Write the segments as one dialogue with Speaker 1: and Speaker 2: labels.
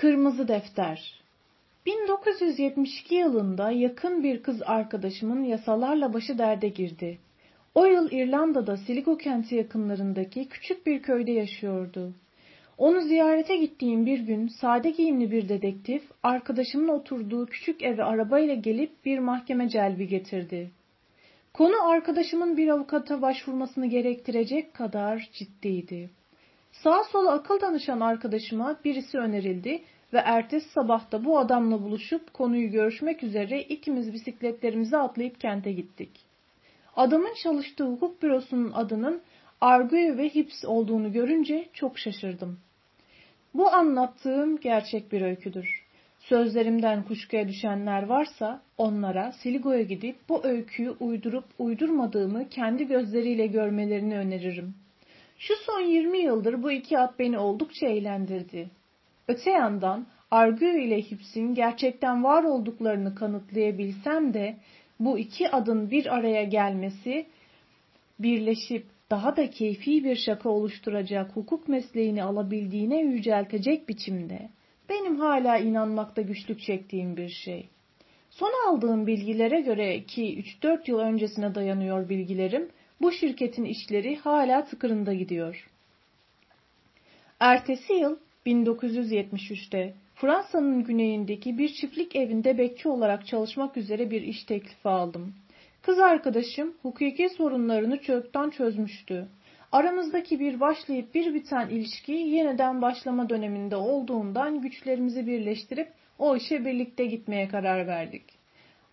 Speaker 1: Kırmızı Defter 1972 yılında yakın bir kız arkadaşımın yasalarla başı derde girdi. O yıl İrlanda'da Sligo kenti yakınlarındaki küçük bir köyde yaşıyordu. Onu ziyarete gittiğim bir gün sade giyimli bir dedektif arkadaşımın oturduğu küçük eve arabayla gelip bir mahkeme celbi getirdi. Konu arkadaşımın bir avukata başvurmasını gerektirecek kadar ciddiydi. Sağa sola akıl danışan arkadaşıma birisi önerildi ve ertesi sabahta bu adamla buluşup konuyu görüşmek üzere ikimiz bisikletlerimize atlayıp kente gittik. Adamın çalıştığı hukuk bürosunun adının Argue ve Hips olduğunu görünce çok şaşırdım. Bu anlattığım gerçek bir öyküdür. Sözlerimden kuşkuya düşenler varsa onlara Siligo'ya gidip bu öyküyü uydurup uydurmadığımı kendi gözleriyle görmelerini öneririm. Şu son 20 yıldır bu iki at beni oldukça eğlendirdi. Öte yandan Argue ile Hips'in gerçekten var olduklarını kanıtlayabilsem de bu iki adın bir araya gelmesi, birleşip daha da keyfi bir şaka oluşturacak hukuk mesleğini alabildiğine yüceltecek biçimde benim hala inanmakta güçlük çektiğim bir şey. Son aldığım bilgilere göre ki 3-4 yıl öncesine dayanıyor bilgilerim, bu şirketin işleri hala tıkırında gidiyor. Ertesi yıl 1973'te Fransa'nın güneyindeki bir çiftlik evinde bekçi olarak çalışmak üzere bir iş teklifi aldım. Kız arkadaşım hukuki sorunlarını çoktan çözmüştü. Aramızdaki bir başlayıp bir biten ilişki yeniden başlama döneminde olduğundan güçlerimizi birleştirip o işe birlikte gitmeye karar verdik.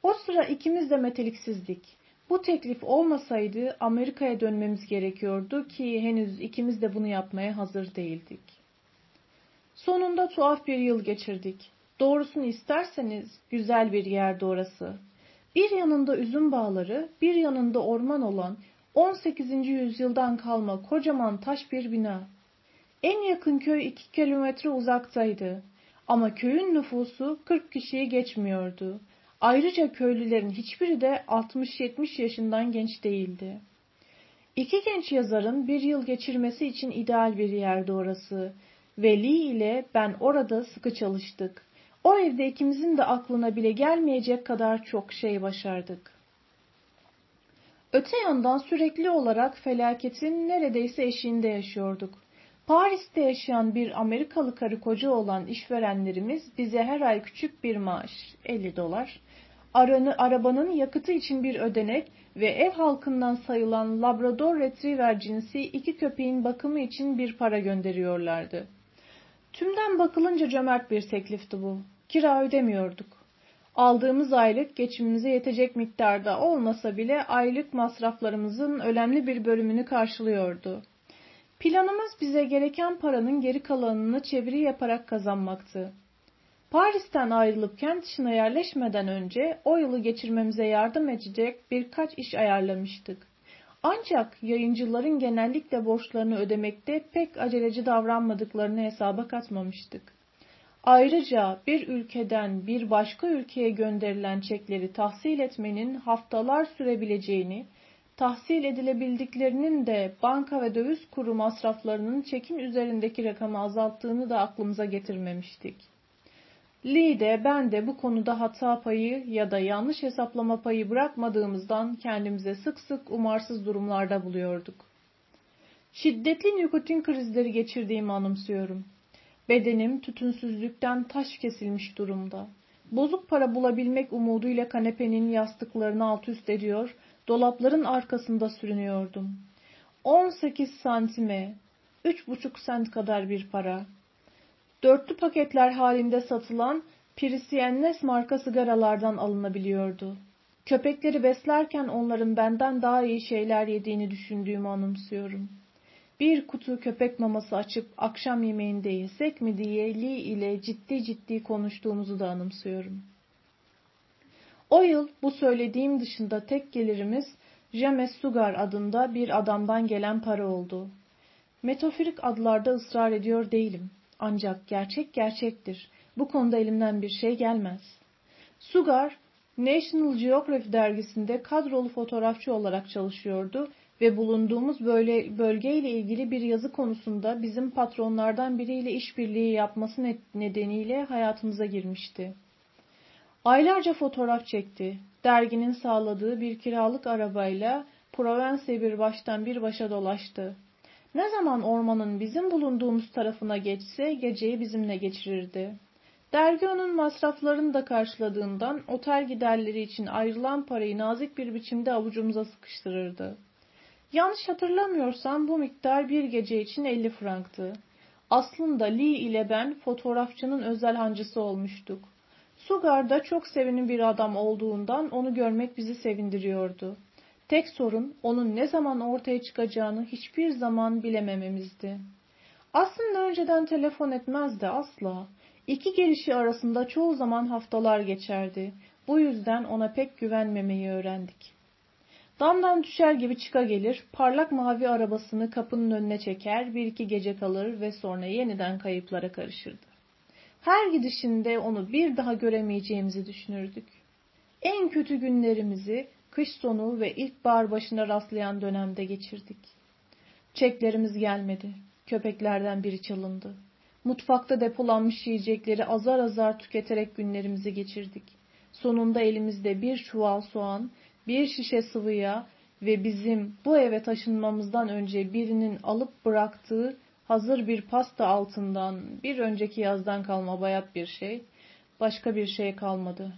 Speaker 1: O sıra ikimiz de meteliksizdik. Bu teklif olmasaydı Amerika'ya dönmemiz gerekiyordu ki henüz ikimiz de bunu yapmaya hazır değildik. Sonunda tuhaf bir yıl geçirdik. Doğrusunu isterseniz güzel bir yerdi orası. Bir yanında üzüm bağları, bir yanında orman olan 18. yüzyıldan kalma kocaman taş bir bina. En yakın köy 2 kilometre uzaktaydı. Ama köyün nüfusu 40 kişiyi geçmiyordu. Ayrıca köylülerin hiçbiri de 60-70 yaşından genç değildi. İki genç yazarın bir yıl geçirmesi için ideal bir yerdi orası. Veli ile ben orada sıkı çalıştık. O evde ikimizin de aklına bile gelmeyecek kadar çok şey başardık. Öte yandan sürekli olarak felaketin neredeyse eşiğinde yaşıyorduk. Paris'te yaşayan bir Amerikalı karı koca olan işverenlerimiz bize her ay küçük bir maaş, 50 dolar, aranı, arabanın yakıtı için bir ödenek ve ev halkından sayılan Labrador Retriever cinsi iki köpeğin bakımı için bir para gönderiyorlardı. Tümden bakılınca cömert bir teklifti bu. Kira ödemiyorduk. Aldığımız aylık geçimimize yetecek miktarda olmasa bile aylık masraflarımızın önemli bir bölümünü karşılıyordu. Planımız bize gereken paranın geri kalanını çeviri yaparak kazanmaktı. Paris'ten ayrılıp kent dışına yerleşmeden önce o yılı geçirmemize yardım edecek birkaç iş ayarlamıştık. Ancak yayıncıların genellikle borçlarını ödemekte pek aceleci davranmadıklarını hesaba katmamıştık. Ayrıca bir ülkeden bir başka ülkeye gönderilen çekleri tahsil etmenin haftalar sürebileceğini, tahsil edilebildiklerinin de banka ve döviz kuru masraflarının çekin üzerindeki rakamı azalttığını da aklımıza getirmemiştik. Lee de ben de bu konuda hata payı ya da yanlış hesaplama payı bırakmadığımızdan kendimize sık sık umarsız durumlarda buluyorduk. Şiddetli nikotin krizleri geçirdiğimi anımsıyorum. Bedenim tütünsüzlükten taş kesilmiş durumda. Bozuk para bulabilmek umuduyla kanepenin yastıklarını alt üst ediyor, dolapların arkasında sürünüyordum. 18 santime, 3,5 sent kadar bir para. Dörtlü paketler halinde satılan Pirisiennes marka sigaralardan alınabiliyordu. Köpekleri beslerken onların benden daha iyi şeyler yediğini düşündüğümü anımsıyorum.'' bir kutu köpek maması açıp akşam yemeğinde yesek mi diye Lee ile ciddi ciddi konuştuğumuzu da anımsıyorum. O yıl bu söylediğim dışında tek gelirimiz James Sugar adında bir adamdan gelen para oldu. Metaforik adlarda ısrar ediyor değilim. Ancak gerçek gerçektir. Bu konuda elimden bir şey gelmez. Sugar, National Geography dergisinde kadrolu fotoğrafçı olarak çalışıyordu ve bulunduğumuz böyle bölgeyle ilgili bir yazı konusunda bizim patronlardan biriyle işbirliği yapması nedeniyle hayatımıza girmişti. Aylarca fotoğraf çekti. Derginin sağladığı bir kiralık arabayla Provence'e bir baştan bir başa dolaştı. Ne zaman ormanın bizim bulunduğumuz tarafına geçse geceyi bizimle geçirirdi. Dergi onun masraflarını da karşıladığından otel giderleri için ayrılan parayı nazik bir biçimde avucumuza sıkıştırırdı. Yanlış hatırlamıyorsam bu miktar bir gece için 50 franktı. Aslında Lee ile ben fotoğrafçının özel hancısı olmuştuk. Sugar'da çok sevinin bir adam olduğundan onu görmek bizi sevindiriyordu. Tek sorun onun ne zaman ortaya çıkacağını hiçbir zaman bilemememizdi. Aslında önceden telefon etmezdi asla. İki gelişi arasında çoğu zaman haftalar geçerdi. Bu yüzden ona pek güvenmemeyi öğrendik. Damdan düşer gibi çıka gelir, parlak mavi arabasını kapının önüne çeker, bir iki gece kalır ve sonra yeniden kayıplara karışırdı. Her gidişinde onu bir daha göremeyeceğimizi düşünürdük. En kötü günlerimizi kış sonu ve ilkbahar başına rastlayan dönemde geçirdik. Çeklerimiz gelmedi. Köpeklerden biri çalındı. Mutfakta depolanmış yiyecekleri azar azar tüketerek günlerimizi geçirdik. Sonunda elimizde bir çuval soğan, bir şişe sıvı yağ ve bizim bu eve taşınmamızdan önce birinin alıp bıraktığı hazır bir pasta altından bir önceki yazdan kalma bayat bir şey, başka bir şey kalmadı.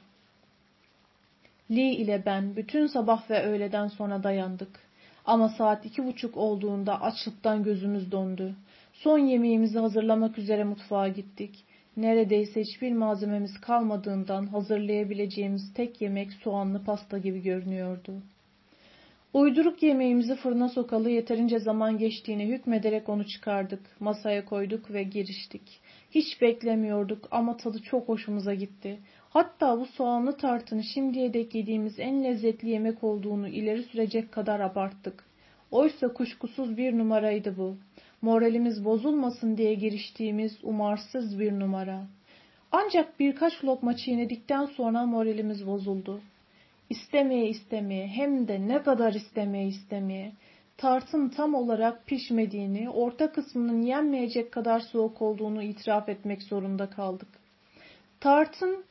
Speaker 1: Lee ile ben bütün sabah ve öğleden sonra dayandık. Ama saat iki buçuk olduğunda açlıktan gözümüz dondu. Son yemeğimizi hazırlamak üzere mutfağa gittik. Neredeyse hiçbir malzememiz kalmadığından hazırlayabileceğimiz tek yemek soğanlı pasta gibi görünüyordu. Uyduruk yemeğimizi fırına sokalı yeterince zaman geçtiğini hükmederek onu çıkardık, masaya koyduk ve giriştik. Hiç beklemiyorduk ama tadı çok hoşumuza gitti. Hatta bu soğanlı tartını şimdiye dek yediğimiz en lezzetli yemek olduğunu ileri sürecek kadar abarttık. Oysa kuşkusuz bir numaraydı bu. Moralimiz bozulmasın diye giriştiğimiz umarsız bir numara. Ancak birkaç lokma çiğnedikten sonra moralimiz bozuldu. İstemeye istemeye hem de ne kadar istemeye istemeye tartın tam olarak pişmediğini, orta kısmının yenmeyecek kadar soğuk olduğunu itiraf etmek zorunda kaldık. Tartın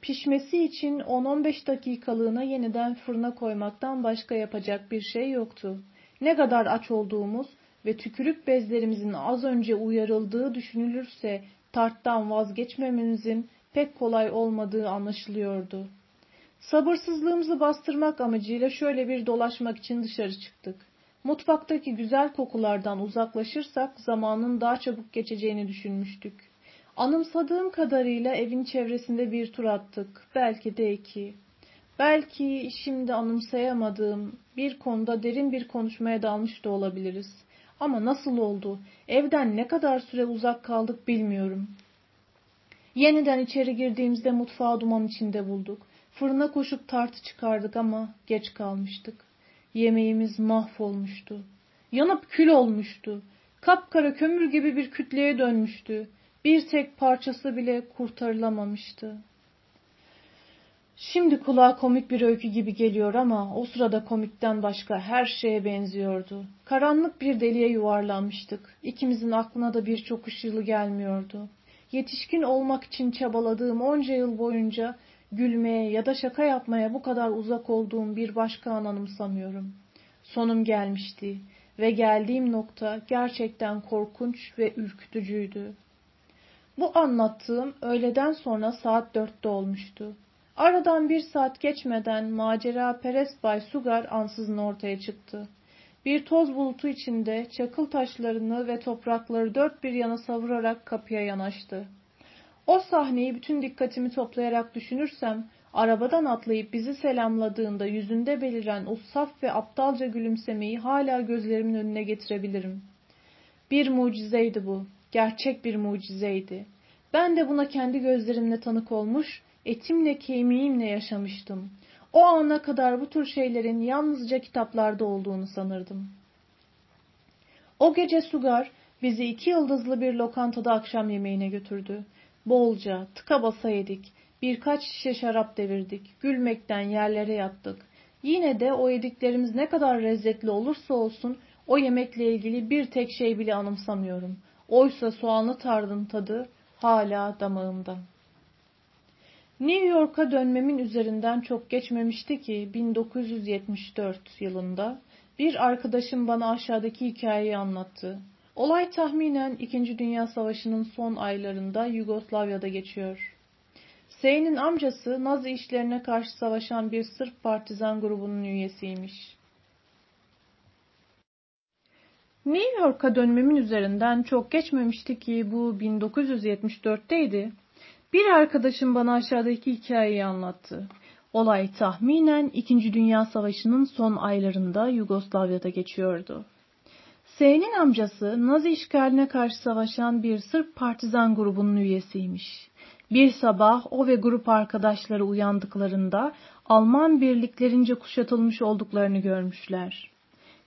Speaker 1: pişmesi için 10-15 dakikalığına yeniden fırına koymaktan başka yapacak bir şey yoktu. Ne kadar aç olduğumuz ve tükürük bezlerimizin az önce uyarıldığı düşünülürse tarttan vazgeçmememizin pek kolay olmadığı anlaşılıyordu. Sabırsızlığımızı bastırmak amacıyla şöyle bir dolaşmak için dışarı çıktık. Mutfaktaki güzel kokulardan uzaklaşırsak zamanın daha çabuk geçeceğini düşünmüştük. Anımsadığım kadarıyla evin çevresinde bir tur attık. Belki de iki. Belki şimdi anımsayamadığım bir konuda derin bir konuşmaya dalmış da olabiliriz. Ama nasıl oldu? Evden ne kadar süre uzak kaldık bilmiyorum. Yeniden içeri girdiğimizde mutfağı duman içinde bulduk. Fırına koşup tartı çıkardık ama geç kalmıştık. Yemeğimiz mahvolmuştu. Yanıp kül olmuştu. Kapkara kömür gibi bir kütleye dönmüştü. Bir tek parçası bile kurtarılamamıştı. Şimdi kulağa komik bir öykü gibi geliyor ama o sırada komikten başka her şeye benziyordu. Karanlık bir deliğe yuvarlanmıştık. İkimizin aklına da birçok ışığı gelmiyordu. Yetişkin olmak için çabaladığım onca yıl boyunca gülmeye ya da şaka yapmaya bu kadar uzak olduğum bir başka an anımsamıyorum. Sonum gelmişti ve geldiğim nokta gerçekten korkunç ve ürkütücüydü. Bu anlattığım öğleden sonra saat dörtte olmuştu. Aradan bir saat geçmeden macera perest Bay Sugar ansızın ortaya çıktı. Bir toz bulutu içinde çakıl taşlarını ve toprakları dört bir yana savurarak kapıya yanaştı. O sahneyi bütün dikkatimi toplayarak düşünürsem, arabadan atlayıp bizi selamladığında yüzünde beliren o saf ve aptalca gülümsemeyi hala gözlerimin önüne getirebilirim. Bir mucizeydi bu, gerçek bir mucizeydi. Ben de buna kendi gözlerimle tanık olmuş, etimle kemiğimle yaşamıştım. O ana kadar bu tür şeylerin yalnızca kitaplarda olduğunu sanırdım. O gece Sugar bizi iki yıldızlı bir lokantada akşam yemeğine götürdü. Bolca, tıka basa yedik. Birkaç şişe şarap devirdik. Gülmekten yerlere yattık. Yine de o yediklerimiz ne kadar lezzetli olursa olsun o yemekle ilgili bir tek şey bile anımsamıyorum. Oysa soğanlı tardın tadı hala damağımda. New York'a dönmemin üzerinden çok geçmemişti ki 1974 yılında bir arkadaşım bana aşağıdaki hikayeyi anlattı. Olay tahminen 2. Dünya Savaşı'nın son aylarında Yugoslavya'da geçiyor. Sey'nin amcası Nazi işlerine karşı savaşan bir Sırp partizan grubunun üyesiymiş. New York'a dönmemin üzerinden çok geçmemişti ki bu 1974'teydi. Bir arkadaşım bana aşağıdaki hikayeyi anlattı. Olay tahminen 2. Dünya Savaşı'nın son aylarında Yugoslavya'da geçiyordu. S'nin amcası Nazi işgaline karşı savaşan bir Sırp partizan grubunun üyesiymiş. Bir sabah o ve grup arkadaşları uyandıklarında Alman birliklerince kuşatılmış olduklarını görmüşler.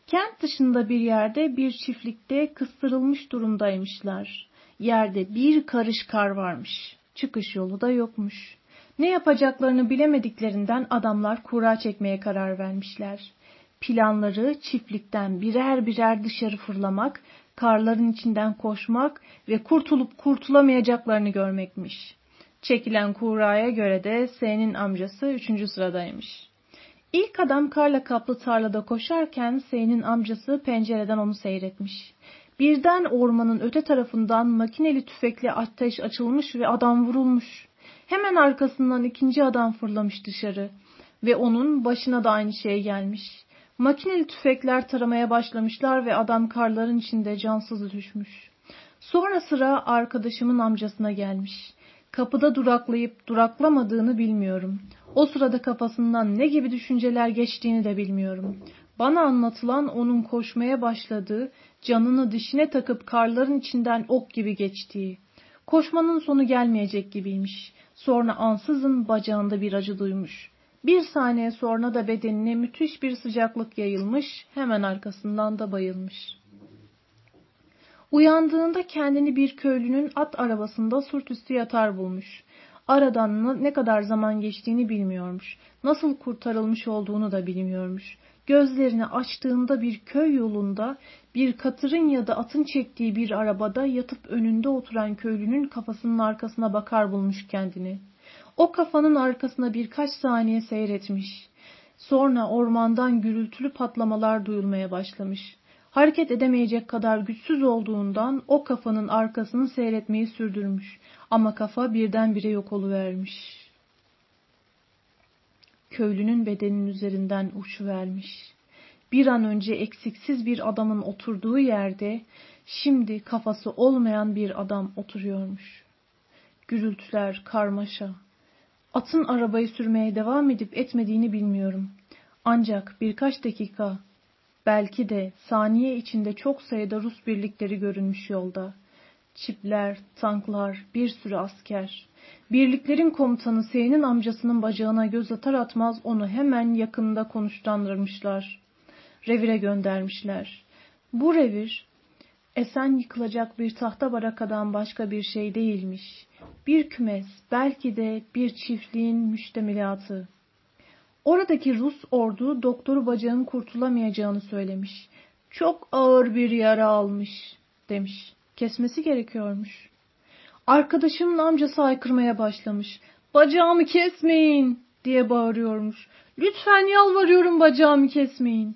Speaker 1: Kent dışında bir yerde bir çiftlikte kıstırılmış durumdaymışlar. Yerde bir karış kar varmış. Çıkış yolu da yokmuş. Ne yapacaklarını bilemediklerinden adamlar kura çekmeye karar vermişler. Planları çiftlikten birer birer dışarı fırlamak, karların içinden koşmak ve kurtulup kurtulamayacaklarını görmekmiş. Çekilen kuraya göre de S'nin amcası üçüncü sıradaymış. İlk adam karla kaplı tarlada koşarken S'nin amcası pencereden onu seyretmiş. Birden ormanın öte tarafından makineli tüfekle ateş açılmış ve adam vurulmuş. Hemen arkasından ikinci adam fırlamış dışarı ve onun başına da aynı şey gelmiş. Makineli tüfekler taramaya başlamışlar ve adam karların içinde cansız düşmüş. Sonra sıra arkadaşımın amcasına gelmiş. Kapıda duraklayıp duraklamadığını bilmiyorum. O sırada kafasından ne gibi düşünceler geçtiğini de bilmiyorum. Bana anlatılan onun koşmaya başladığı, canını dişine takıp karların içinden ok gibi geçtiği. Koşmanın sonu gelmeyecek gibiymiş. Sonra ansızın bacağında bir acı duymuş. Bir saniye sonra da bedenine müthiş bir sıcaklık yayılmış, hemen arkasından da bayılmış. Uyandığında kendini bir köylünün at arabasında surt yatar bulmuş. Aradan ne kadar zaman geçtiğini bilmiyormuş. Nasıl kurtarılmış olduğunu da bilmiyormuş. Gözlerini açtığında bir köy yolunda bir katırın ya da atın çektiği bir arabada yatıp önünde oturan köylünün kafasının arkasına bakar bulmuş kendini. O kafanın arkasına birkaç saniye seyretmiş. Sonra ormandan gürültülü patlamalar duyulmaya başlamış. Hareket edemeyecek kadar güçsüz olduğundan o kafanın arkasını seyretmeyi sürdürmüş. Ama kafa birdenbire yok oluvermiş. Köylünün bedeninin üzerinden uçuvermiş. Bir an önce eksiksiz bir adamın oturduğu yerde şimdi kafası olmayan bir adam oturuyormuş. Gürültüler, karmaşa. Atın arabayı sürmeye devam edip etmediğini bilmiyorum. Ancak birkaç dakika Belki de saniye içinde çok sayıda Rus birlikleri görünmüş yolda. Çipler, tanklar, bir sürü asker. Birliklerin komutanı Sey'nin amcasının bacağına göz atar atmaz onu hemen yakında konuşlandırmışlar. Revire göndermişler. Bu revir esen yıkılacak bir tahta barakadan başka bir şey değilmiş. Bir kümes, belki de bir çiftliğin müştemilatı. Oradaki Rus ordu doktoru bacağın kurtulamayacağını söylemiş. Çok ağır bir yara almış demiş. Kesmesi gerekiyormuş. Arkadaşımın amcası haykırmaya başlamış. Bacağımı kesmeyin diye bağırıyormuş. Lütfen yalvarıyorum bacağımı kesmeyin.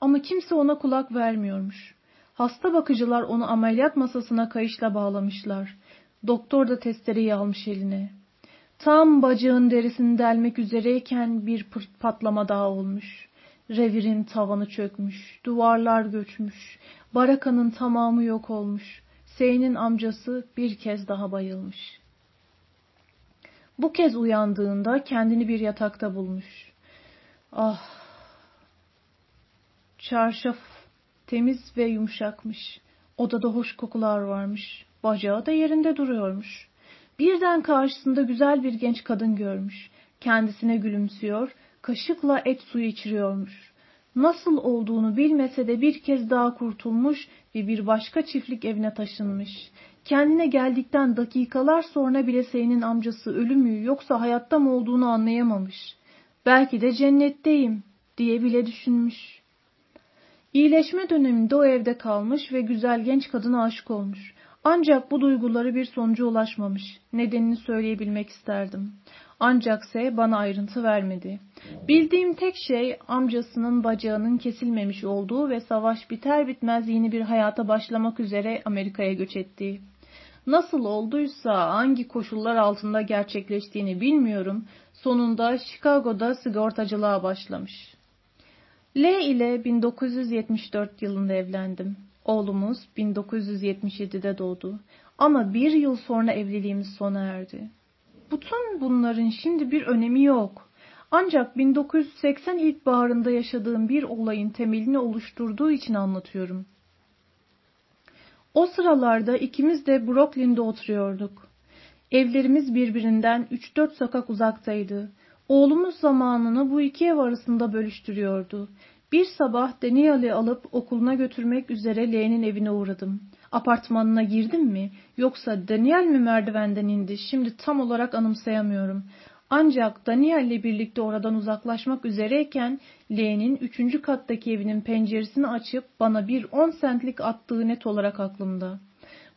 Speaker 1: Ama kimse ona kulak vermiyormuş. Hasta bakıcılar onu ameliyat masasına kayışla bağlamışlar. Doktor da testereyi almış eline. Tam bacağın derisini delmek üzereyken bir patlama daha olmuş. Revirin tavanı çökmüş, duvarlar göçmüş, barakanın tamamı yok olmuş. Sey'nin amcası bir kez daha bayılmış. Bu kez uyandığında kendini bir yatakta bulmuş. Ah! Çarşaf temiz ve yumuşakmış. Odada hoş kokular varmış. Bacağı da yerinde duruyormuş. Birden karşısında güzel bir genç kadın görmüş. Kendisine gülümsüyor, kaşıkla et suyu içiriyormuş. Nasıl olduğunu bilmese de bir kez daha kurtulmuş ve bir başka çiftlik evine taşınmış. Kendine geldikten dakikalar sonra bile Sey'nin amcası ölü mü yoksa hayatta mı olduğunu anlayamamış. Belki de cennetteyim diye bile düşünmüş. İyileşme döneminde o evde kalmış ve güzel genç kadına aşık olmuş. Ancak bu duyguları bir sonuca ulaşmamış. Nedenini söyleyebilmek isterdim. Ancak S bana ayrıntı vermedi. Bildiğim tek şey amcasının bacağının kesilmemiş olduğu ve savaş biter bitmez yeni bir hayata başlamak üzere Amerika'ya göç ettiği. Nasıl olduysa hangi koşullar altında gerçekleştiğini bilmiyorum. Sonunda Chicago'da sigortacılığa başlamış. L ile 1974 yılında evlendim. Oğlumuz 1977'de doğdu. Ama bir yıl sonra evliliğimiz sona erdi. Bütün bunların şimdi bir önemi yok. Ancak 1980 ilkbaharında yaşadığım bir olayın temelini oluşturduğu için anlatıyorum. O sıralarda ikimiz de Brooklyn'de oturuyorduk. Evlerimiz birbirinden 3-4 sokak uzaktaydı. Oğlumuz zamanını bu iki ev arasında bölüştürüyordu. Bir sabah Daniel'i alıp okuluna götürmek üzere L'nin evine uğradım. Apartmanına girdim mi yoksa Daniel mi merdivenden indi şimdi tam olarak anımsayamıyorum. Ancak Daniel ile birlikte oradan uzaklaşmak üzereyken L'nin üçüncü kattaki evinin penceresini açıp bana bir on centlik attığı net olarak aklımda.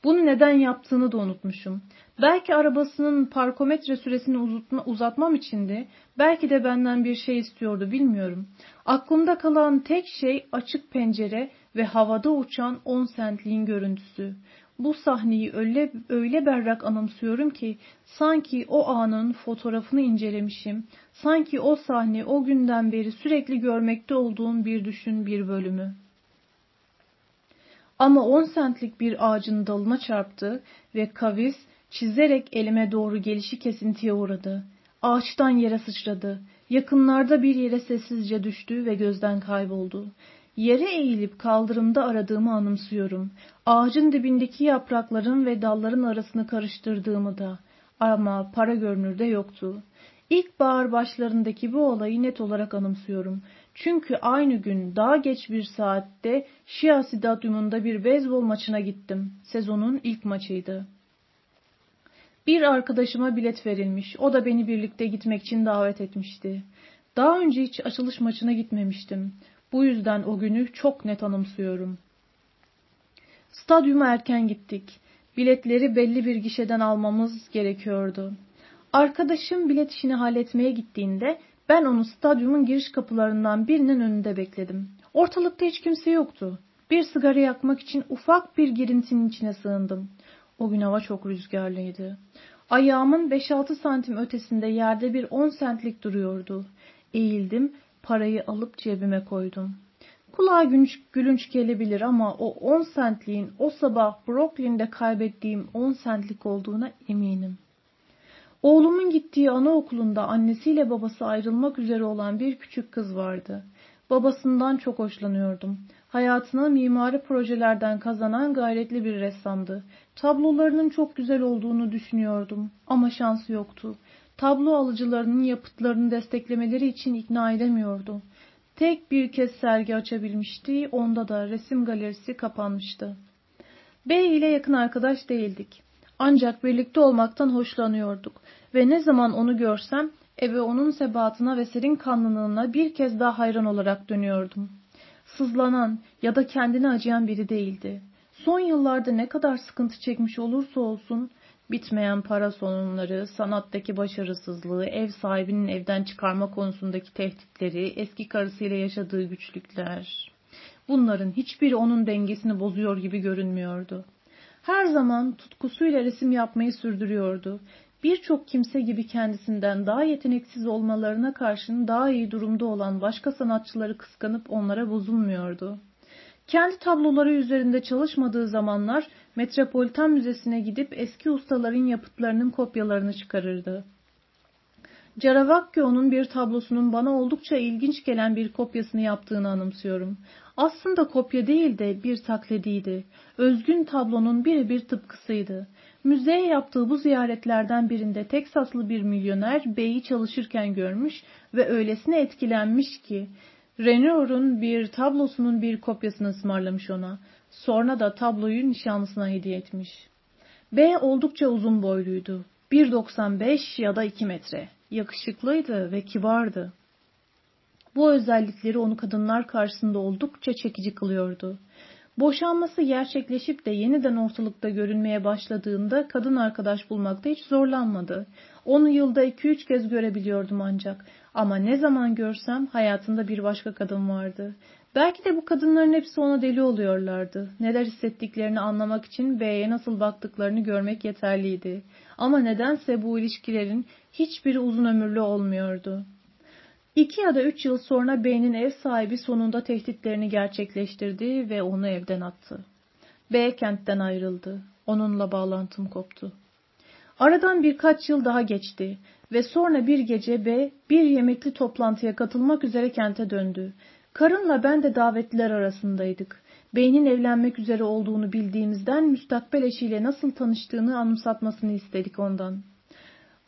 Speaker 1: Bunu neden yaptığını da unutmuşum. Belki arabasının parkometre süresini uzatma, uzatmam içindi, belki de benden bir şey istiyordu bilmiyorum. Aklımda kalan tek şey açık pencere ve havada uçan on centliğin görüntüsü. Bu sahneyi öyle, öyle berrak anımsıyorum ki sanki o anın fotoğrafını incelemişim. Sanki o sahne o günden beri sürekli görmekte olduğum bir düşün bir bölümü. Ama on sentlik bir ağacın dalına çarptı ve kavis çizerek elime doğru gelişi kesintiye uğradı. Ağaçtan yere sıçradı. Yakınlarda bir yere sessizce düştü ve gözden kayboldu. Yere eğilip kaldırımda aradığımı anımsıyorum. Ağacın dibindeki yaprakların ve dalların arasını karıştırdığımı da. Ama para görünürde yoktu. İlk bahar başlarındaki bu olayı net olarak anımsıyorum. Çünkü aynı gün daha geç bir saatte Şia Stadyumunda bir beyzbol maçına gittim. Sezonun ilk maçıydı. Bir arkadaşıma bilet verilmiş. O da beni birlikte gitmek için davet etmişti. Daha önce hiç açılış maçına gitmemiştim. Bu yüzden o günü çok net anımsıyorum. Stadyuma erken gittik. Biletleri belli bir gişeden almamız gerekiyordu. Arkadaşım bilet işini halletmeye gittiğinde ben onu stadyumun giriş kapılarından birinin önünde bekledim. Ortalıkta hiç kimse yoktu. Bir sigara yakmak için ufak bir girintinin içine sığındım. O gün hava çok rüzgarlıydı. Ayağımın 5-6 santim ötesinde yerde bir 10 sentlik duruyordu. Eğildim, parayı alıp cebime koydum. Kulağa gülünç, gülünç gelebilir ama o 10 sentliğin o sabah Brooklyn'de kaybettiğim 10 sentlik olduğuna eminim. Oğlumun gittiği anaokulunda annesiyle babası ayrılmak üzere olan bir küçük kız vardı. Babasından çok hoşlanıyordum. Hayatına mimari projelerden kazanan gayretli bir ressamdı. Tablolarının çok güzel olduğunu düşünüyordum ama şansı yoktu. Tablo alıcılarının yapıtlarını desteklemeleri için ikna edemiyordu. Tek bir kez sergi açabilmişti, onda da resim galerisi kapanmıştı. Bey ile yakın arkadaş değildik. Ancak birlikte olmaktan hoşlanıyorduk ve ne zaman onu görsem eve onun sebatına ve serin kanlılığına bir kez daha hayran olarak dönüyordum. Sızlanan ya da kendini acıyan biri değildi. Son yıllarda ne kadar sıkıntı çekmiş olursa olsun bitmeyen para sorunları, sanattaki başarısızlığı, ev sahibinin evden çıkarma konusundaki tehditleri, eski karısıyla yaşadığı güçlükler. Bunların hiçbiri onun dengesini bozuyor gibi görünmüyordu. Her zaman tutkusuyla resim yapmayı sürdürüyordu. Birçok kimse gibi kendisinden daha yeteneksiz olmalarına karşın daha iyi durumda olan başka sanatçıları kıskanıp onlara bozulmuyordu. Kendi tabloları üzerinde çalışmadığı zamanlar Metropolitan Müzesi'ne gidip eski ustaların yapıtlarının kopyalarını çıkarırdı. Caravaggio'nun bir tablosunun bana oldukça ilginç gelen bir kopyasını yaptığını anımsıyorum. Aslında kopya değil de bir taklidiydi. Özgün tablonun birebir tıpkısıydı. Müzeye yaptığı bu ziyaretlerden birinde Teksaslı bir milyoner beyi çalışırken görmüş ve öylesine etkilenmiş ki Renoir'un bir tablosunun bir kopyasını ısmarlamış ona. Sonra da tabloyu nişanlısına hediye etmiş. B oldukça uzun boyluydu. 1.95 ya da 2 metre. Yakışıklıydı ve kibardı. Bu özellikleri onu kadınlar karşısında oldukça çekici kılıyordu. Boşanması gerçekleşip de yeniden ortalıkta görünmeye başladığında kadın arkadaş bulmakta hiç zorlanmadı. Onu yılda iki üç kez görebiliyordum ancak. Ama ne zaman görsem hayatında bir başka kadın vardı. Belki de bu kadınların hepsi ona deli oluyorlardı. Neler hissettiklerini anlamak için B'ye nasıl baktıklarını görmek yeterliydi. Ama nedense bu ilişkilerin hiçbiri uzun ömürlü olmuyordu. İki ya da üç yıl sonra B'nin ev sahibi sonunda tehditlerini gerçekleştirdi ve onu evden attı. B kentten ayrıldı. Onunla bağlantım koptu. Aradan birkaç yıl daha geçti ve sonra bir gece B bir yemekli toplantıya katılmak üzere kente döndü. Karınla ben de davetliler arasındaydık. Bey'nin evlenmek üzere olduğunu bildiğimizden müstakbel eşiyle nasıl tanıştığını anımsatmasını istedik ondan.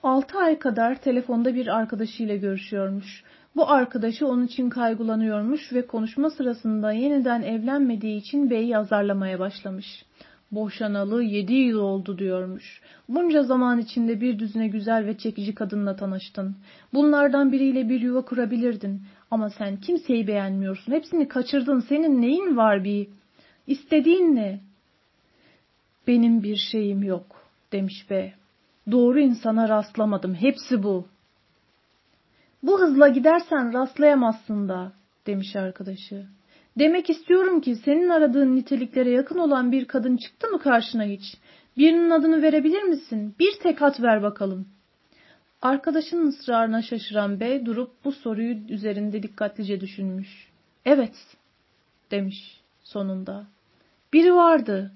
Speaker 1: Altı ay kadar telefonda bir arkadaşıyla görüşüyormuş. Bu arkadaşı onun için kaygılanıyormuş ve konuşma sırasında yeniden evlenmediği için Bey'i azarlamaya başlamış. Boşanalı yedi yıl oldu diyormuş. Bunca zaman içinde bir düzine güzel ve çekici kadınla tanıştın. Bunlardan biriyle bir yuva kurabilirdin. Ama sen kimseyi beğenmiyorsun. Hepsini kaçırdın. Senin neyin var bir? İstediğin ne? Benim bir şeyim yok demiş be. Doğru insana rastlamadım. Hepsi bu. Bu hızla gidersen rastlayamazsın da demiş arkadaşı. Demek istiyorum ki senin aradığın niteliklere yakın olan bir kadın çıktı mı karşına hiç? Birinin adını verebilir misin? Bir tek hat ver bakalım. Arkadaşının ısrarına şaşıran bey durup bu soruyu üzerinde dikkatlice düşünmüş. Evet, demiş sonunda. Biri vardı.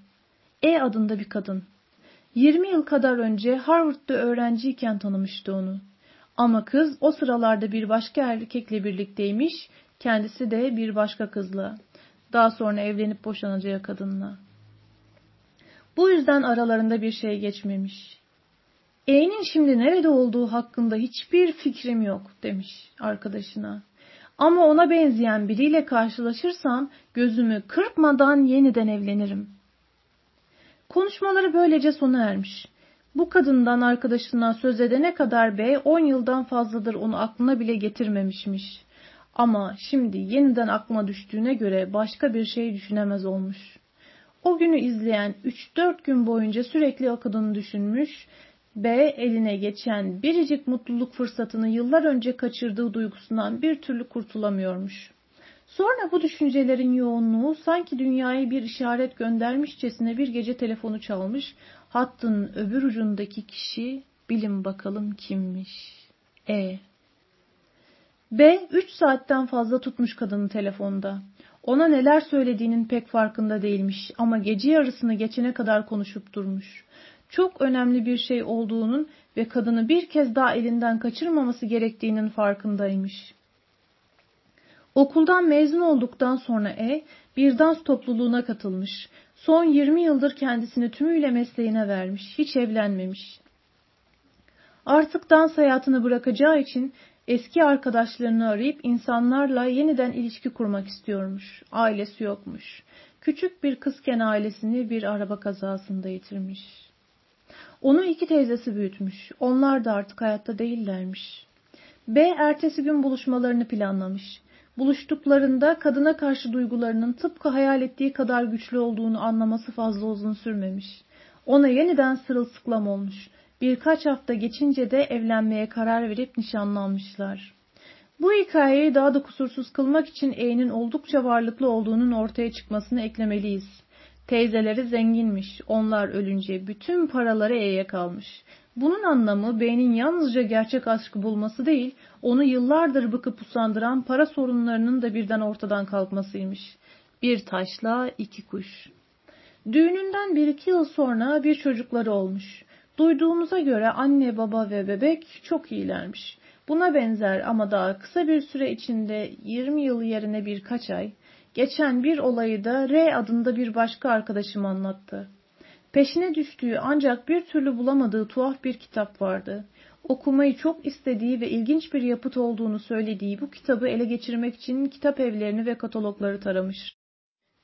Speaker 1: E adında bir kadın. 20 yıl kadar önce Harvard'da öğrenciyken tanımıştı onu. Ama kız o sıralarda bir başka erkekle birlikteymiş, kendisi de bir başka kızla. Daha sonra evlenip boşanacağı kadınla. Bu yüzden aralarında bir şey geçmemiş. E'nin şimdi nerede olduğu hakkında hiçbir fikrim yok demiş arkadaşına. Ama ona benzeyen biriyle karşılaşırsam gözümü kırpmadan yeniden evlenirim. Konuşmaları böylece sona ermiş. Bu kadından arkadaşına söz edene kadar bey 10 yıldan fazladır onu aklına bile getirmemişmiş. Ama şimdi yeniden aklına düştüğüne göre başka bir şey düşünemez olmuş. O günü izleyen 3-4 gün boyunca sürekli o kadını düşünmüş B eline geçen biricik mutluluk fırsatını yıllar önce kaçırdığı duygusundan bir türlü kurtulamıyormuş. Sonra bu düşüncelerin yoğunluğu sanki dünyaya bir işaret göndermişçesine bir gece telefonu çalmış. Hattın öbür ucundaki kişi bilin bakalım kimmiş. E. B. Üç saatten fazla tutmuş kadını telefonda. Ona neler söylediğinin pek farkında değilmiş ama gece yarısını geçene kadar konuşup durmuş. Çok önemli bir şey olduğunun ve kadını bir kez daha elinden kaçırmaması gerektiğinin farkındaymış. Okuldan mezun olduktan sonra E, bir dans topluluğuna katılmış. Son 20 yıldır kendisini tümüyle mesleğine vermiş, hiç evlenmemiş. Artık dans hayatını bırakacağı için eski arkadaşlarını arayıp insanlarla yeniden ilişki kurmak istiyormuş. Ailesi yokmuş. Küçük bir kızken ailesini bir araba kazasında yitirmiş. Onu iki teyzesi büyütmüş. Onlar da artık hayatta değillermiş. B ertesi gün buluşmalarını planlamış. Buluştuklarında kadına karşı duygularının tıpkı hayal ettiği kadar güçlü olduğunu anlaması fazla uzun sürmemiş. Ona yeniden sırılsıklam olmuş. Birkaç hafta geçince de evlenmeye karar verip nişanlanmışlar. Bu hikayeyi daha da kusursuz kılmak için E'nin oldukça varlıklı olduğunun ortaya çıkmasını eklemeliyiz. Teyzeleri zenginmiş. Onlar ölünce bütün paraları E'ye kalmış. Bunun anlamı B'nin yalnızca gerçek aşkı bulması değil, onu yıllardır bıkıp usandıran para sorunlarının da birden ortadan kalkmasıymış. Bir taşla iki kuş. Düğününden bir iki yıl sonra bir çocukları olmuş. Duyduğumuza göre anne, baba ve bebek çok iyilermiş. Buna benzer ama daha kısa bir süre içinde 20 yıl yerine birkaç ay, geçen bir olayı da R adında bir başka arkadaşım anlattı. Peşine düştüğü ancak bir türlü bulamadığı tuhaf bir kitap vardı. Okumayı çok istediği ve ilginç bir yapıt olduğunu söylediği bu kitabı ele geçirmek için kitap evlerini ve katalogları taramış.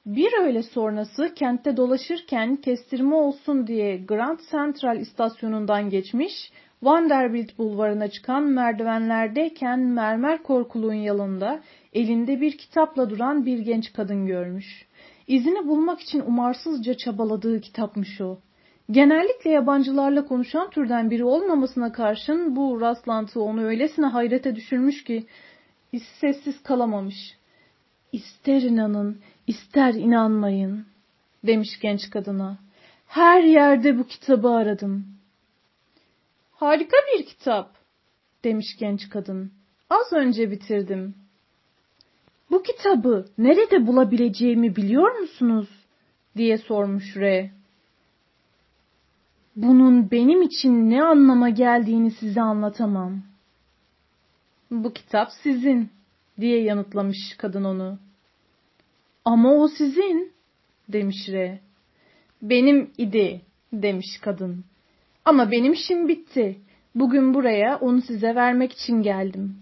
Speaker 1: Bir öğle sonrası kentte dolaşırken kestirme olsun diye Grand Central istasyonundan geçmiş, Vanderbilt bulvarına çıkan merdivenlerdeyken mermer korkuluğun yanında elinde bir kitapla duran bir genç kadın görmüş. İzini bulmak için umarsızca çabaladığı kitapmış o. Genellikle yabancılarla konuşan türden biri olmamasına karşın bu rastlantı onu öylesine hayrete düşürmüş ki sessiz kalamamış. İster inanın, ister inanmayın, demiş genç kadına. Her yerde bu kitabı aradım. Harika bir kitap, demiş genç kadın. Az önce bitirdim. Bu kitabı nerede bulabileceğimi biliyor musunuz? diye sormuş Re. Bunun benim için ne anlama geldiğini size anlatamam. Bu kitap sizin, diye yanıtlamış kadın onu. Ama o sizin, demiş Re. Benim idi, demiş kadın. Ama benim işim bitti. Bugün buraya onu size vermek için geldim.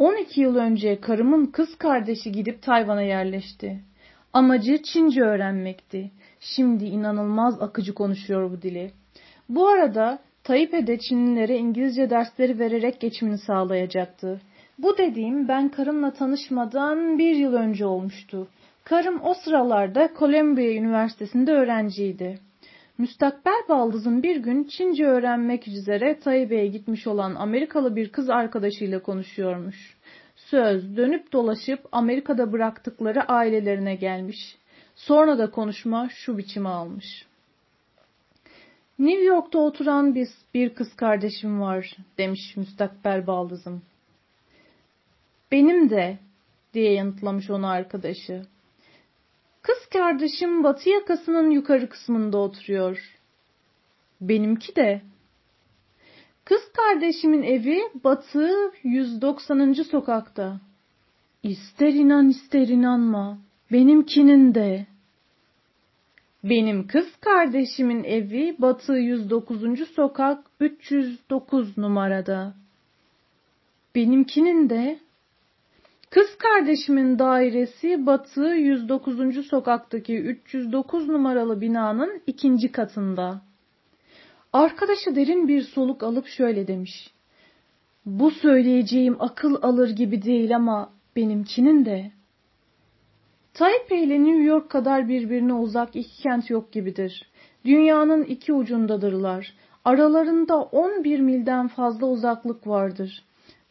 Speaker 1: 12 yıl önce karımın kız kardeşi gidip Tayvan'a yerleşti. Amacı Çince öğrenmekti. Şimdi inanılmaz akıcı konuşuyor bu dili. Bu arada Taipei'de Çinlilere İngilizce dersleri vererek geçimini sağlayacaktı. Bu dediğim ben karımla tanışmadan bir yıl önce olmuştu. Karım o sıralarda Columbia Üniversitesi'nde öğrenciydi. Müstakbel baldızın bir gün Çince öğrenmek üzere Taipei'ye gitmiş olan Amerikalı bir kız arkadaşıyla konuşuyormuş. Söz dönüp dolaşıp Amerika'da bıraktıkları ailelerine gelmiş. Sonra da konuşma şu biçimi almış. New York'ta oturan bir, bir kız kardeşim var demiş müstakbel baldızım. Benim de diye yanıtlamış onu arkadaşı. Kız kardeşim batı yakasının yukarı kısmında oturuyor. Benimki de. Kız kardeşimin evi batı 190. sokakta. İster inan ister inanma. Benimkinin de. Benim kız kardeşimin evi batı 109. sokak 309 numarada. Benimkinin de Kız kardeşimin dairesi Batı 109. sokaktaki 309 numaralı binanın ikinci katında. Arkadaşı derin bir soluk alıp şöyle demiş. Bu söyleyeceğim akıl alır gibi değil ama benimkinin de. Taipei ile New York kadar birbirine uzak iki kent yok gibidir. Dünyanın iki ucundadırlar. Aralarında 11 milden fazla uzaklık vardır.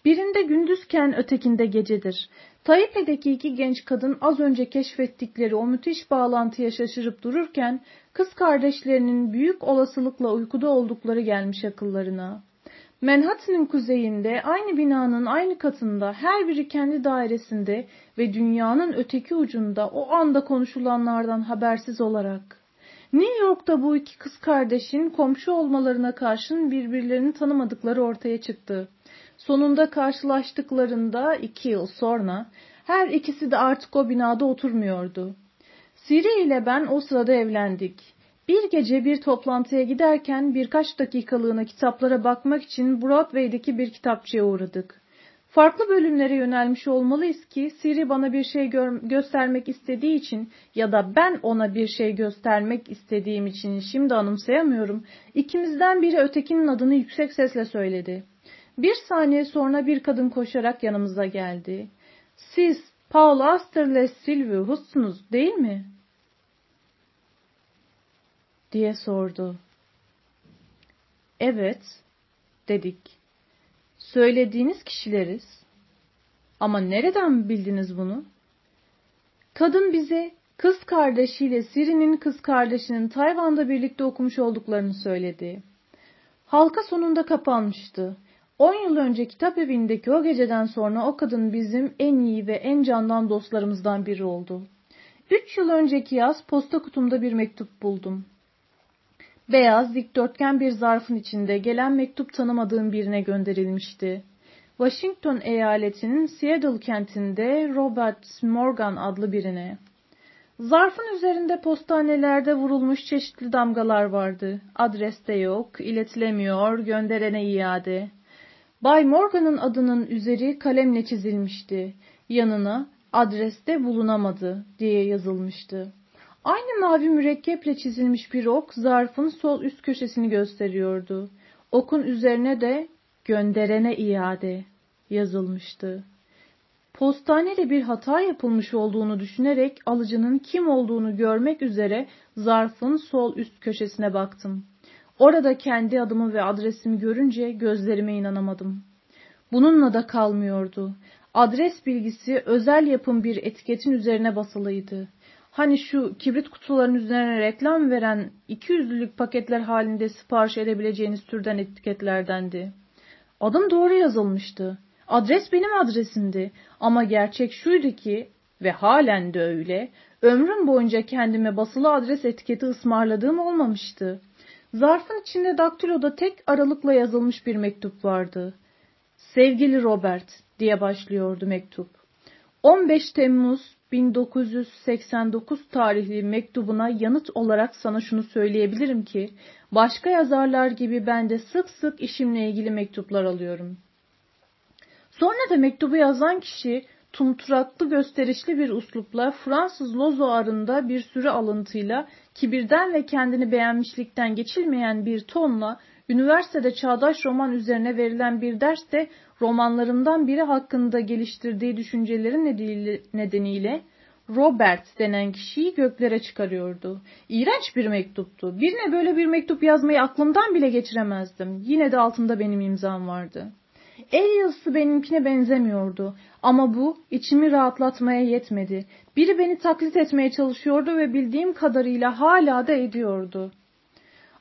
Speaker 1: Birinde gündüzken ötekinde gecedir. Taipei'deki iki genç kadın az önce keşfettikleri o müthiş bağlantıya şaşırıp dururken kız kardeşlerinin büyük olasılıkla uykuda oldukları gelmiş akıllarına. Manhattan'ın kuzeyinde aynı binanın aynı katında her biri kendi dairesinde ve dünyanın öteki ucunda o anda konuşulanlardan habersiz olarak. New York'ta bu iki kız kardeşin komşu olmalarına karşın birbirlerini tanımadıkları ortaya çıktı. Sonunda karşılaştıklarında iki yıl sonra her ikisi de artık o binada oturmuyordu. Siri ile ben o sırada evlendik. Bir gece bir toplantıya giderken birkaç dakikalığına kitaplara bakmak için Broadway'deki bir kitapçıya uğradık. Farklı bölümlere yönelmiş olmalıyız ki Siri bana bir şey gö göstermek istediği için ya da ben ona bir şey göstermek istediğim için şimdi anımsayamıyorum. İkimizden biri ötekinin adını yüksek sesle söyledi. Bir saniye sonra bir kadın koşarak yanımıza geldi. Siz Paul Auster'le Sylvie Huss'unuz değil mi? diye sordu. Evet, dedik. Söylediğiniz kişileriz. Ama nereden bildiniz bunu? Kadın bize kız kardeşiyle Siri'nin kız kardeşinin Tayvan'da birlikte okumuş olduklarını söyledi. Halka sonunda kapanmıştı. On yıl önce kitap evindeki o geceden sonra o kadın bizim en iyi ve en candan dostlarımızdan biri oldu. Üç yıl önceki yaz posta kutumda bir mektup buldum. Beyaz, dikdörtgen bir zarfın içinde gelen mektup tanımadığım birine gönderilmişti. Washington eyaletinin Seattle kentinde Robert Morgan adlı birine. Zarfın üzerinde postanelerde vurulmuş çeşitli damgalar vardı. Adreste yok, iletilemiyor, gönderene iade. Bay Morgan'ın adının üzeri kalemle çizilmişti. Yanına adreste bulunamadı diye yazılmıştı. Aynı mavi mürekkeple çizilmiş bir ok zarfın sol üst köşesini gösteriyordu. Okun üzerine de gönderene iade yazılmıştı. Postanede bir hata yapılmış olduğunu düşünerek alıcının kim olduğunu görmek üzere zarfın sol üst köşesine baktım. Orada kendi adımı ve adresimi görünce gözlerime inanamadım. Bununla da kalmıyordu. Adres bilgisi özel yapım bir etiketin üzerine basılıydı. Hani şu kibrit kutularının üzerine reklam veren 200'lük paketler halinde sipariş edebileceğiniz türden etiketlerdendi. Adım doğru yazılmıştı. Adres benim adresimdi ama gerçek şuydu ki ve halen de öyle, ömrüm boyunca kendime basılı adres etiketi ısmarladığım olmamıştı. Zarfın içinde daktiloda tek aralıkla yazılmış bir mektup vardı. Sevgili Robert diye başlıyordu mektup. 15 Temmuz 1989 tarihli mektubuna yanıt olarak sana şunu söyleyebilirim ki başka yazarlar gibi ben de sık sık işimle ilgili mektuplar alıyorum. Sonra da mektubu yazan kişi tumturaklı gösterişli bir uslupla Fransız Lozo arında bir sürü alıntıyla kibirden ve kendini beğenmişlikten geçilmeyen bir tonla üniversitede çağdaş roman üzerine verilen bir derste romanlarımdan biri hakkında geliştirdiği düşüncelerin nedeniyle Robert denen kişiyi göklere çıkarıyordu. İğrenç bir mektuptu. Birine böyle bir mektup yazmayı aklımdan bile geçiremezdim. Yine de altında benim imzam vardı. El yazısı benimkine benzemiyordu ama bu içimi rahatlatmaya yetmedi. Biri beni taklit etmeye çalışıyordu ve bildiğim kadarıyla hala da ediyordu.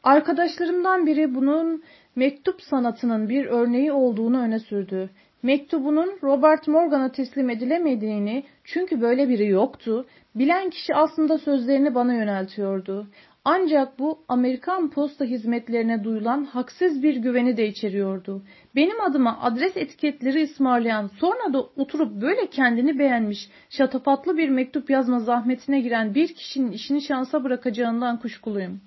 Speaker 1: Arkadaşlarımdan biri bunun mektup sanatının bir örneği olduğunu öne sürdü. Mektubunun Robert Morgan'a teslim edilemediğini çünkü böyle biri yoktu, bilen kişi aslında sözlerini bana yöneltiyordu. Ancak bu Amerikan posta hizmetlerine duyulan haksız bir güveni de içeriyordu. Benim adıma adres etiketleri ısmarlayan sonra da oturup böyle kendini beğenmiş şatafatlı bir mektup yazma zahmetine giren bir kişinin işini şansa bırakacağından kuşkuluyum.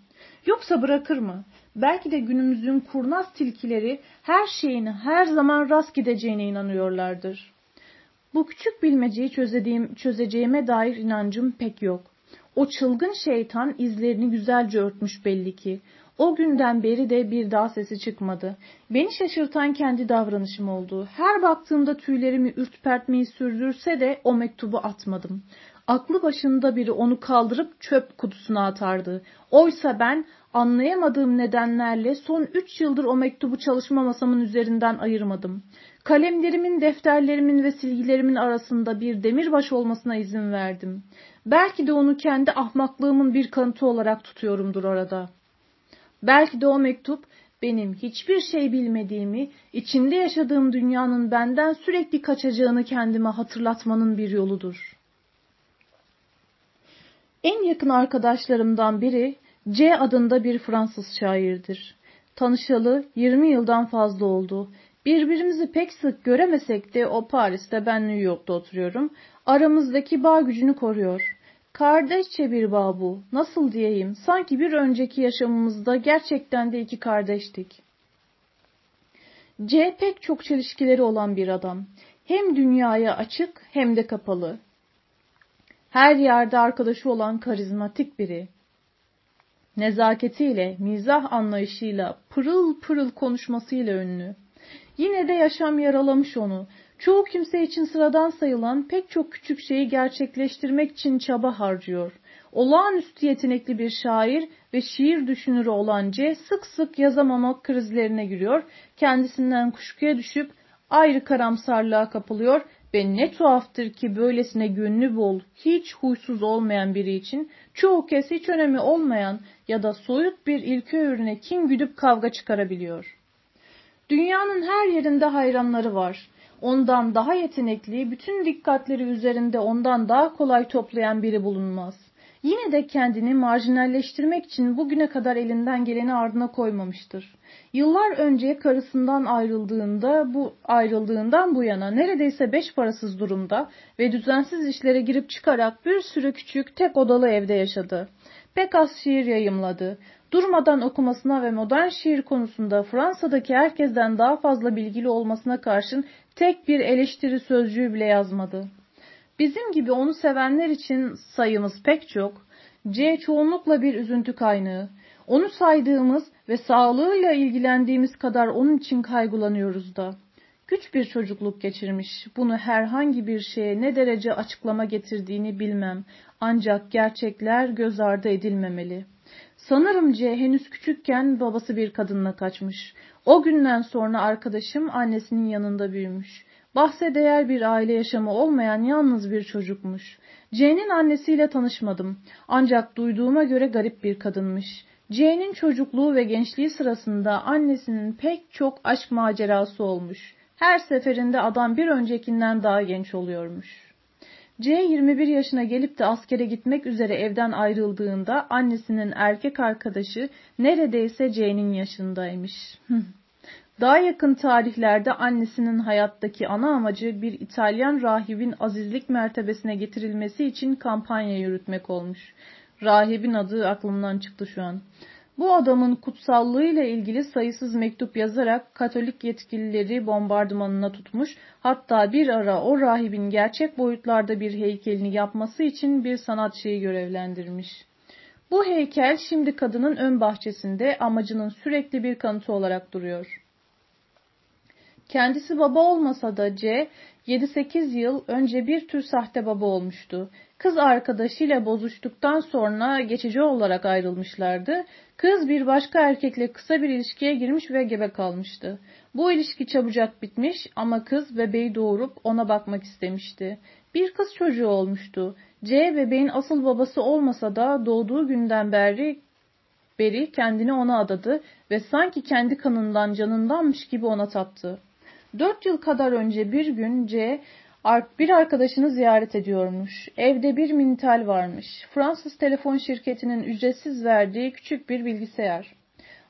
Speaker 1: Yoksa bırakır mı? Belki de günümüzün kurnaz tilkileri her şeyin her zaman rast gideceğine inanıyorlardır. Bu küçük bilmeceyi çözediğim, çözeceğime dair inancım pek yok. O çılgın şeytan izlerini güzelce örtmüş belli ki. O günden beri de bir daha sesi çıkmadı. Beni şaşırtan kendi davranışım oldu. Her baktığımda tüylerimi ürtpertmeyi sürdürse de o mektubu atmadım. Aklı başında biri onu kaldırıp çöp kutusuna atardı. Oysa ben anlayamadığım nedenlerle son üç yıldır o mektubu çalışma masamın üzerinden ayırmadım. Kalemlerimin, defterlerimin ve silgilerimin arasında bir demirbaş olmasına izin verdim. Belki de onu kendi ahmaklığımın bir kanıtı olarak tutuyorumdur orada. Belki de o mektup benim hiçbir şey bilmediğimi, içinde yaşadığım dünyanın benden sürekli kaçacağını kendime hatırlatmanın bir yoludur. En yakın arkadaşlarımdan biri C adında bir Fransız şairdir. Tanışalı 20 yıldan fazla oldu. Birbirimizi pek sık göremesek de o Paris'te ben New York'ta oturuyorum. Aramızdaki bağ gücünü koruyor. Kardeşçe bir bağ bu. Nasıl diyeyim? Sanki bir önceki yaşamımızda gerçekten de iki kardeştik. C pek çok çelişkileri olan bir adam. Hem dünyaya açık hem de kapalı. Her yerde arkadaşı olan karizmatik biri. Nezaketiyle, mizah anlayışıyla, pırıl pırıl konuşmasıyla ünlü. Yine de yaşam yaralamış onu. Çoğu kimse için sıradan sayılan pek çok küçük şeyi gerçekleştirmek için çaba harcıyor. Olağanüstü yetenekli bir şair ve şiir düşünürü olan C sık sık yazamamak krizlerine giriyor, kendisinden kuşkuya düşüp ayrı karamsarlığa kapılıyor ve ne tuhaftır ki böylesine gönlü bol, hiç huysuz olmayan biri için çoğu kez hiç önemi olmayan ya da soyut bir ilke ürüne kim güdüp kavga çıkarabiliyor. Dünyanın her yerinde hayranları var. Ondan daha yetenekli, bütün dikkatleri üzerinde ondan daha kolay toplayan biri bulunmaz. Yine de kendini marjinalleştirmek için bugüne kadar elinden geleni ardına koymamıştır. Yıllar önce karısından ayrıldığında bu ayrıldığından bu yana neredeyse beş parasız durumda ve düzensiz işlere girip çıkarak bir sürü küçük tek odalı evde yaşadı. Pek az şiir yayımladı. Durmadan okumasına ve modern şiir konusunda Fransa'daki herkesten daha fazla bilgili olmasına karşın tek bir eleştiri sözcüğü bile yazmadı. Bizim gibi onu sevenler için sayımız pek çok. C çoğunlukla bir üzüntü kaynağı. Onu saydığımız ve sağlığıyla ilgilendiğimiz kadar onun için kaygılanıyoruz da. Güç bir çocukluk geçirmiş. Bunu herhangi bir şeye ne derece açıklama getirdiğini bilmem. Ancak gerçekler göz ardı edilmemeli. Sanırım C henüz küçükken babası bir kadınla kaçmış. O günden sonra arkadaşım annesinin yanında büyümüş. Bahse değer bir aile yaşamı olmayan yalnız bir çocukmuş. C'nin annesiyle tanışmadım. Ancak duyduğuma göre garip bir kadınmış. C'nin çocukluğu ve gençliği sırasında annesinin pek çok aşk macerası olmuş. Her seferinde adam bir öncekinden daha genç oluyormuş. C 21 yaşına gelip de askere gitmek üzere evden ayrıldığında annesinin erkek arkadaşı neredeyse C'nin yaşındaymış. Daha yakın tarihlerde annesinin hayattaki ana amacı bir İtalyan rahibin azizlik mertebesine getirilmesi için kampanya yürütmek olmuş. Rahibin adı aklımdan çıktı şu an. Bu adamın kutsallığıyla ilgili sayısız mektup yazarak Katolik yetkilileri bombardımanına tutmuş, hatta bir ara o rahibin gerçek boyutlarda bir heykelini yapması için bir sanatçıyı görevlendirmiş. Bu heykel şimdi kadının ön bahçesinde amacının sürekli bir kanıtı olarak duruyor. Kendisi baba olmasa da C, 7-8 yıl önce bir tür sahte baba olmuştu. Kız arkadaşıyla bozuştuktan sonra geçici olarak ayrılmışlardı. Kız bir başka erkekle kısa bir ilişkiye girmiş ve gebe kalmıştı. Bu ilişki çabucak bitmiş ama kız bebeği doğurup ona bakmak istemişti. Bir kız çocuğu olmuştu. C bebeğin asıl babası olmasa da doğduğu günden beri beri kendini ona adadı ve sanki kendi kanından canındanmış gibi ona taptı. Dört yıl kadar önce bir gün C bir arkadaşını ziyaret ediyormuş. Evde bir minitel varmış. Fransız telefon şirketinin ücretsiz verdiği küçük bir bilgisayar.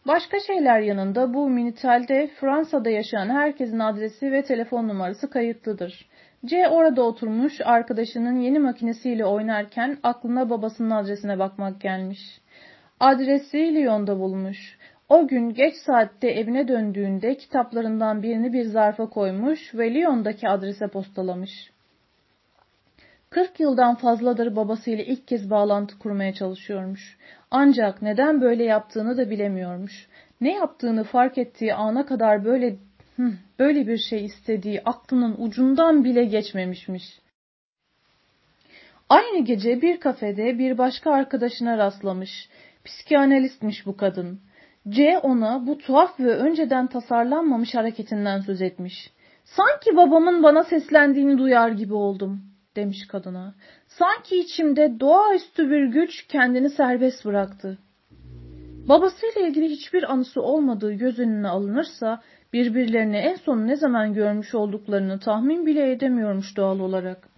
Speaker 1: Başka şeyler yanında bu minitalde Fransa'da yaşayan herkesin adresi ve telefon numarası kayıtlıdır. C orada oturmuş arkadaşının yeni makinesiyle oynarken aklına babasının adresine bakmak gelmiş. Adresi Lyon'da bulmuş. O gün geç saatte evine döndüğünde kitaplarından birini bir zarfa koymuş ve Lyon'daki adrese postalamış. 40 yıldan fazladır babasıyla ilk kez bağlantı kurmaya çalışıyormuş. Ancak neden böyle yaptığını da bilemiyormuş. Ne yaptığını fark ettiği ana kadar böyle böyle bir şey istediği aklının ucundan bile geçmemişmiş. Aynı gece bir kafede bir başka arkadaşına rastlamış. Psikanalistmiş bu kadın. C ona bu tuhaf ve önceden tasarlanmamış hareketinden söz etmiş. Sanki babamın bana seslendiğini duyar gibi oldum, demiş kadına. Sanki içimde doğaüstü bir güç kendini serbest bıraktı. Babasıyla ilgili hiçbir anısı olmadığı göz önüne alınırsa birbirlerini en son ne zaman görmüş olduklarını tahmin bile edemiyormuş doğal olarak.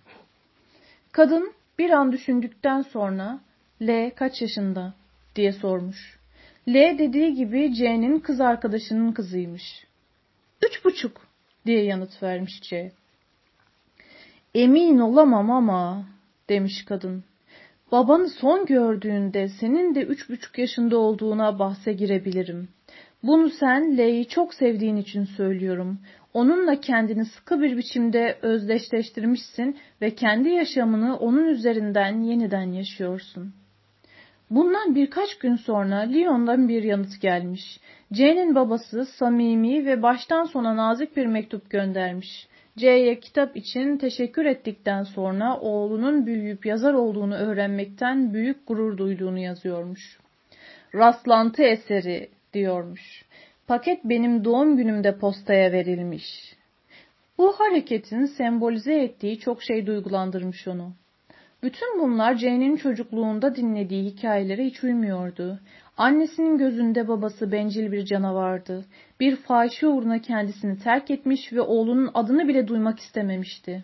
Speaker 1: Kadın bir an düşündükten sonra L kaç yaşında diye sormuş. L dediği gibi C'nin kız arkadaşının kızıymış. Üç buçuk diye yanıt vermiş C. Emin olamam ama demiş kadın. Babanı son gördüğünde senin de üç buçuk yaşında olduğuna bahse girebilirim. Bunu sen L'yi çok sevdiğin için söylüyorum. Onunla kendini sıkı bir biçimde özdeşleştirmişsin ve kendi yaşamını onun üzerinden yeniden yaşıyorsun.'' Bundan birkaç gün sonra Lyon'dan bir yanıt gelmiş. C'nin babası samimi ve baştan sona nazik bir mektup göndermiş. C'ye kitap için teşekkür ettikten sonra oğlunun büyüyüp yazar olduğunu öğrenmekten büyük gurur duyduğunu yazıyormuş. Rastlantı eseri diyormuş. Paket benim doğum günümde postaya verilmiş. Bu hareketin sembolize ettiği çok şey duygulandırmış onu. Bütün bunlar Jane'in çocukluğunda dinlediği hikayelere hiç uymuyordu. Annesinin gözünde babası bencil bir canavardı. Bir fahişe uğruna kendisini terk etmiş ve oğlunun adını bile duymak istememişti.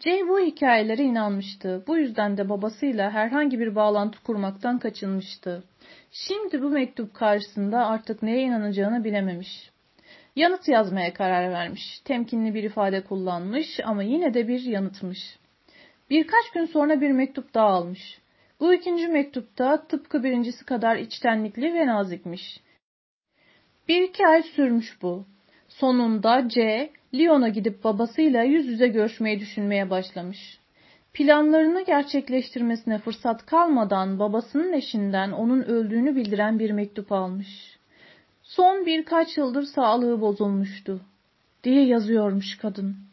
Speaker 1: Jane bu hikayelere inanmıştı. Bu yüzden de babasıyla herhangi bir bağlantı kurmaktan kaçınmıştı. Şimdi bu mektup karşısında artık neye inanacağını bilememiş. Yanıt yazmaya karar vermiş. Temkinli bir ifade kullanmış ama yine de bir yanıtmış. Birkaç gün sonra bir mektup daha almış. Bu ikinci mektupta tıpkı birincisi kadar içtenlikli ve nazikmiş. Bir iki ay sürmüş bu. Sonunda C, Lyon'a gidip babasıyla yüz yüze görüşmeyi düşünmeye başlamış. Planlarını gerçekleştirmesine fırsat kalmadan babasının eşinden onun öldüğünü bildiren bir mektup almış. Son birkaç yıldır sağlığı bozulmuştu diye yazıyormuş kadın.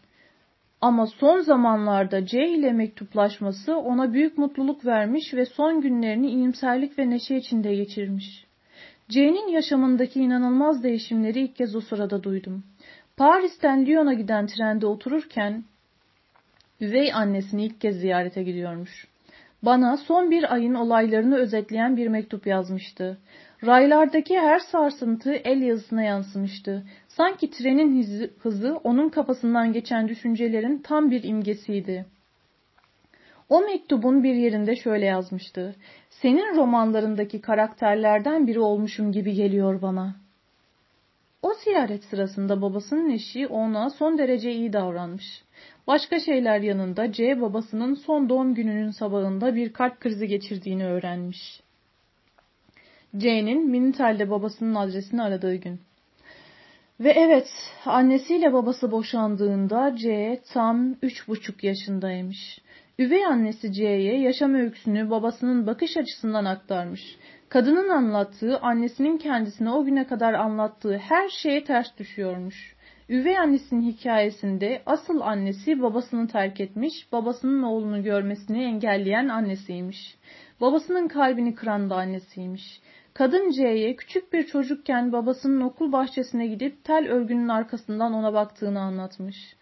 Speaker 1: Ama son zamanlarda C ile mektuplaşması ona büyük mutluluk vermiş ve son günlerini iyimserlik ve neşe içinde geçirmiş. C'nin yaşamındaki inanılmaz değişimleri ilk kez o sırada duydum. Paris'ten Lyon'a giden trende otururken üvey annesini ilk kez ziyarete gidiyormuş. Bana son bir ayın olaylarını özetleyen bir mektup yazmıştı. Raylardaki her sarsıntı el yazısına yansımıştı. Sanki trenin hızı, hızı onun kafasından geçen düşüncelerin tam bir imgesiydi. O mektubun bir yerinde şöyle yazmıştı. Senin romanlarındaki karakterlerden biri olmuşum gibi geliyor bana. O ziyaret sırasında babasının eşi ona son derece iyi davranmış. Başka şeyler yanında C babasının son doğum gününün sabahında bir kalp krizi geçirdiğini öğrenmiş. C'nin Minital'de babasının adresini aradığı gün. Ve evet, annesiyle babası boşandığında C tam üç buçuk yaşındaymış. Üvey annesi C'ye yaşam öyküsünü babasının bakış açısından aktarmış. Kadının anlattığı, annesinin kendisine o güne kadar anlattığı her şeye ters düşüyormuş. Üvey annesinin hikayesinde asıl annesi babasını terk etmiş, babasının oğlunu görmesini engelleyen annesiymiş. Babasının kalbini kıran da annesiymiş. Kadın C'ye küçük bir çocukken babasının okul bahçesine gidip tel örgünün arkasından ona baktığını anlatmış.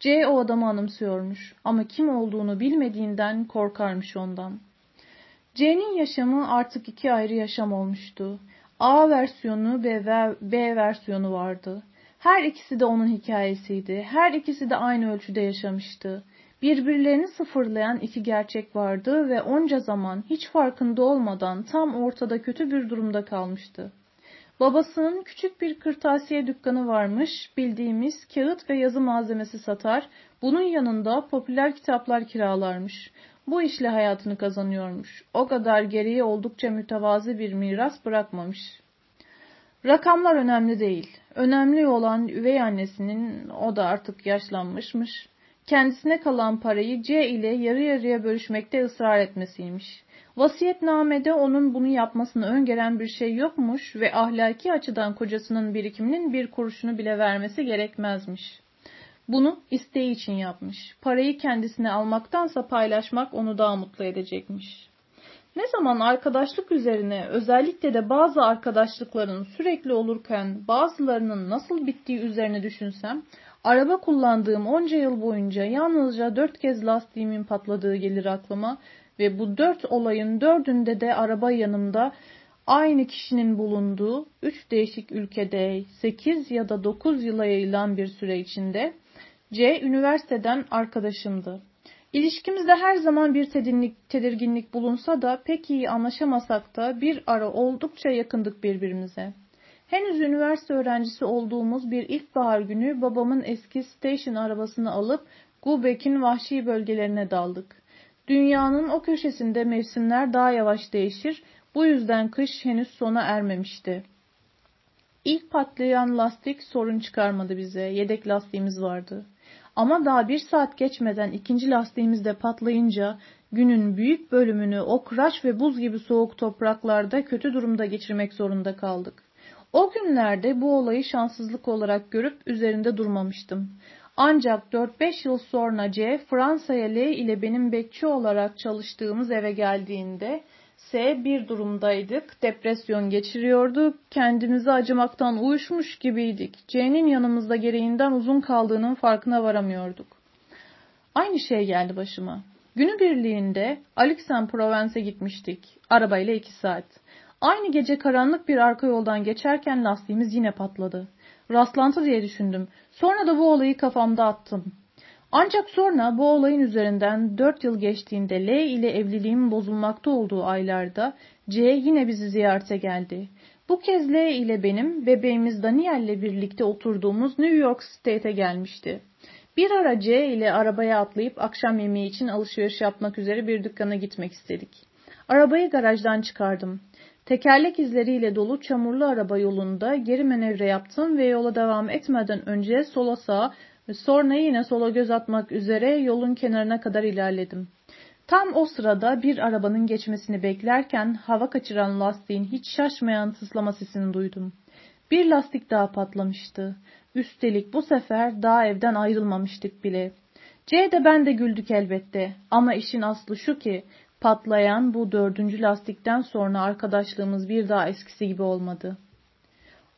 Speaker 1: C o adamı anımsıyormuş ama kim olduğunu bilmediğinden korkarmış ondan. C'nin yaşamı artık iki ayrı yaşam olmuştu. A versiyonu ve B versiyonu vardı. Her ikisi de onun hikayesiydi. Her ikisi de aynı ölçüde yaşamıştı. Birbirlerini sıfırlayan iki gerçek vardı ve onca zaman hiç farkında olmadan tam ortada kötü bir durumda kalmıştı. Babasının küçük bir kırtasiye dükkanı varmış, bildiğimiz kağıt ve yazı malzemesi satar, bunun yanında popüler kitaplar kiralarmış. Bu işle hayatını kazanıyormuş. O kadar geriye oldukça mütevazı bir miras bırakmamış. Rakamlar önemli değil. Önemli olan üvey annesinin, o da artık yaşlanmışmış, kendisine kalan parayı C ile yarı yarıya bölüşmekte ısrar etmesiymiş. Vasiyetnamede onun bunu yapmasını öngören bir şey yokmuş ve ahlaki açıdan kocasının birikiminin bir kuruşunu bile vermesi gerekmezmiş. Bunu isteği için yapmış. Parayı kendisine almaktansa paylaşmak onu daha mutlu edecekmiş. Ne zaman arkadaşlık üzerine özellikle de bazı arkadaşlıkların sürekli olurken bazılarının nasıl bittiği üzerine düşünsem, araba kullandığım onca yıl boyunca yalnızca dört kez lastiğimin patladığı gelir aklıma ve bu dört olayın dördünde de araba yanımda aynı kişinin bulunduğu üç değişik ülkede sekiz ya da dokuz yıla yayılan bir süre içinde C. Üniversiteden arkadaşımdı. İlişkimizde her zaman bir tedirginlik, tedirginlik bulunsa da pek iyi anlaşamasak da bir ara oldukça yakındık birbirimize. Henüz üniversite öğrencisi olduğumuz bir ilkbahar günü babamın eski station arabasını alıp Gubek'in vahşi bölgelerine daldık. Dünyanın o köşesinde mevsimler daha yavaş değişir, bu yüzden kış henüz sona ermemişti. İlk patlayan lastik sorun çıkarmadı bize, yedek lastiğimiz vardı. Ama daha bir saat geçmeden ikinci lastiğimiz de patlayınca günün büyük bölümünü o kıraç ve buz gibi soğuk topraklarda kötü durumda geçirmek zorunda kaldık. O günlerde bu olayı şanssızlık olarak görüp üzerinde durmamıştım. Ancak 4-5 yıl sonra C Fransa'ya L ile benim bekçi olarak çalıştığımız eve geldiğinde S bir durumdaydık. Depresyon geçiriyorduk. Kendimizi acımaktan uyuşmuş gibiydik. C'nin yanımızda gereğinden uzun kaldığının farkına varamıyorduk. Aynı şey geldi başıma. Günü birliğinde Aix-en-Provence'e gitmiştik. Arabayla iki saat. Aynı gece karanlık bir arka yoldan geçerken lastiğimiz yine patladı. Rastlantı diye düşündüm. Sonra da bu olayı kafamda attım. Ancak sonra bu olayın üzerinden dört yıl geçtiğinde L ile evliliğimin bozulmakta olduğu aylarda C yine bizi ziyarete geldi. Bu kez L ile benim bebeğimiz Daniel ile birlikte oturduğumuz New York State'e gelmişti. Bir ara C ile arabaya atlayıp akşam yemeği için alışveriş yapmak üzere bir dükkana gitmek istedik. Arabayı garajdan çıkardım. Tekerlek izleriyle dolu çamurlu araba yolunda geri manevra yaptım ve yola devam etmeden önce sola sağa ve sonra yine sola göz atmak üzere yolun kenarına kadar ilerledim. Tam o sırada bir arabanın geçmesini beklerken hava kaçıran lastiğin hiç şaşmayan tıslama sesini duydum. Bir lastik daha patlamıştı. Üstelik bu sefer daha evden ayrılmamıştık bile. C de ben de güldük elbette. Ama işin aslı şu ki patlayan bu dördüncü lastikten sonra arkadaşlığımız bir daha eskisi gibi olmadı.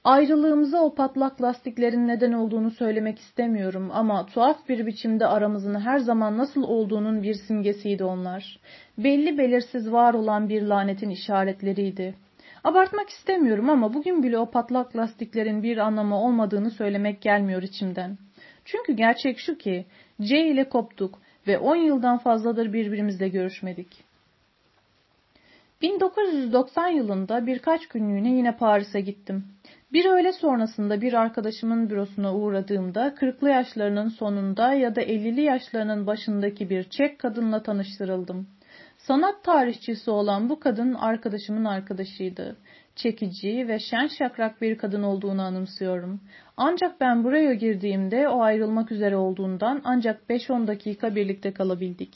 Speaker 1: Ayrılığımıza o patlak lastiklerin neden olduğunu söylemek istemiyorum ama tuhaf bir biçimde aramızın her zaman nasıl olduğunun bir simgesiydi onlar. Belli belirsiz var olan bir lanetin işaretleriydi. Abartmak istemiyorum ama bugün bile o patlak lastiklerin bir anlamı olmadığını söylemek gelmiyor içimden. Çünkü gerçek şu ki C ile koptuk ve 10 yıldan fazladır birbirimizle görüşmedik. 1990 yılında birkaç günlüğüne yine Paris'e gittim. Bir öğle sonrasında bir arkadaşımın bürosuna uğradığımda 40'lı yaşlarının sonunda ya da 50'li yaşlarının başındaki bir Çek kadınla tanıştırıldım. Sanat tarihçisi olan bu kadın arkadaşımın arkadaşıydı. Çekici ve şen şakrak bir kadın olduğunu anımsıyorum. Ancak ben buraya girdiğimde o ayrılmak üzere olduğundan ancak 5-10 dakika birlikte kalabildik.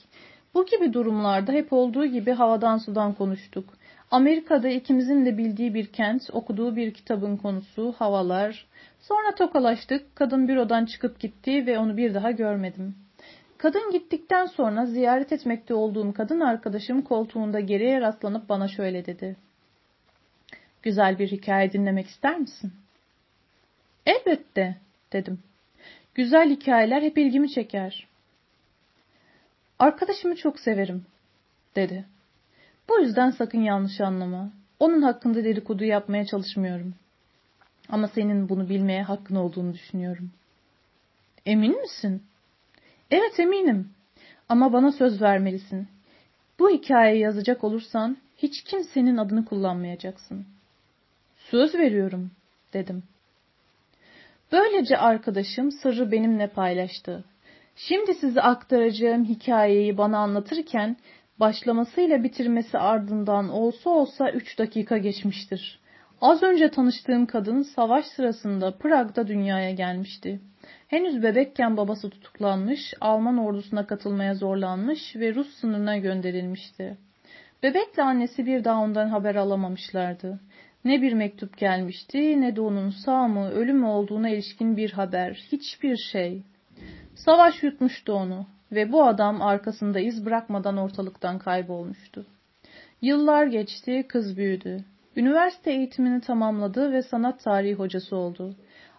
Speaker 1: Bu gibi durumlarda hep olduğu gibi havadan sudan konuştuk. Amerika'da ikimizin de bildiği bir kent, okuduğu bir kitabın konusu, havalar. Sonra tokalaştık, kadın bürodan çıkıp gitti ve onu bir daha görmedim. Kadın gittikten sonra ziyaret etmekte olduğum kadın arkadaşım koltuğunda geriye rastlanıp bana şöyle dedi. Güzel bir hikaye dinlemek ister misin? Elbette, dedim. Güzel hikayeler hep ilgimi çeker. Arkadaşımı çok severim, dedi. Bu yüzden sakın yanlış anlama. Onun hakkında dedikodu yapmaya çalışmıyorum. Ama senin bunu bilmeye hakkın olduğunu düşünüyorum. Emin misin? Evet eminim. Ama bana söz vermelisin. Bu hikayeyi yazacak olursan hiç kimsenin adını kullanmayacaksın. Söz veriyorum, dedim. Böylece arkadaşım sırrı benimle paylaştı. Şimdi size aktaracağım hikayeyi bana anlatırken başlamasıyla bitirmesi ardından olsa olsa üç dakika geçmiştir. Az önce tanıştığım kadın savaş sırasında Prag'da dünyaya gelmişti. Henüz bebekken babası tutuklanmış, Alman ordusuna katılmaya zorlanmış ve Rus sınırına gönderilmişti. Bebekle annesi bir daha ondan haber alamamışlardı. Ne bir mektup gelmişti ne de onun sağ mı ölü mü olduğuna ilişkin bir haber, hiçbir şey. Savaş yutmuştu onu ve bu adam arkasında iz bırakmadan ortalıktan kaybolmuştu. Yıllar geçti, kız büyüdü. Üniversite eğitimini tamamladı ve sanat tarihi hocası oldu.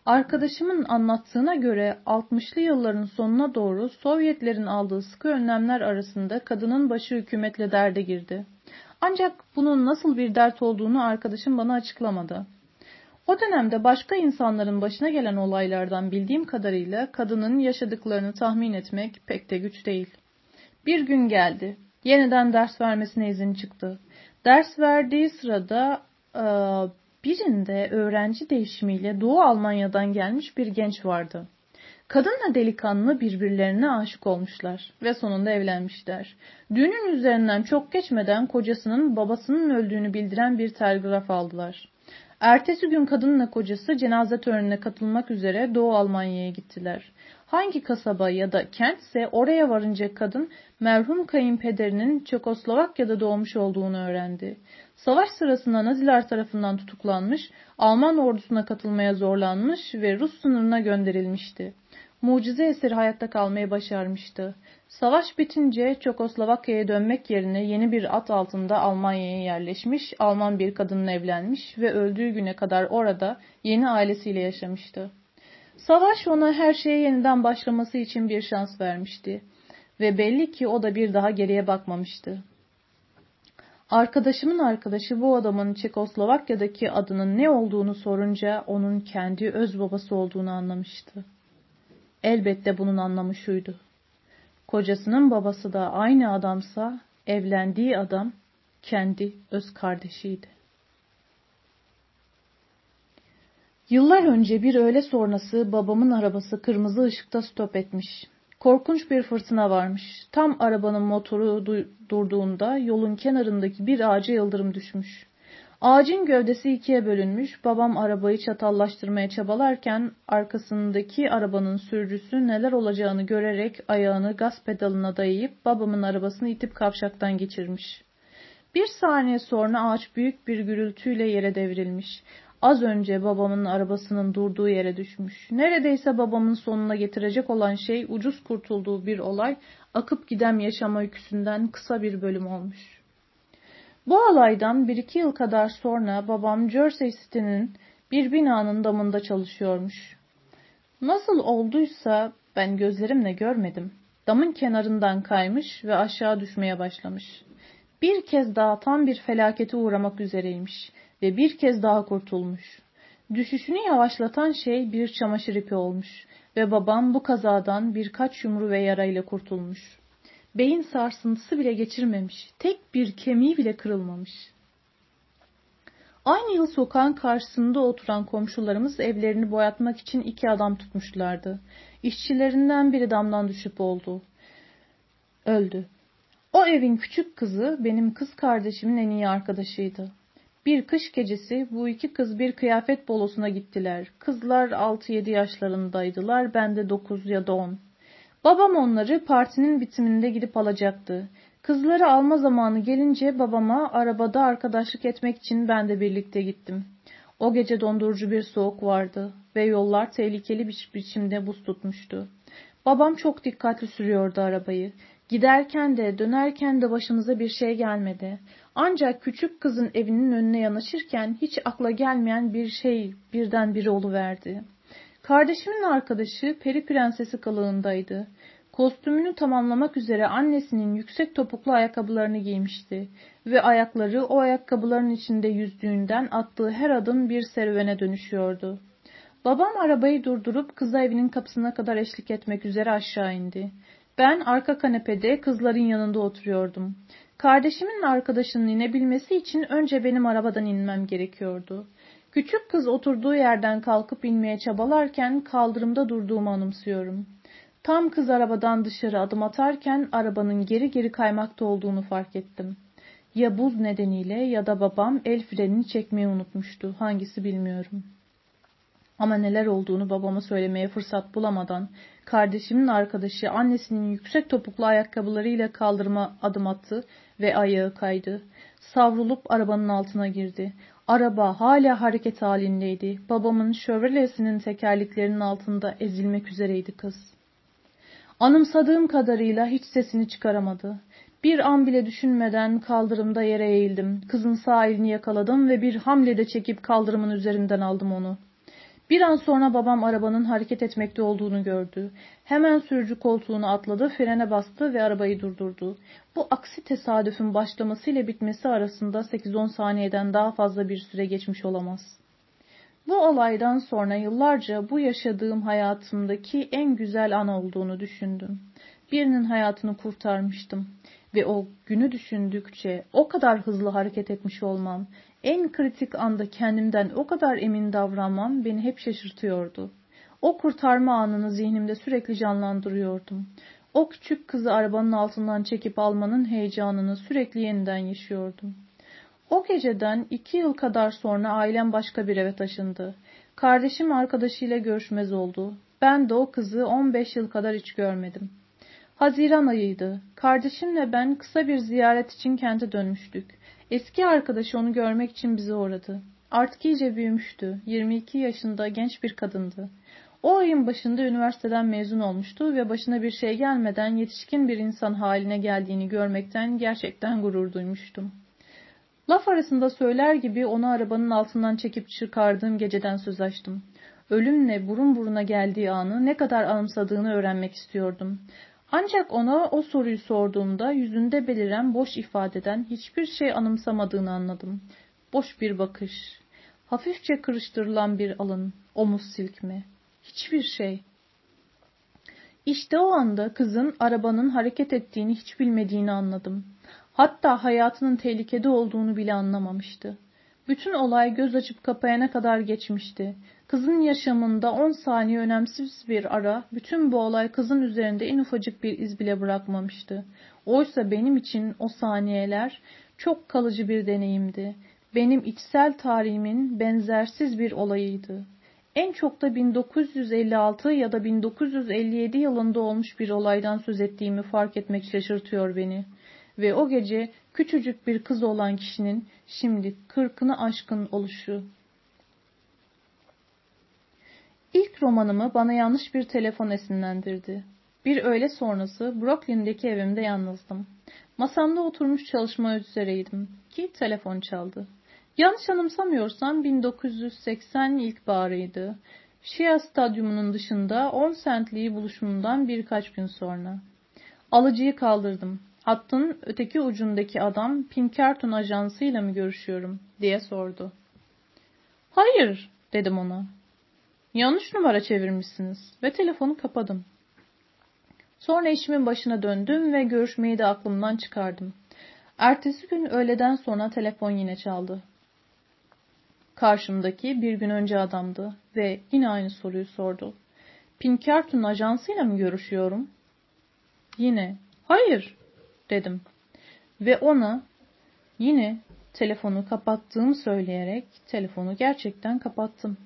Speaker 1: Arkadaşımın anlattığına göre 60'lı yılların sonuna doğru Sovyetlerin aldığı sıkı önlemler arasında kadının başı hükümetle derde girdi. Ancak bunun nasıl bir dert olduğunu arkadaşım bana açıklamadı. O dönemde başka insanların başına gelen olaylardan bildiğim kadarıyla kadının yaşadıklarını tahmin etmek pek de güç değil. Bir gün geldi. Yeniden ders vermesine izin çıktı. Ders verdiği sırada e, birinde öğrenci değişimiyle Doğu Almanya'dan gelmiş bir genç vardı. Kadınla delikanlı birbirlerine aşık olmuşlar ve sonunda evlenmişler. Düğünün üzerinden çok geçmeden kocasının babasının öldüğünü bildiren bir telgraf aldılar. Ertesi gün kadınla kocası cenaze törenine katılmak üzere Doğu Almanya'ya gittiler. Hangi kasaba ya da kentse oraya varınca kadın merhum kayınpederinin Çekoslovakya'da doğmuş olduğunu öğrendi. Savaş sırasında Naziler tarafından tutuklanmış, Alman ordusuna katılmaya zorlanmış ve Rus sınırına gönderilmişti. Mucize eseri hayatta kalmayı başarmıştı. Savaş bitince Çekoslovakya'ya dönmek yerine yeni bir at altında Almanya'ya yerleşmiş, Alman bir kadınla evlenmiş ve öldüğü güne kadar orada yeni ailesiyle yaşamıştı. Savaş ona her şeye yeniden başlaması için bir şans vermişti ve belli ki o da bir daha geriye bakmamıştı. Arkadaşımın arkadaşı bu adamın Çekoslovakya'daki adının ne olduğunu sorunca onun kendi öz babası olduğunu anlamıştı. Elbette bunun anlamı şuydu. Kocasının babası da aynı adamsa evlendiği adam kendi öz kardeşiydi. Yıllar önce bir öğle sonrası babamın arabası kırmızı ışıkta stop etmiş. Korkunç bir fırtına varmış. Tam arabanın motoru durduğunda yolun kenarındaki bir ağaca yıldırım düşmüş. Ağacın gövdesi ikiye bölünmüş, babam arabayı çatallaştırmaya çabalarken arkasındaki arabanın sürücüsü neler olacağını görerek ayağını gaz pedalına dayayıp babamın arabasını itip kavşaktan geçirmiş. Bir saniye sonra ağaç büyük bir gürültüyle yere devrilmiş. Az önce babamın arabasının durduğu yere düşmüş. Neredeyse babamın sonuna getirecek olan şey ucuz kurtulduğu bir olay akıp giden yaşama öyküsünden kısa bir bölüm olmuş. Bu olaydan bir iki yıl kadar sonra babam Jersey City'nin bir binanın damında çalışıyormuş. Nasıl olduysa ben gözlerimle görmedim. Damın kenarından kaymış ve aşağı düşmeye başlamış. Bir kez daha tam bir felakete uğramak üzereymiş ve bir kez daha kurtulmuş. Düşüşünü yavaşlatan şey bir çamaşır ipi olmuş ve babam bu kazadan birkaç yumru ve yarayla kurtulmuş. Beyin sarsıntısı bile geçirmemiş, tek bir kemiği bile kırılmamış. Aynı yıl sokağın karşısında oturan komşularımız evlerini boyatmak için iki adam tutmuşlardı. İşçilerinden biri damdan düşüp oldu. Öldü. O evin küçük kızı benim kız kardeşimin en iyi arkadaşıydı. Bir kış gecesi bu iki kız bir kıyafet bolosuna gittiler. Kızlar 6-7 yaşlarındaydılar, ben de 9 ya da 10. Babam onları partinin bitiminde gidip alacaktı. Kızları alma zamanı gelince babama arabada arkadaşlık etmek için ben de birlikte gittim. O gece dondurucu bir soğuk vardı ve yollar tehlikeli bir biçimde buz tutmuştu. Babam çok dikkatli sürüyordu arabayı. Giderken de dönerken de başımıza bir şey gelmedi. Ancak küçük kızın evinin önüne yanaşırken hiç akla gelmeyen bir şey birden bir oluverdi. Kardeşimin arkadaşı peri prensesi kılığındaydı. Kostümünü tamamlamak üzere annesinin yüksek topuklu ayakkabılarını giymişti ve ayakları o ayakkabıların içinde yüzdüğünden attığı her adım bir serüvene dönüşüyordu. Babam arabayı durdurup kıza evinin kapısına kadar eşlik etmek üzere aşağı indi. Ben arka kanepede kızların yanında oturuyordum. Kardeşimin arkadaşının inebilmesi için önce benim arabadan inmem gerekiyordu. Küçük kız oturduğu yerden kalkıp inmeye çabalarken kaldırımda durduğumu anımsıyorum. Tam kız arabadan dışarı adım atarken arabanın geri geri kaymakta olduğunu fark ettim. Ya buz nedeniyle ya da babam el frenini çekmeyi unutmuştu. Hangisi bilmiyorum. Ama neler olduğunu babama söylemeye fırsat bulamadan kardeşimin arkadaşı annesinin yüksek topuklu ayakkabılarıyla kaldırma adım attı ve ayağı kaydı. Savrulup arabanın altına girdi. Araba hala hareket halindeydi. Babamın Chevrolet'sinin tekerleklerinin altında ezilmek üzereydi kız. Anımsadığım kadarıyla hiç sesini çıkaramadı. Bir an bile düşünmeden kaldırımda yere eğildim. Kızın sağ elini yakaladım ve bir hamlede çekip kaldırımın üzerinden aldım onu. Bir an sonra babam arabanın hareket etmekte olduğunu gördü. Hemen sürücü koltuğunu atladı, frene bastı ve arabayı durdurdu. Bu aksi tesadüfün başlamasıyla bitmesi arasında 8-10 saniyeden daha fazla bir süre geçmiş olamaz. Bu olaydan sonra yıllarca bu yaşadığım hayatımdaki en güzel an olduğunu düşündüm. Birinin hayatını kurtarmıştım ve o günü düşündükçe o kadar hızlı hareket etmiş olmam, en kritik anda kendimden o kadar emin davranmam beni hep şaşırtıyordu. O kurtarma anını zihnimde sürekli canlandırıyordum. O küçük kızı arabanın altından çekip almanın heyecanını sürekli yeniden yaşıyordum. O geceden iki yıl kadar sonra ailem başka bir eve taşındı. Kardeşim arkadaşıyla görüşmez oldu. Ben de o kızı 15 yıl kadar hiç görmedim. Haziran ayıydı. Kardeşimle ben kısa bir ziyaret için kente dönmüştük. Eski arkadaşı onu görmek için bize uğradı. Artık iyice büyümüştü. 22 yaşında genç bir kadındı. O ayın başında üniversiteden mezun olmuştu ve başına bir şey gelmeden yetişkin bir insan haline geldiğini görmekten gerçekten gurur duymuştum. Laf arasında söyler gibi onu arabanın altından çekip çıkardığım geceden söz açtım. Ölümle burun buruna geldiği anı ne kadar anımsadığını öğrenmek istiyordum. Ancak ona o soruyu sorduğumda yüzünde beliren boş ifadeden hiçbir şey anımsamadığını anladım. Boş bir bakış, hafifçe kırıştırılan bir alın, omuz silkme, hiçbir şey. İşte o anda kızın arabanın hareket ettiğini hiç bilmediğini anladım. Hatta hayatının tehlikede olduğunu bile anlamamıştı. Bütün olay göz açıp kapayana kadar geçmişti. Kızın yaşamında 10 saniye önemsiz bir ara, bütün bu olay kızın üzerinde en ufacık bir iz bile bırakmamıştı. Oysa benim için o saniyeler çok kalıcı bir deneyimdi. Benim içsel tarihimin benzersiz bir olayıydı. En çok da 1956 ya da 1957 yılında olmuş bir olaydan söz ettiğimi fark etmek şaşırtıyor beni. Ve o gece küçücük bir kız olan kişinin şimdi kırkını aşkın oluşu İlk romanımı bana yanlış bir telefon esinlendirdi. Bir öğle sonrası Brooklyn'deki evimde yalnızdım. Masamda oturmuş çalışma üzereydim ki telefon çaldı. Yanlış anımsamıyorsam 1980 ilkbaharıydı. Shea Stadyumu'nun dışında 10 centliği buluşumundan birkaç gün sonra. Alıcıyı kaldırdım. Hattın öteki ucundaki adam Pinkerton ajansıyla mı görüşüyorum diye sordu. Hayır dedim ona. Yanlış numara çevirmişsiniz ve telefonu kapadım. Sonra işimin başına döndüm ve görüşmeyi de aklımdan çıkardım. Ertesi gün öğleden sonra telefon yine çaldı. Karşımdaki bir gün önce adamdı ve yine aynı soruyu sordu. Pinkerton ajansıyla mı görüşüyorum? Yine, hayır dedim. Ve ona yine telefonu kapattığımı söyleyerek telefonu gerçekten kapattım.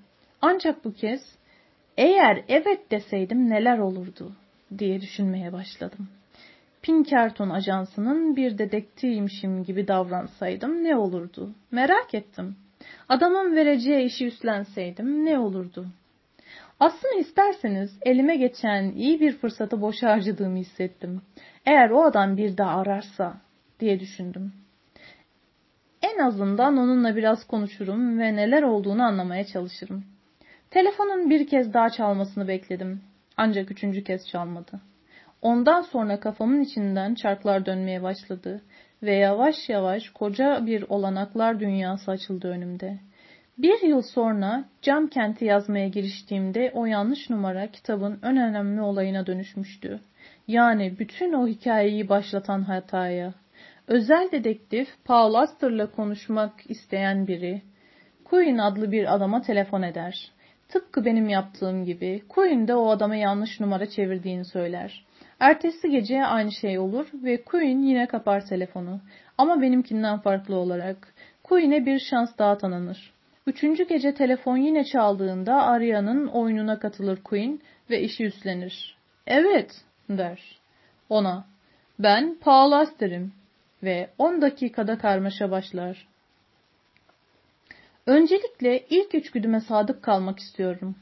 Speaker 1: Ancak bu kez eğer evet deseydim neler olurdu diye düşünmeye başladım. Pinkerton ajansının bir dedektifiymişim gibi davransaydım ne olurdu? Merak ettim. Adamın vereceği işi üstlenseydim ne olurdu? Aslında isterseniz elime geçen iyi bir fırsatı boş harcadığımı hissettim. Eğer o adam bir daha ararsa diye düşündüm. En azından onunla biraz konuşurum ve neler olduğunu anlamaya çalışırım. Telefonun bir kez daha çalmasını bekledim. Ancak üçüncü kez çalmadı. Ondan sonra kafamın içinden çarklar dönmeye başladı ve yavaş yavaş koca bir olanaklar dünyası açıldı önümde. Bir yıl sonra Cam Kent'i yazmaya giriştiğimde o yanlış numara kitabın en önemli olayına dönüşmüştü. Yani bütün o hikayeyi başlatan hataya. Özel dedektif Paul Astor'la konuşmak isteyen biri, Queen adlı bir adama telefon eder. Tıpkı benim yaptığım gibi Queen de o adama yanlış numara çevirdiğini söyler. Ertesi gece aynı şey olur ve Queen yine kapar telefonu. Ama benimkinden farklı olarak. Queen'e bir şans daha tanınır. Üçüncü gece telefon yine çaldığında Aria'nın oyununa katılır Queen ve işi üstlenir. Evet der. Ona ben Paul Aster'im ve 10 dakikada karmaşa başlar. Öncelikle ilk içgüdüme sadık kalmak istiyorum.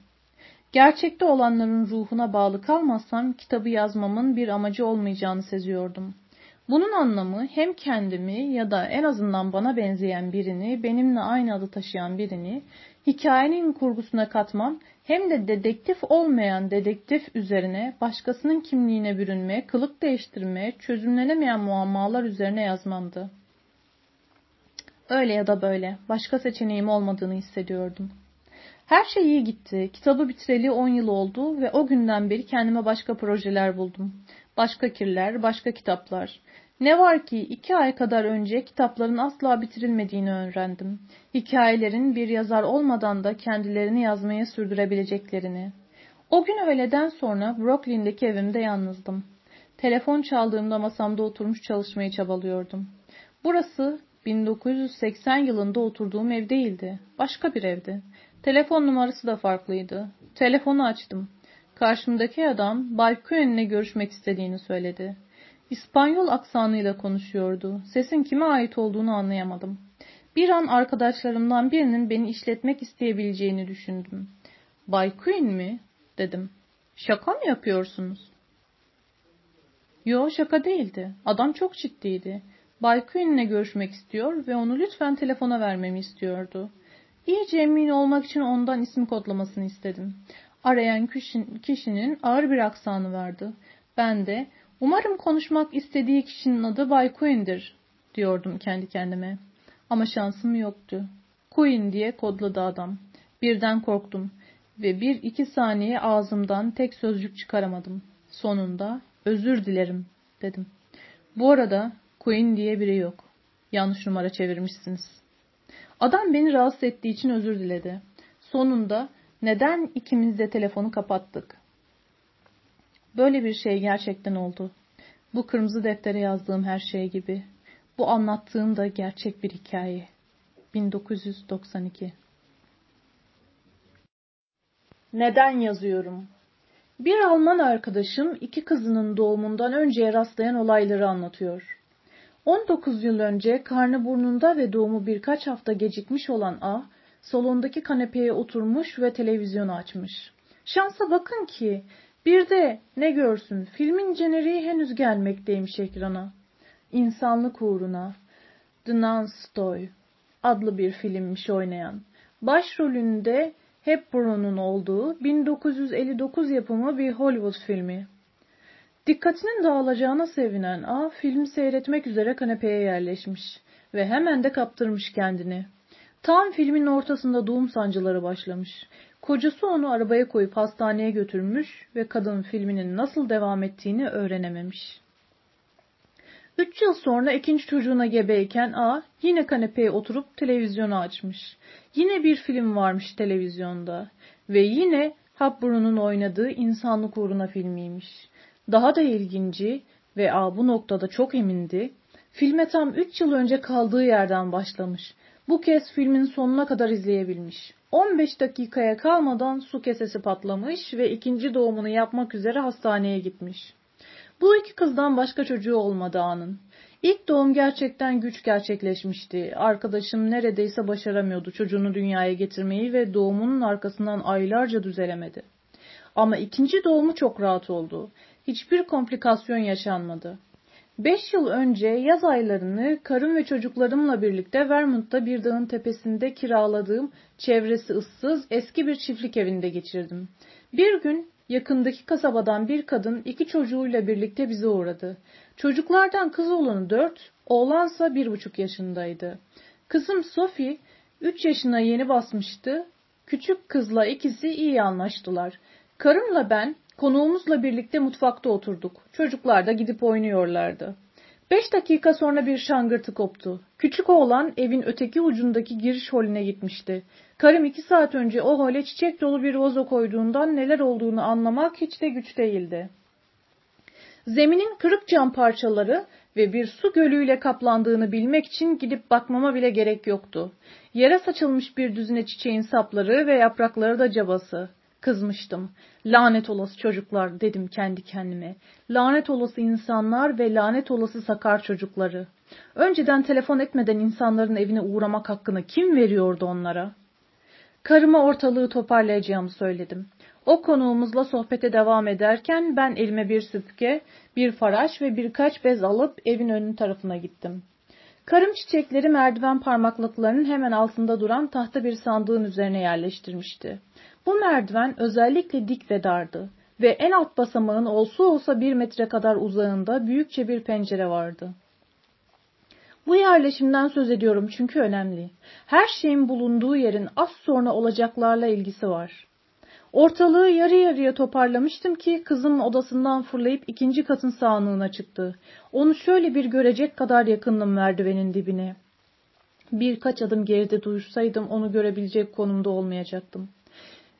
Speaker 1: Gerçekte olanların ruhuna bağlı kalmazsam kitabı yazmamın bir amacı olmayacağını seziyordum. Bunun anlamı hem kendimi ya da en azından bana benzeyen birini, benimle aynı adı taşıyan birini hikayenin kurgusuna katmam hem de dedektif olmayan dedektif üzerine başkasının kimliğine bürünme, kılık değiştirme, çözümlenemeyen muammalar üzerine yazmamdı. Öyle ya da böyle başka seçeneğim olmadığını hissediyordum. Her şey iyi gitti. Kitabı bitireli 10 yıl oldu ve o günden beri kendime başka projeler buldum. Başka kirler, başka kitaplar. Ne var ki iki ay kadar önce kitapların asla bitirilmediğini öğrendim. Hikayelerin bir yazar olmadan da kendilerini yazmaya sürdürebileceklerini. O gün öğleden sonra Brooklyn'deki evimde yalnızdım. Telefon çaldığımda masamda oturmuş çalışmayı çabalıyordum. Burası 1980 yılında oturduğum ev değildi. Başka bir evdi. Telefon numarası da farklıydı. Telefonu açtım. Karşımdaki adam Bay görüşmek istediğini söyledi. İspanyol aksanıyla konuşuyordu. Sesin kime ait olduğunu anlayamadım. Bir an arkadaşlarımdan birinin beni işletmek isteyebileceğini düşündüm. Bay Queen mi? dedim. Şaka mı yapıyorsunuz? Yo şaka değildi. Adam çok ciddiydi. Bay Quinn'le görüşmek istiyor ve onu lütfen telefona vermemi istiyordu. İyice emin olmak için ondan isim kodlamasını istedim. Arayan kişinin ağır bir aksanı vardı. Ben de umarım konuşmak istediği kişinin adı Bay Quinn'dir diyordum kendi kendime. Ama şansım yoktu. Quinn diye kodladı adam. Birden korktum ve bir iki saniye ağzımdan tek sözcük çıkaramadım. Sonunda özür dilerim dedim. Bu arada Queen diye biri yok. Yanlış numara çevirmişsiniz. Adam beni rahatsız ettiği için özür diledi. Sonunda neden ikimiz de telefonu kapattık? Böyle bir şey gerçekten oldu. Bu kırmızı deftere yazdığım her şey gibi. Bu anlattığım da gerçek bir hikaye. 1992 Neden yazıyorum? Bir Alman arkadaşım iki kızının doğumundan önce rastlayan olayları anlatıyor. 19 yıl önce karnı burnunda ve doğumu birkaç hafta gecikmiş olan A, salondaki kanepeye oturmuş ve televizyonu açmış. Şansa bakın ki bir de ne görsün filmin jeneriği henüz gelmekteymiş ekrana. İnsanlık uğruna The Nonstoy adlı bir filmmiş oynayan. Başrolünde Hepburn'un olduğu 1959 yapımı bir Hollywood filmi. Dikkatinin dağılacağına sevinen A filmi seyretmek üzere kanepeye yerleşmiş ve hemen de kaptırmış kendini. Tam filmin ortasında doğum sancıları başlamış. Kocası onu arabaya koyup hastaneye götürmüş ve kadın filminin nasıl devam ettiğini öğrenememiş. Üç yıl sonra ikinci çocuğuna gebeyken A yine kanepeye oturup televizyonu açmış. Yine bir film varmış televizyonda ve yine Hepburn'un oynadığı İnsanlık Uğruna filmiymiş. Daha da ilginci ve A bu noktada çok emindi. Filme tam 3 yıl önce kaldığı yerden başlamış. Bu kez filmin sonuna kadar izleyebilmiş. 15 dakikaya kalmadan su kesesi patlamış ve ikinci doğumunu yapmak üzere hastaneye gitmiş. Bu iki kızdan başka çocuğu olmadı anın. İlk doğum gerçekten güç gerçekleşmişti. Arkadaşım neredeyse başaramıyordu çocuğunu dünyaya getirmeyi ve doğumunun arkasından aylarca düzelemedi. Ama ikinci doğumu çok rahat oldu. Hiçbir komplikasyon yaşanmadı. Beş yıl önce yaz aylarını karım ve çocuklarımla birlikte Vermont'ta bir dağın tepesinde kiraladığım çevresi ıssız eski bir çiftlik evinde geçirdim. Bir gün yakındaki kasabadan bir kadın iki çocuğuyla birlikte bize uğradı. Çocuklardan kız olanı dört, oğlansa bir buçuk yaşındaydı. Kızım Sophie üç yaşına yeni basmıştı. Küçük kızla ikisi iyi anlaştılar. Karımla ben konuğumuzla birlikte mutfakta oturduk. Çocuklar da gidip oynuyorlardı. Beş dakika sonra bir şangırtı koptu. Küçük oğlan evin öteki ucundaki giriş holüne gitmişti. Karım iki saat önce o hole çiçek dolu bir vazo koyduğundan neler olduğunu anlamak hiç de güç değildi. Zeminin kırık cam parçaları ve bir su gölüyle kaplandığını bilmek için gidip bakmama bile gerek yoktu. Yere saçılmış bir düzine çiçeğin sapları ve yaprakları da cabası. Kızmıştım. Lanet olası çocuklar dedim kendi kendime. Lanet olası insanlar ve lanet olası sakar çocukları. Önceden telefon etmeden insanların evine uğramak hakkını kim veriyordu onlara? Karıma ortalığı toparlayacağımı söyledim. O konuğumuzla sohbete devam ederken ben elime bir süpke, bir faraş ve birkaç bez alıp evin önü tarafına gittim. Karım çiçekleri merdiven parmaklıklarının hemen altında duran tahta bir sandığın üzerine yerleştirmişti. Bu merdiven özellikle dik ve dardı ve en alt basamağın olsa olsa bir metre kadar uzağında büyükçe bir pencere vardı. Bu yerleşimden söz ediyorum çünkü önemli. Her şeyin bulunduğu yerin az sonra olacaklarla ilgisi var. Ortalığı yarı yarıya toparlamıştım ki kızım odasından fırlayıp ikinci katın sağanlığına çıktı. Onu şöyle bir görecek kadar yakındım merdivenin dibine. Birkaç adım geride dursaydım onu görebilecek konumda olmayacaktım.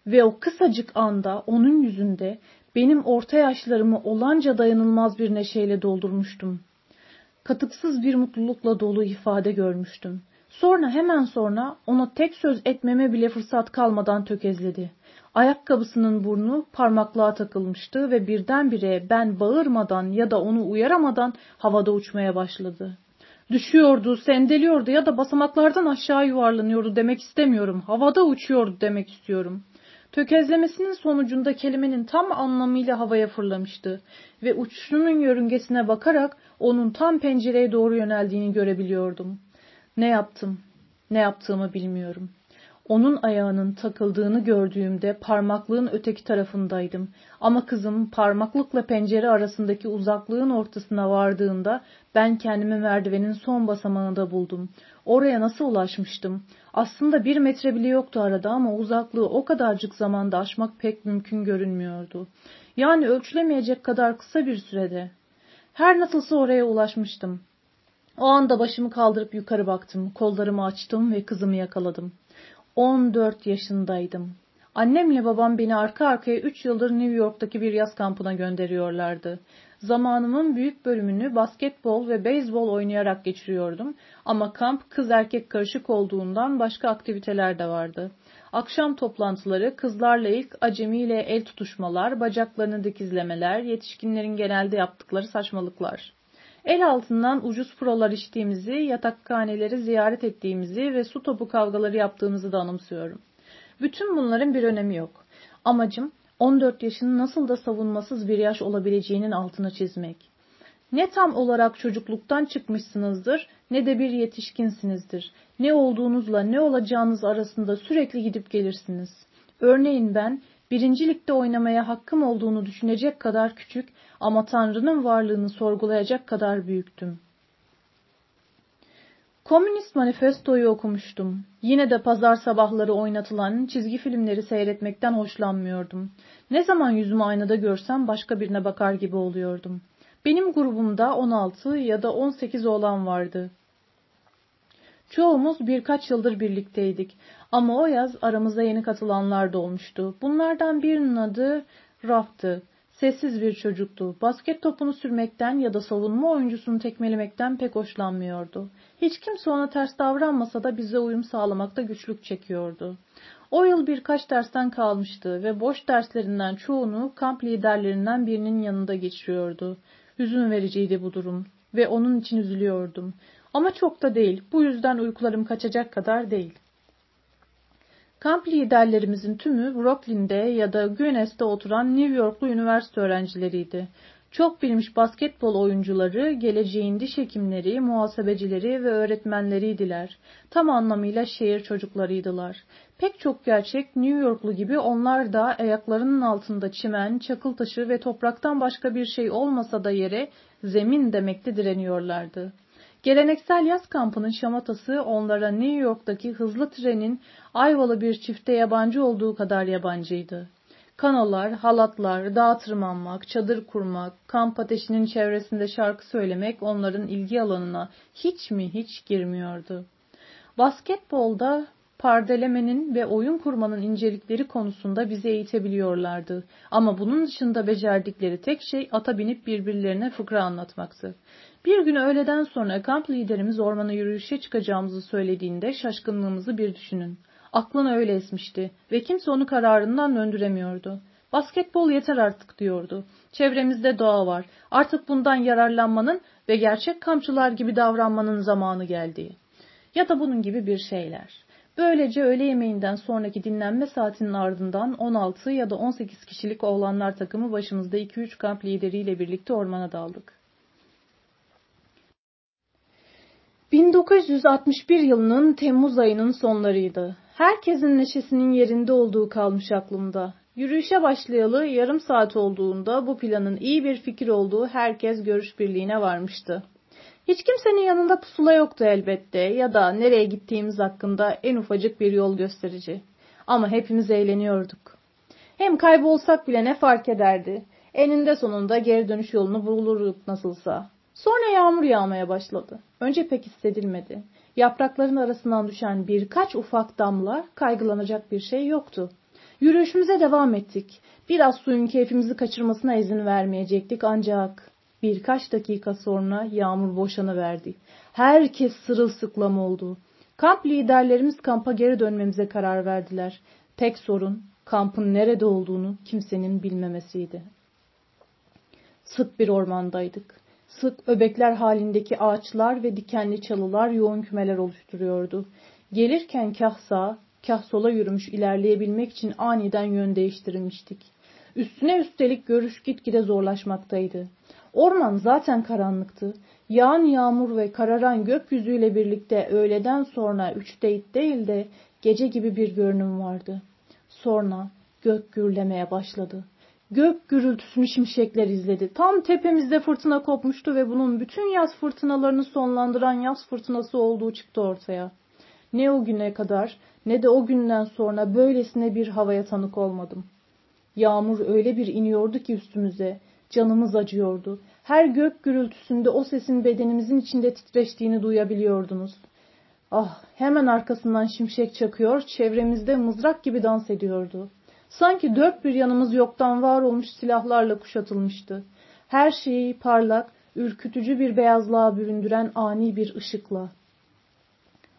Speaker 1: Ve o kısacık anda onun yüzünde benim orta yaşlarımı olanca dayanılmaz bir neşeyle doldurmuştum. Katıksız bir mutlulukla dolu ifade görmüştüm. Sonra hemen sonra ona tek söz etmeme bile fırsat kalmadan tökezledi. Ayakkabısının burnu parmaklığa takılmıştı ve birdenbire ben bağırmadan ya da onu uyaramadan havada uçmaya başladı. Düşüyordu, sendeliyordu ya da basamaklardan aşağı yuvarlanıyordu demek istemiyorum. Havada uçuyordu demek istiyorum. Tökezlemesinin sonucunda kelimenin tam anlamıyla havaya fırlamıştı ve uçuşunun yörüngesine bakarak onun tam pencereye doğru yöneldiğini görebiliyordum. Ne yaptım, ne yaptığımı bilmiyorum. Onun ayağının takıldığını gördüğümde parmaklığın öteki tarafındaydım. Ama kızım parmaklıkla pencere arasındaki uzaklığın ortasına vardığında ben kendimi merdivenin son basamağında buldum. Oraya nasıl ulaşmıştım? Aslında bir metre bile yoktu arada ama uzaklığı o kadarcık zamanda aşmak pek mümkün görünmüyordu. Yani ölçülemeyecek kadar kısa bir sürede. Her nasılsa oraya ulaşmıştım. O anda başımı kaldırıp yukarı baktım, kollarımı açtım ve kızımı yakaladım. 14 yaşındaydım. Annemle babam beni arka arkaya 3 yıldır New York'taki bir yaz kampına gönderiyorlardı. Zamanımın büyük bölümünü basketbol ve beyzbol oynayarak geçiriyordum ama kamp kız erkek karışık olduğundan başka aktiviteler de vardı. Akşam toplantıları, kızlarla ilk acemiyle el tutuşmalar, bacaklarını dikizlemeler, yetişkinlerin genelde yaptıkları saçmalıklar. El altından ucuz prolar içtiğimizi, yatakhaneleri ziyaret ettiğimizi ve su topu kavgaları yaptığımızı da anımsıyorum. Bütün bunların bir önemi yok. Amacım 14 yaşın nasıl da savunmasız bir yaş olabileceğinin altına çizmek. Ne tam olarak çocukluktan çıkmışsınızdır ne de bir yetişkinsinizdir. Ne olduğunuzla ne olacağınız arasında sürekli gidip gelirsiniz. Örneğin ben birincilikte oynamaya hakkım olduğunu düşünecek kadar küçük ama Tanrı'nın varlığını sorgulayacak kadar büyüktüm. Komünist manifestoyu okumuştum. Yine de pazar sabahları oynatılan çizgi filmleri seyretmekten hoşlanmıyordum. Ne zaman yüzümü aynada görsem başka birine bakar gibi oluyordum. Benim grubumda 16 ya da 18 oğlan vardı. Çoğumuz birkaç yıldır birlikteydik ama o yaz aramıza yeni katılanlar da olmuştu. Bunlardan birinin adı Raft'tı. Sessiz bir çocuktu. Basket topunu sürmekten ya da savunma oyuncusunu tekmelemekten pek hoşlanmıyordu. Hiç kimse ona ters davranmasa da bize uyum sağlamakta güçlük çekiyordu. O yıl birkaç dersten kalmıştı ve boş derslerinden çoğunu kamp liderlerinden birinin yanında geçiriyordu. Hüzün vericiydi bu durum ve onun için üzülüyordum. Ama çok da değil. Bu yüzden uykularım kaçacak kadar değil. Kamp liderlerimizin tümü Brooklyn'de ya da Guinness'te oturan New Yorklu üniversite öğrencileriydi. Çok bilmiş basketbol oyuncuları, geleceğin diş hekimleri, muhasebecileri ve öğretmenleriydiler. Tam anlamıyla şehir çocuklarıydılar. Pek çok gerçek New Yorklu gibi onlar da ayaklarının altında çimen, çakıl taşı ve topraktan başka bir şey olmasa da yere zemin demekte direniyorlardı. Geleneksel yaz kampının şamatası onlara New York'taki hızlı trenin ayvalı bir çifte yabancı olduğu kadar yabancıydı. Kanolar, halatlar, dağ tırmanmak, çadır kurmak, kamp ateşinin çevresinde şarkı söylemek onların ilgi alanına hiç mi hiç girmiyordu. Basketbolda pardelemenin ve oyun kurmanın incelikleri konusunda bizi eğitebiliyorlardı. Ama bunun dışında becerdikleri tek şey ata binip birbirlerine fıkra anlatmaktı. Bir gün öğleden sonra kamp liderimiz ormana yürüyüşe çıkacağımızı söylediğinde şaşkınlığımızı bir düşünün. Aklına öyle esmişti ve kimse onu kararından döndüremiyordu. Basketbol yeter artık diyordu. Çevremizde doğa var. Artık bundan yararlanmanın ve gerçek kampçılar gibi davranmanın zamanı geldi. Ya da bunun gibi bir şeyler. Böylece öğle yemeğinden sonraki dinlenme saatinin ardından 16 ya da 18 kişilik oğlanlar takımı başımızda 2-3 kamp lideriyle birlikte ormana daldık. 1961 yılının Temmuz ayının sonlarıydı. Herkesin neşesinin yerinde olduğu kalmış aklımda. Yürüyüşe başlayalı yarım saat olduğunda bu planın iyi bir fikir olduğu herkes görüş birliğine varmıştı. Hiç kimsenin yanında pusula yoktu elbette ya da nereye gittiğimiz hakkında en ufacık bir yol gösterici. Ama hepimiz eğleniyorduk. Hem kaybolsak bile ne fark ederdi? Eninde sonunda geri dönüş yolunu bulurduk nasılsa. Sonra yağmur yağmaya başladı. Önce pek hissedilmedi. Yaprakların arasından düşen birkaç ufak damla kaygılanacak bir şey yoktu. Yürüyüşümüze devam ettik. Biraz suyun keyfimizi kaçırmasına izin vermeyecektik ancak birkaç dakika sonra yağmur boşanıverdi. Herkes sırılsıklam oldu. Kamp liderlerimiz kampa geri dönmemize karar verdiler. Tek sorun kampın nerede olduğunu kimsenin bilmemesiydi. Sık bir ormandaydık. Sık öbekler halindeki ağaçlar ve dikenli çalılar yoğun kümeler oluşturuyordu. Gelirken kah sağa, kah sola yürümüş ilerleyebilmek için aniden yön değiştirmiştik. Üstüne üstelik görüş gitgide zorlaşmaktaydı. Orman zaten karanlıktı. Yağan yağmur ve kararan gökyüzüyle birlikte öğleden sonra üçte değil de gece gibi bir görünüm vardı. Sonra gök gürlemeye başladı. Gök gürültüsünü şimşekler izledi. Tam tepemizde fırtına kopmuştu ve bunun bütün yaz fırtınalarını sonlandıran yaz fırtınası olduğu çıktı ortaya. Ne o güne kadar ne de o günden sonra böylesine bir havaya tanık olmadım. Yağmur öyle bir iniyordu ki üstümüze. Canımız acıyordu. Her gök gürültüsünde o sesin bedenimizin içinde titreştiğini duyabiliyordunuz. Ah, hemen arkasından şimşek çakıyor, çevremizde mızrak gibi dans ediyordu. Sanki dört bir yanımız yoktan var olmuş silahlarla kuşatılmıştı. Her şeyi parlak, ürkütücü bir beyazlığa büründüren ani bir ışıkla.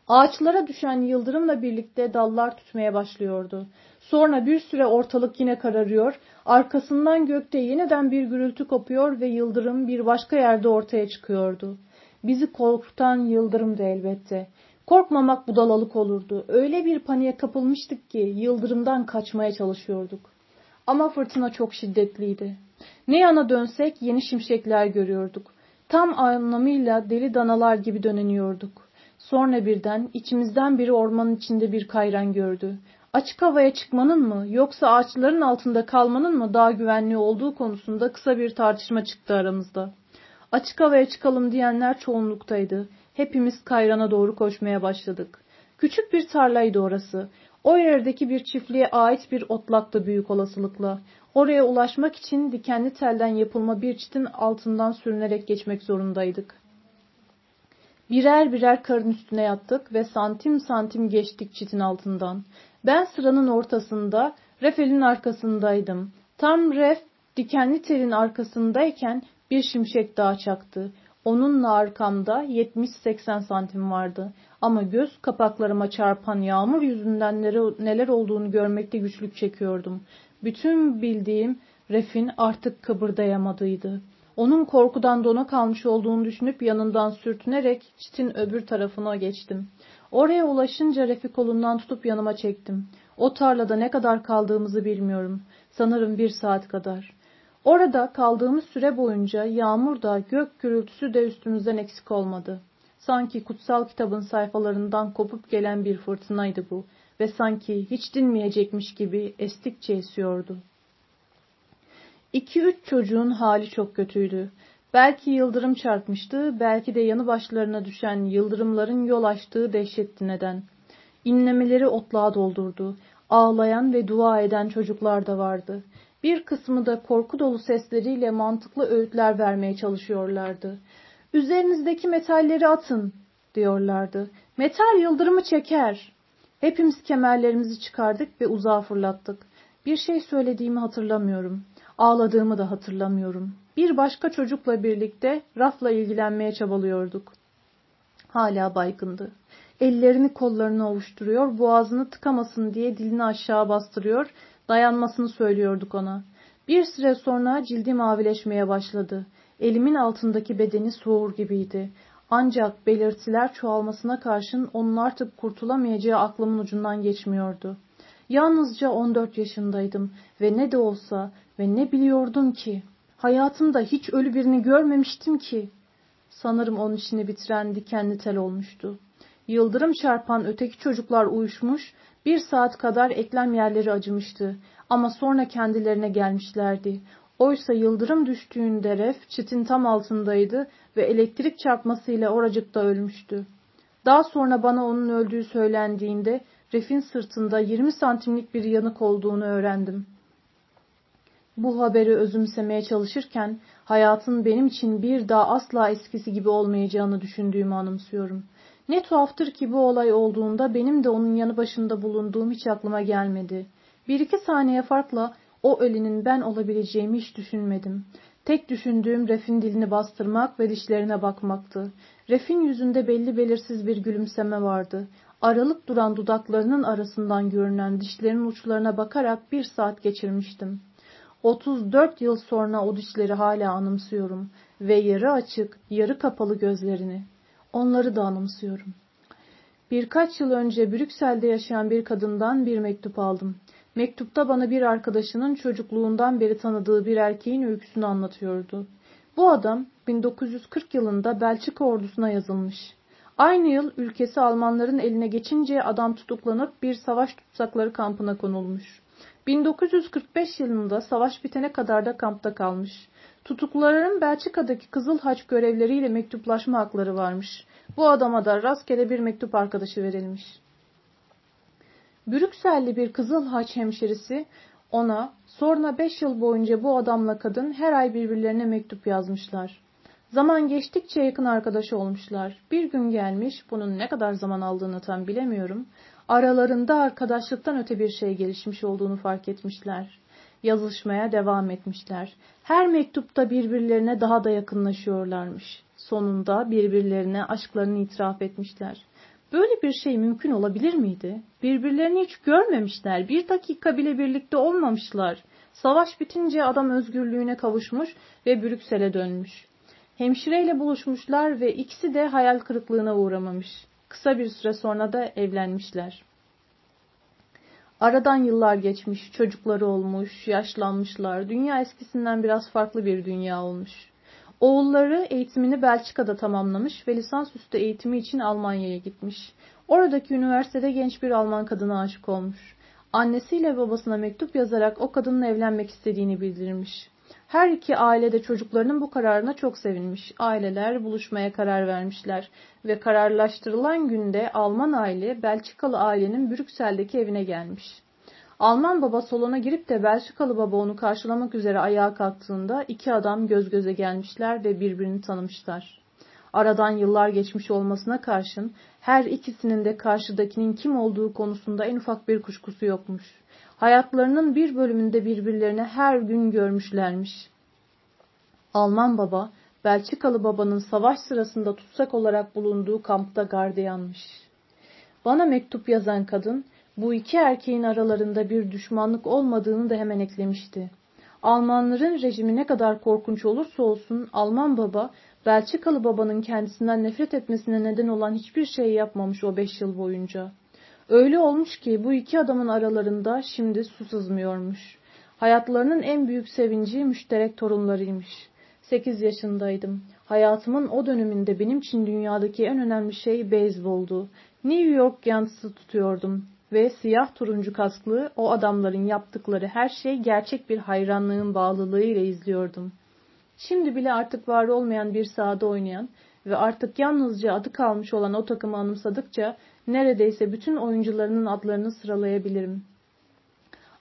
Speaker 1: Ağaçlara düşen yıldırımla birlikte dallar tutmaya başlıyordu. Sonra bir süre ortalık yine kararıyor, arkasından gökte yeniden bir gürültü kopuyor ve yıldırım bir başka yerde ortaya çıkıyordu. Bizi korkutan yıldırımdı elbette. Korkmamak budalalık olurdu. Öyle bir paniğe kapılmıştık ki yıldırımdan kaçmaya çalışıyorduk. Ama fırtına çok şiddetliydi. Ne yana dönsek yeni şimşekler görüyorduk. Tam anlamıyla deli danalar gibi döneniyorduk. Sonra birden içimizden biri ormanın içinde bir kayran gördü. Açık havaya çıkmanın mı yoksa ağaçların altında kalmanın mı daha güvenli olduğu konusunda kısa bir tartışma çıktı aramızda. Açık havaya çıkalım diyenler çoğunluktaydı. Hepimiz kayrana doğru koşmaya başladık. Küçük bir tarlaydı orası. O yerdeki bir çiftliğe ait bir otlaktı büyük olasılıkla. Oraya ulaşmak için dikenli telden yapılma bir çitin altından sürünerek geçmek zorundaydık. Birer birer karın üstüne yattık ve santim santim geçtik çitin altından. Ben sıranın ortasında, Refel'in arkasındaydım. Tam Ref dikenli telin arkasındayken bir şimşek daha çaktı. Onunla arkamda 70-80 santim vardı. Ama göz kapaklarıma çarpan yağmur yüzünden neler olduğunu görmekte güçlük çekiyordum. Bütün bildiğim Ref'in artık kıpırdayamadığıydı. Onun korkudan dona kalmış olduğunu düşünüp yanından sürtünerek çitin öbür tarafına geçtim. Oraya ulaşınca Ref'i kolundan tutup yanıma çektim. O tarlada ne kadar kaldığımızı bilmiyorum. Sanırım bir saat kadar. Orada kaldığımız süre boyunca yağmur da gök gürültüsü de üstümüzden eksik olmadı. Sanki kutsal kitabın sayfalarından kopup gelen bir fırtınaydı bu ve sanki hiç dinmeyecekmiş gibi estikçe esiyordu. İki üç çocuğun hali çok kötüydü. Belki yıldırım çarpmıştı, belki de yanı başlarına düşen yıldırımların yol açtığı dehşetti neden. İnlemeleri otluğa doldurdu. Ağlayan ve dua eden çocuklar da vardı. Bir kısmı da korku dolu sesleriyle mantıklı öğütler vermeye çalışıyorlardı. Üzerinizdeki metalleri atın, diyorlardı. Metal yıldırımı çeker. Hepimiz kemerlerimizi çıkardık ve uzağa fırlattık. Bir şey söylediğimi hatırlamıyorum. Ağladığımı da hatırlamıyorum. Bir başka çocukla birlikte rafla ilgilenmeye çabalıyorduk. Hala baygındı. Ellerini kollarını ovuşturuyor, boğazını tıkamasın diye dilini aşağı bastırıyor, dayanmasını söylüyorduk ona. Bir süre sonra cildi mavileşmeye başladı. Elimin altındaki bedeni soğur gibiydi. Ancak belirtiler çoğalmasına karşın onun artık kurtulamayacağı aklımın ucundan geçmiyordu. Yalnızca 14 yaşındaydım ve ne de olsa ve ne biliyordum ki? Hayatımda hiç ölü birini görmemiştim ki. Sanırım onun işini bitiren dikenli tel olmuştu. Yıldırım çarpan öteki çocuklar uyuşmuş, bir saat kadar eklem yerleri acımıştı. Ama sonra kendilerine gelmişlerdi. Oysa yıldırım düştüğünde ref çitin tam altındaydı ve elektrik çarpmasıyla oracıkta ölmüştü. Daha sonra bana onun öldüğü söylendiğinde refin sırtında 20 santimlik bir yanık olduğunu öğrendim. Bu haberi özümsemeye çalışırken hayatın benim için bir daha asla eskisi gibi olmayacağını düşündüğümü anımsıyorum. Ne tuhaftır ki bu olay olduğunda benim de onun yanı başında bulunduğum hiç aklıma gelmedi. Bir iki saniye farkla o ölünün ben olabileceğimi hiç düşünmedim. Tek düşündüğüm Ref'in dilini bastırmak ve dişlerine bakmaktı. Ref'in yüzünde belli belirsiz bir gülümseme vardı. Aralık duran dudaklarının arasından görünen dişlerin uçlarına bakarak bir saat geçirmiştim. 34 yıl sonra o dişleri hala anımsıyorum ve yarı açık, yarı kapalı gözlerini. Onları da anımsıyorum. Birkaç yıl önce Brüksel'de yaşayan bir kadından bir mektup aldım. Mektupta bana bir arkadaşının çocukluğundan beri tanıdığı bir erkeğin öyküsünü anlatıyordu. Bu adam 1940 yılında Belçika ordusuna yazılmış. Aynı yıl ülkesi Almanların eline geçince adam tutuklanıp bir savaş tutsakları kampına konulmuş. 1945 yılında savaş bitene kadar da kampta kalmış. Tutukluların Belçika'daki Kızıl Haç görevleriyle mektuplaşma hakları varmış. Bu adama da rastgele bir mektup arkadaşı verilmiş. Brükselli bir Kızıl Haç hemşerisi ona sonra beş yıl boyunca bu adamla kadın her ay birbirlerine mektup yazmışlar. Zaman geçtikçe yakın arkadaş olmuşlar. Bir gün gelmiş, bunun ne kadar zaman aldığını tam bilemiyorum. Aralarında arkadaşlıktan öte bir şey gelişmiş olduğunu fark etmişler. Yazışmaya devam etmişler. Her mektupta birbirlerine daha da yakınlaşıyorlarmış. Sonunda birbirlerine aşklarını itiraf etmişler. Böyle bir şey mümkün olabilir miydi? Birbirlerini hiç görmemişler. Bir dakika bile birlikte olmamışlar. Savaş bitince adam özgürlüğüne kavuşmuş ve Brüksel'e dönmüş. Hemşireyle buluşmuşlar ve ikisi de hayal kırıklığına uğramamış. Kısa bir süre sonra da evlenmişler. Aradan yıllar geçmiş, çocukları olmuş, yaşlanmışlar. Dünya eskisinden biraz farklı bir dünya olmuş. Oğulları eğitimini Belçika'da tamamlamış ve lisansüstü eğitimi için Almanya'ya gitmiş. Oradaki üniversitede genç bir Alman kadına aşık olmuş. Annesiyle babasına mektup yazarak o kadınla evlenmek istediğini bildirmiş. Her iki aile de çocuklarının bu kararına çok sevinmiş. Aileler buluşmaya karar vermişler ve kararlaştırılan günde Alman aile Belçikalı ailenin Brüksel'deki evine gelmiş. Alman baba salona girip de Belçikalı baba onu karşılamak üzere ayağa kalktığında iki adam göz göze gelmişler ve birbirini tanımışlar. Aradan yıllar geçmiş olmasına karşın her ikisinin de karşıdakinin kim olduğu konusunda en ufak bir kuşkusu yokmuş. Hayatlarının bir bölümünde birbirlerine her gün görmüşlermiş. Alman baba, Belçikalı babanın savaş sırasında tutsak olarak bulunduğu kampta gardiyanmış. Bana mektup yazan kadın, bu iki erkeğin aralarında bir düşmanlık olmadığını da hemen eklemişti. Almanların rejimi ne kadar korkunç olursa olsun Alman baba Belçikalı babanın kendisinden nefret etmesine neden olan hiçbir şey yapmamış o beş yıl boyunca. Öyle olmuş ki bu iki adamın aralarında şimdi su sızmıyormuş. Hayatlarının en büyük sevinci müşterek torunlarıymış. Sekiz yaşındaydım. Hayatımın o döneminde benim için dünyadaki en önemli şey beyzboldu. New York yansısı tutuyordum ve siyah turuncu kasklı o adamların yaptıkları her şey gerçek bir hayranlığın bağlılığıyla izliyordum. Şimdi bile artık var olmayan bir sahada oynayan ve artık yalnızca adı kalmış olan o takımı anımsadıkça neredeyse bütün oyuncularının adlarını sıralayabilirim.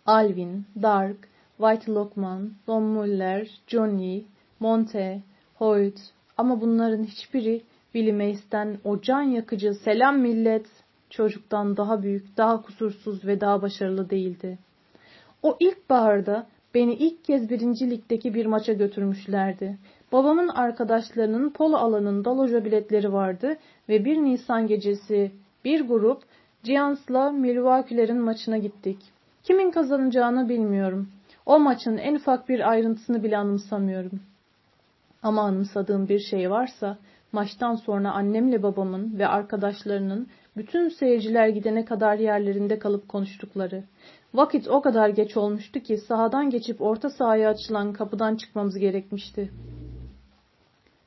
Speaker 1: Alvin, Dark, White Lockman, Don Muller, Johnny, Monte, Hoyt ama bunların hiçbiri Willie Mace'den o can yakıcı selam millet çocuktan daha büyük, daha kusursuz ve daha başarılı değildi. O ilk baharda beni ilk kez birinci ligdeki bir maça götürmüşlerdi. Babamın arkadaşlarının polo alanında loja biletleri vardı ve bir Nisan gecesi bir grup Giants'la Milwaukee'lerin maçına gittik. Kimin kazanacağını bilmiyorum. O maçın en ufak bir ayrıntısını bile anımsamıyorum. Ama anımsadığım bir şey varsa maçtan sonra annemle babamın ve arkadaşlarının bütün seyirciler gidene kadar yerlerinde kalıp konuştukları. Vakit o kadar geç olmuştu ki sahadan geçip orta sahaya açılan kapıdan çıkmamız gerekmişti.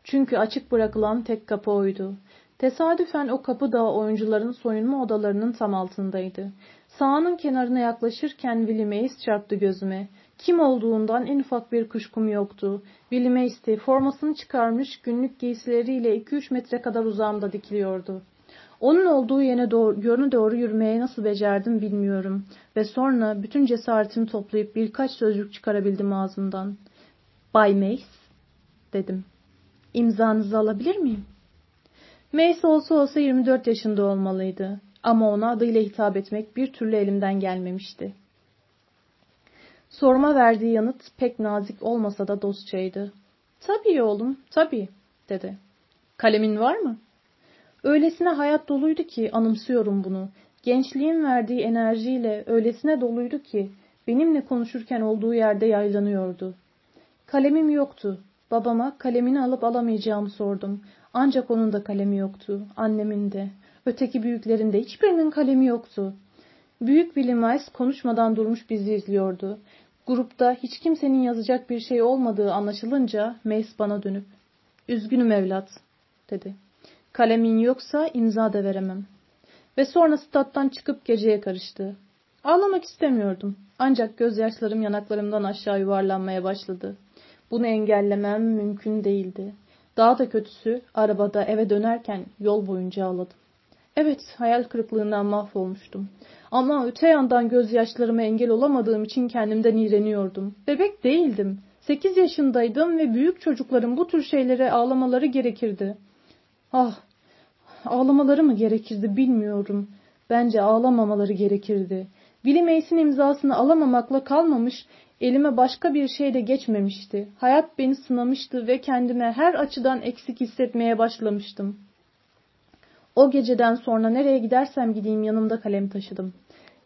Speaker 1: Çünkü açık bırakılan tek kapı oydu. Tesadüfen o kapı da oyuncuların soyunma odalarının tam altındaydı. Sahanın kenarına yaklaşırken Willie Mays çarptı gözüme. Kim olduğundan en ufak bir kuşkum yoktu. Willie Mays'ti. Formasını çıkarmış günlük giysileriyle 2-3 metre kadar uzağımda dikiliyordu. Onun olduğu yöne doğru, doğru yürümeye nasıl becerdim bilmiyorum. Ve sonra bütün cesaretimi toplayıp birkaç sözcük çıkarabildim ağzımdan. Bay Mace, dedim. İmzanızı alabilir miyim? Mace olsa olsa 24 yaşında olmalıydı. Ama ona adıyla hitap etmek bir türlü elimden gelmemişti. Soruma verdiği yanıt pek nazik olmasa da dostçaydı. Tabii oğlum, tabii, dedi. Kalemin var mı? Öylesine hayat doluydu ki anımsıyorum bunu. Gençliğin verdiği enerjiyle öylesine doluydu ki benimle konuşurken olduğu yerde yaylanıyordu. Kalemim yoktu. Babama kalemini alıp alamayacağımı sordum. Ancak onun da kalemi yoktu. Annemin de. Öteki büyüklerin de hiçbirinin kalemi yoktu. Büyük Willie Miles konuşmadan durmuş bizi izliyordu. Grupta hiç kimsenin yazacak bir şey olmadığı anlaşılınca Mace bana dönüp ''Üzgünüm evlat'' dedi. ''Kalemin yoksa imza da veremem.'' Ve sonra stat'tan çıkıp geceye karıştı. Ağlamak istemiyordum. Ancak gözyaşlarım yanaklarımdan aşağı yuvarlanmaya başladı. Bunu engellemem mümkün değildi. Daha da kötüsü arabada eve dönerken yol boyunca ağladım. Evet, hayal kırıklığından mahvolmuştum. Ama öte yandan gözyaşlarıma engel olamadığım için kendimden iğreniyordum. Bebek değildim. Sekiz yaşındaydım ve büyük çocukların bu tür şeylere ağlamaları gerekirdi. Ah, ağlamaları mı gerekirdi bilmiyorum. Bence ağlamamaları gerekirdi. Willie Mace'in imzasını alamamakla kalmamış, elime başka bir şey de geçmemişti. Hayat beni sınamıştı ve kendime her açıdan eksik hissetmeye başlamıştım. O geceden sonra nereye gidersem gideyim yanımda kalem taşıdım.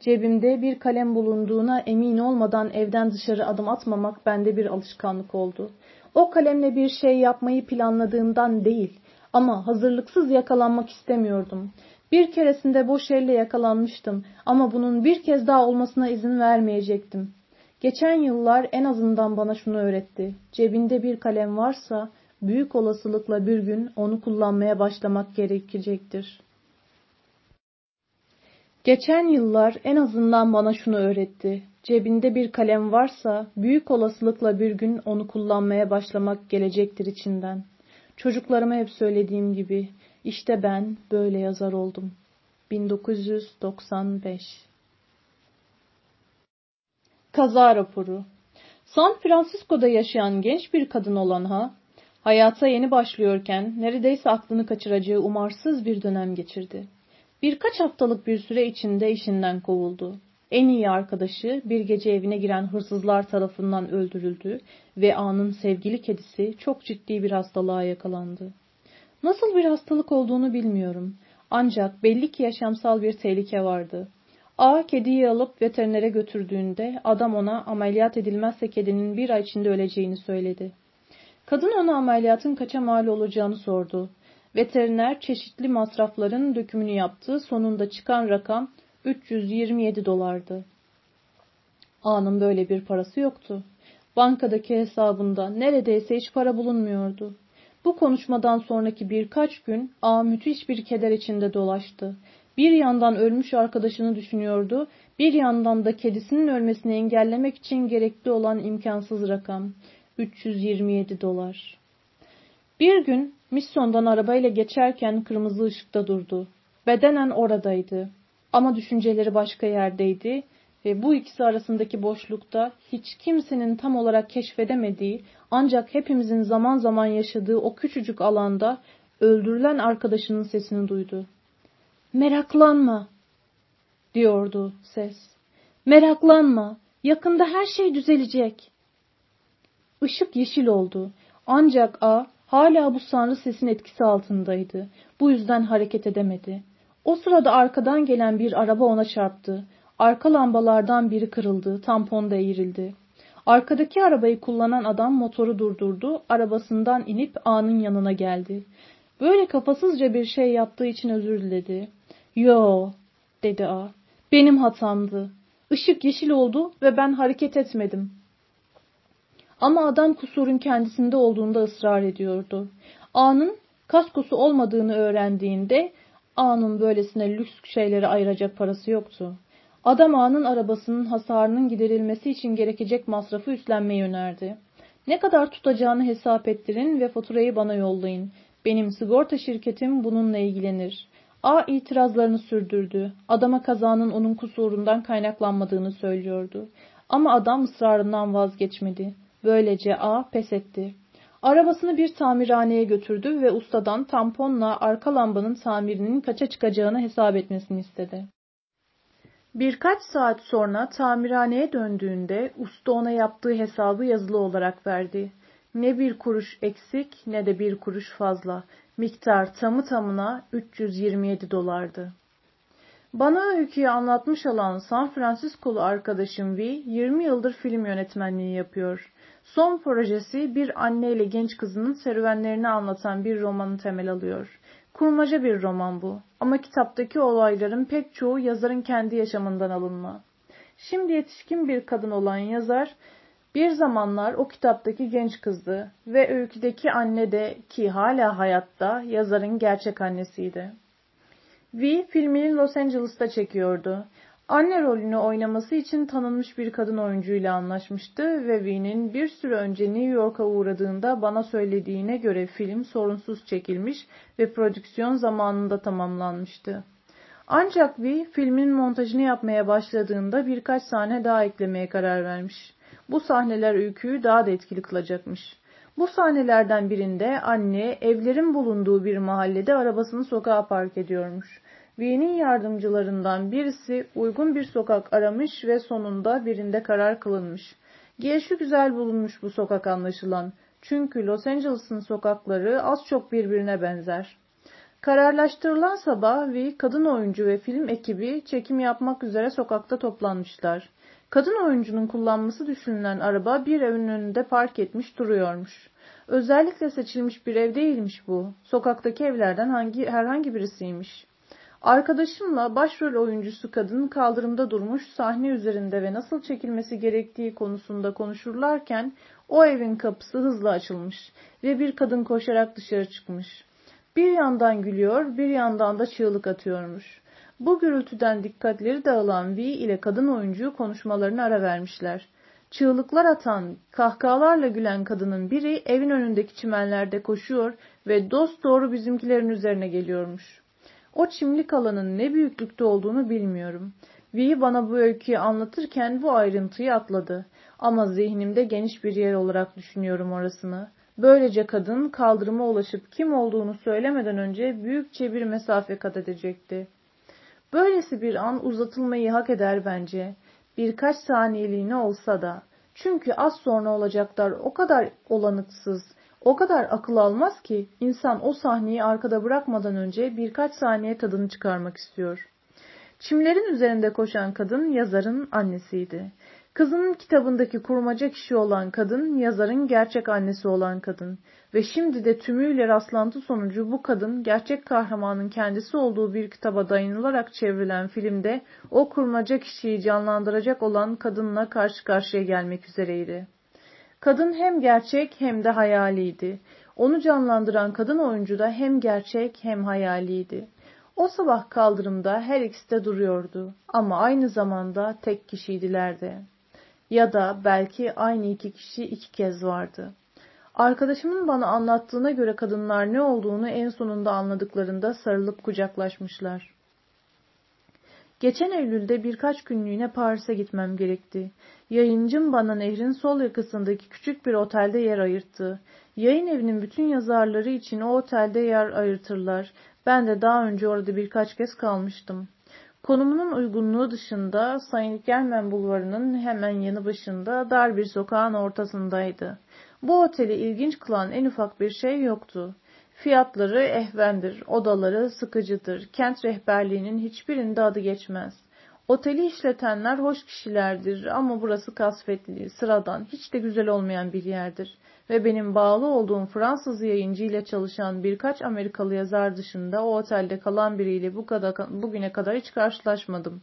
Speaker 1: Cebimde bir kalem bulunduğuna emin olmadan evden dışarı adım atmamak bende bir alışkanlık oldu. O kalemle bir şey yapmayı planladığımdan değil ama hazırlıksız yakalanmak istemiyordum. Bir keresinde boş elle yakalanmıştım ama bunun bir kez daha olmasına izin vermeyecektim. Geçen yıllar en azından bana şunu öğretti. Cebinde bir kalem varsa büyük olasılıkla bir gün onu kullanmaya başlamak gerekecektir. Geçen yıllar en azından bana şunu öğretti. Cebinde bir kalem varsa büyük olasılıkla bir gün onu kullanmaya başlamak gelecektir içinden. Çocuklarıma hep söylediğim gibi işte ben böyle yazar oldum. 1995 Kaza raporu San Francisco'da yaşayan genç bir kadın olan Ha, hayata yeni başlıyorken neredeyse aklını kaçıracağı umarsız bir dönem geçirdi. Birkaç haftalık bir süre içinde işinden kovuldu. En iyi arkadaşı bir gece evine giren hırsızlar tarafından öldürüldü ve A'nın sevgili kedisi çok ciddi bir hastalığa yakalandı. Nasıl bir hastalık olduğunu bilmiyorum. Ancak belli ki yaşamsal bir tehlike vardı. A kediyi alıp veterinere götürdüğünde adam ona ameliyat edilmezse kedinin bir ay içinde öleceğini söyledi. Kadın ona ameliyatın kaça mal olacağını sordu. Veteriner çeşitli masrafların dökümünü yaptı. Sonunda çıkan rakam 327 dolardı. A'nın böyle bir parası yoktu. Bankadaki hesabında neredeyse hiç para bulunmuyordu. Bu konuşmadan sonraki birkaç gün A müthiş bir keder içinde dolaştı. Bir yandan ölmüş arkadaşını düşünüyordu, bir yandan da kedisinin ölmesini engellemek için gerekli olan imkansız rakam. 327 dolar. Bir gün Misson'dan arabayla geçerken kırmızı ışıkta durdu. Bedenen oradaydı. Ama düşünceleri başka yerdeydi ve bu ikisi arasındaki boşlukta hiç kimsenin tam olarak keşfedemediği ancak hepimizin zaman zaman yaşadığı o küçücük alanda öldürülen arkadaşının sesini duydu. Meraklanma, diyordu ses. Meraklanma, yakında her şey düzelecek. Işık yeşil oldu. Ancak A hala bu sanrı sesin etkisi altındaydı. Bu yüzden hareket edemedi. O sırada arkadan gelen bir araba ona çarptı. Arka lambalardan biri kırıldı, tampon da eğrildi. Arkadaki arabayı kullanan adam motoru durdurdu, arabasından inip A'nın yanına geldi. Böyle kafasızca bir şey yaptığı için özür diledi. Yo, dedi A. Benim hatamdı. Işık yeşil oldu ve ben hareket etmedim. Ama adam kusurun kendisinde olduğunda ısrar ediyordu. A'nın kaskosu olmadığını öğrendiğinde A'nın böylesine lüks şeyleri ayıracak parası yoktu. Adam A'nın arabasının hasarının giderilmesi için gerekecek masrafı üstlenmeyi önerdi. Ne kadar tutacağını hesap ettirin ve faturayı bana yollayın. Benim sigorta şirketim bununla ilgilenir. A itirazlarını sürdürdü. Adama kazanın onun kusurundan kaynaklanmadığını söylüyordu. Ama adam ısrarından vazgeçmedi. Böylece A pes etti. Arabasını bir tamirhaneye götürdü ve ustadan tamponla arka lambanın tamirinin kaça çıkacağını hesap etmesini istedi. Birkaç saat sonra tamirhaneye döndüğünde usta ona yaptığı hesabı yazılı olarak verdi. Ne bir kuruş eksik ne de bir kuruş fazla. Miktar tamı tamına 327 dolardı. Bana öyküyü anlatmış olan San Francisco'lu arkadaşım V, 20 yıldır film yönetmenliği yapıyor. Son projesi bir anne ile genç kızının serüvenlerini anlatan bir romanı temel alıyor. Kurmaca bir roman bu ama kitaptaki olayların pek çoğu yazarın kendi yaşamından alınma. Şimdi yetişkin bir kadın olan yazar bir zamanlar o kitaptaki genç kızdı ve öyküdeki anne de ki hala hayatta yazarın gerçek annesiydi. V filmini Los Angeles'ta çekiyordu. Anne rolünü oynaması için tanınmış bir kadın oyuncuyla anlaşmıştı ve V'nin bir süre önce New York'a uğradığında bana söylediğine göre film sorunsuz çekilmiş ve prodüksiyon zamanında tamamlanmıştı. Ancak V filmin montajını yapmaya başladığında birkaç sahne daha eklemeye karar vermiş. Bu sahneler öyküyü daha da etkili kılacakmış. Bu sahnelerden birinde anne evlerin bulunduğu bir mahallede arabasını sokağa park ediyormuş. V'nin yardımcılarından birisi uygun bir sokak aramış ve sonunda birinde karar kılınmış. Gelişi güzel bulunmuş bu sokak anlaşılan. Çünkü Los Angeles'ın sokakları az çok birbirine benzer. Kararlaştırılan sabah V, kadın oyuncu ve film ekibi çekim yapmak üzere sokakta toplanmışlar. Kadın oyuncunun kullanması düşünülen araba bir evin önünde park etmiş duruyormuş. Özellikle seçilmiş bir ev değilmiş bu. Sokaktaki evlerden hangi, herhangi birisiymiş. Arkadaşımla başrol oyuncusu kadın kaldırımda durmuş sahne üzerinde ve nasıl çekilmesi gerektiği konusunda konuşurlarken o evin kapısı hızla açılmış ve bir kadın koşarak dışarı çıkmış. Bir yandan gülüyor, bir yandan da çığlık atıyormuş. Bu gürültüden dikkatleri dağılan V ile kadın oyuncu konuşmalarını ara vermişler. Çığlıklar atan, kahkahalarla gülen kadının biri evin önündeki çimenlerde koşuyor ve dost doğru bizimkilerin üzerine geliyormuş. O çimlik alanın ne büyüklükte olduğunu bilmiyorum. V bana bu öyküyü anlatırken bu ayrıntıyı atladı. Ama zihnimde geniş bir yer olarak düşünüyorum orasını. Böylece kadın kaldırıma ulaşıp kim olduğunu söylemeden önce büyükçe bir mesafe kat edecekti. Böylesi bir an uzatılmayı hak eder bence. Birkaç saniyeliğine olsa da. Çünkü az sonra olacaklar o kadar olanıksız, o kadar akıl almaz ki insan o sahneyi arkada bırakmadan önce birkaç saniye tadını çıkarmak istiyor. Çimlerin üzerinde koşan kadın yazarın annesiydi. Kızının kitabındaki kurmaca kişi olan kadın, yazarın gerçek annesi olan kadın. Ve şimdi de tümüyle rastlantı sonucu bu kadın, gerçek kahramanın kendisi olduğu bir kitaba dayanılarak çevrilen filmde o kurmaca kişiyi canlandıracak olan kadınla karşı karşıya gelmek üzereydi. Kadın hem gerçek hem de hayaliydi. Onu canlandıran kadın oyuncu da hem gerçek hem hayaliydi. O sabah kaldırımda her ikisi de duruyordu ama aynı zamanda tek kişiydiler de. Ya da belki aynı iki kişi iki kez vardı. Arkadaşımın bana anlattığına göre kadınlar ne olduğunu en sonunda anladıklarında sarılıp kucaklaşmışlar. Geçen Eylül'de birkaç günlüğüne Paris'e gitmem gerekti. Yayıncım bana nehrin sol yakasındaki küçük bir otelde yer ayırttı. Yayın evinin bütün yazarları için o otelde yer ayırtırlar. Ben de daha önce orada birkaç kez kalmıştım. Konumunun uygunluğu dışında Saint Germain bulvarının hemen yanı başında dar bir sokağın ortasındaydı. Bu oteli ilginç kılan en ufak bir şey yoktu. Fiyatları ehvendir, odaları sıkıcıdır, kent rehberliğinin hiçbirinde adı geçmez. Oteli işletenler hoş kişilerdir ama burası kasvetli, sıradan, hiç de güzel olmayan bir yerdir. Ve benim bağlı olduğum Fransız yayıncı ile çalışan birkaç Amerikalı yazar dışında o otelde kalan biriyle bu kadar, bugüne kadar hiç karşılaşmadım.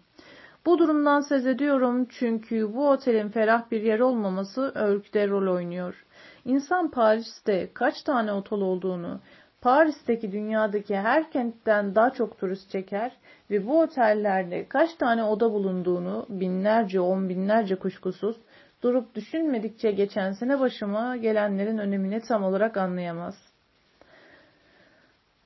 Speaker 1: Bu durumdan söz ediyorum çünkü bu otelin ferah bir yer olmaması öyküde rol oynuyor. İnsan Paris'te kaç tane otel olduğunu, Paris'teki dünyadaki her kentten daha çok turist çeker ve bu otellerde kaç tane oda bulunduğunu binlerce on binlerce kuşkusuz durup düşünmedikçe geçen sene başıma gelenlerin önemini tam olarak anlayamaz.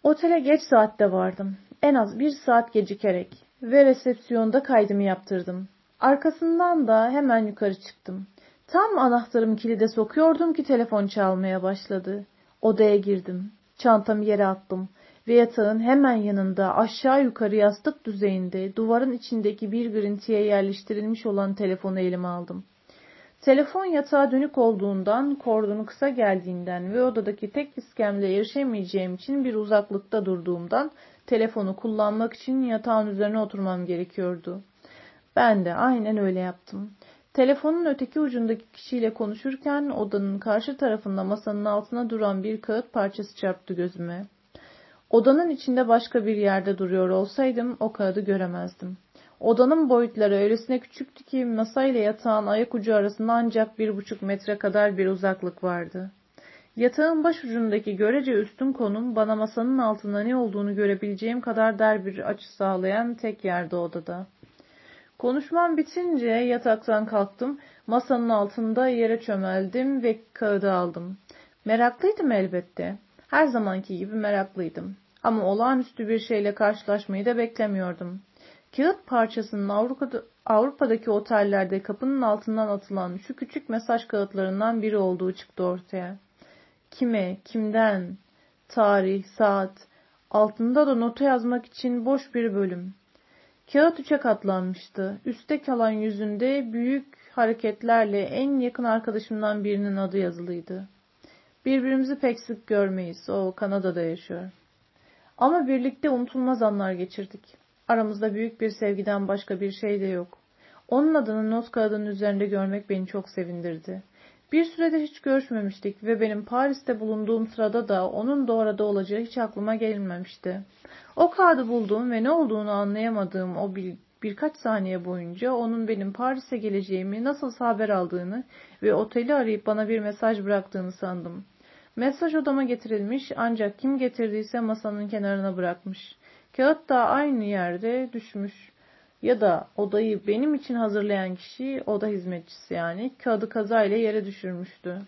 Speaker 1: Otele geç saatte vardım. En az bir saat gecikerek ve resepsiyonda kaydımı yaptırdım. Arkasından da hemen yukarı çıktım. Tam anahtarımı kilide sokuyordum ki telefon çalmaya başladı. Odaya girdim. Çantamı yere attım ve yatağın hemen yanında aşağı yukarı yastık düzeyinde duvarın içindeki bir grintiye yerleştirilmiş olan telefonu elime aldım. Telefon yatağa dönük olduğundan, kordonu kısa geldiğinden ve odadaki tek iskemle erişemeyeceğim için bir uzaklıkta durduğumdan telefonu kullanmak için yatağın üzerine oturmam gerekiyordu. Ben de aynen öyle yaptım. Telefonun öteki ucundaki kişiyle konuşurken odanın karşı tarafında masanın altına duran bir kağıt parçası çarptı gözüme. Odanın içinde başka bir yerde duruyor olsaydım o kağıdı göremezdim. Odanın boyutları öylesine küçüktü ki masayla yatağın ayak ucu arasında ancak bir buçuk metre kadar bir uzaklık vardı. Yatağın baş ucundaki görece üstün konum bana masanın altında ne olduğunu görebileceğim kadar dar bir açı sağlayan tek yerde odada. Konuşmam bitince yataktan kalktım, masanın altında yere çömeldim ve kağıdı aldım. Meraklıydım elbette. Her zamanki gibi meraklıydım. Ama olağanüstü bir şeyle karşılaşmayı da beklemiyordum. Kağıt parçasının Avrupa'da, Avrupa'daki otellerde kapının altından atılan şu küçük mesaj kağıtlarından biri olduğu çıktı ortaya. Kime, kimden, tarih, saat, altında da nota yazmak için boş bir bölüm. Kağıt üçe katlanmıştı. Üste kalan yüzünde büyük hareketlerle en yakın arkadaşımdan birinin adı yazılıydı. Birbirimizi pek sık görmeyiz. O Kanada'da yaşıyor. Ama birlikte unutulmaz anlar geçirdik. Aramızda büyük bir sevgiden başka bir şey de yok. Onun adını not kağıdının üzerinde görmek beni çok sevindirdi. Bir süredir hiç görüşmemiştik ve benim Paris'te bulunduğum sırada da onun da orada olacağı hiç aklıma gelmemişti. O kağıdı bulduğum ve ne olduğunu anlayamadığım o bir, birkaç saniye boyunca onun benim Paris'e geleceğimi nasıl haber aldığını ve oteli arayıp bana bir mesaj bıraktığını sandım. Mesaj odama getirilmiş ancak kim getirdiyse masanın kenarına bırakmış. Kağıt da aynı yerde düşmüş. Ya da odayı benim için hazırlayan kişi oda hizmetçisi yani kağıdı kazayla yere düşürmüştü.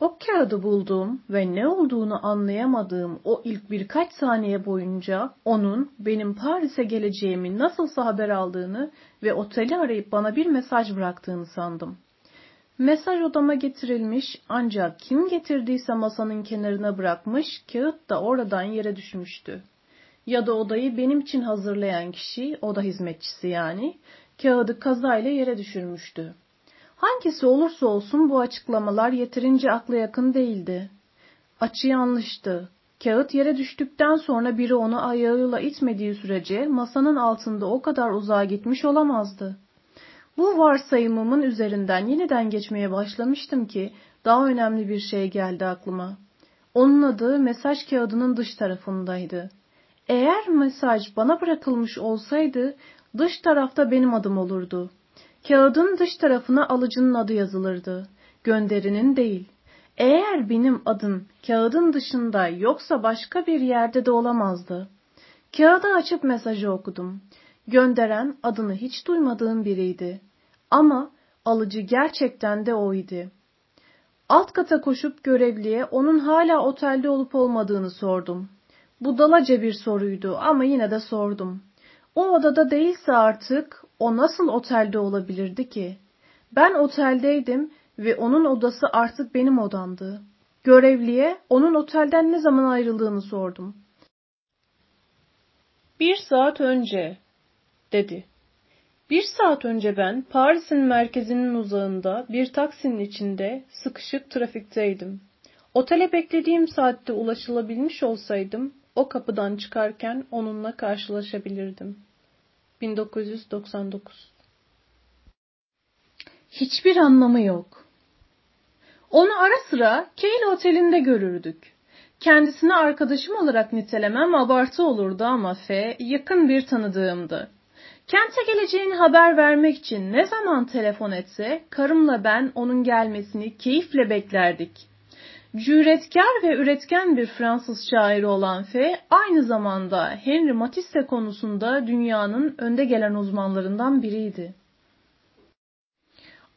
Speaker 1: O kağıdı bulduğum ve ne olduğunu anlayamadığım o ilk birkaç saniye boyunca onun benim Paris'e geleceğimi nasılsa haber aldığını ve oteli arayıp bana bir mesaj bıraktığını sandım. Mesaj odama getirilmiş ancak kim getirdiyse masanın kenarına bırakmış, kağıt da oradan yere düşmüştü. Ya da odayı benim için hazırlayan kişi, oda hizmetçisi yani, kağıdı kazayla yere düşürmüştü. Hangisi olursa olsun bu açıklamalar yeterince akla yakın değildi. Açı yanlıştı. Kağıt yere düştükten sonra biri onu ayağıyla itmediği sürece masanın altında o kadar uzağa gitmiş olamazdı. Bu varsayımımın üzerinden yeniden geçmeye başlamıştım ki daha önemli bir şey geldi aklıma. Onun adı mesaj kağıdının dış tarafındaydı. Eğer mesaj bana bırakılmış olsaydı dış tarafta benim adım olurdu. Kağıdın dış tarafına alıcının adı yazılırdı. Gönderinin değil. Eğer benim adım kağıdın dışında yoksa başka bir yerde de olamazdı. Kağıdı açıp mesajı okudum. Gönderen adını hiç duymadığım biriydi. Ama alıcı gerçekten de oydu. Alt kata koşup görevliye onun hala otelde olup olmadığını sordum. Budalaca bir soruydu ama yine de sordum. O odada değilse artık o nasıl otelde olabilirdi ki? Ben oteldeydim ve onun odası artık benim odamdı. Görevliye onun otelden ne zaman ayrıldığını sordum. Bir saat önce, dedi. Bir saat önce ben Paris'in merkezinin uzağında bir taksinin içinde sıkışık trafikteydim. Otele beklediğim saatte ulaşılabilmiş olsaydım o kapıdan çıkarken onunla karşılaşabilirdim. 1999 Hiçbir anlamı yok. Onu ara sıra Keyle Oteli'nde görürdük. Kendisini arkadaşım olarak nitelemem abartı olurdu ama F yakın bir tanıdığımdı. Kente geleceğini haber vermek için ne zaman telefon etse karımla ben onun gelmesini keyifle beklerdik. Cüretkar ve üretken bir Fransız şairi olan F, aynı zamanda Henry Matisse konusunda dünyanın önde gelen uzmanlarından biriydi.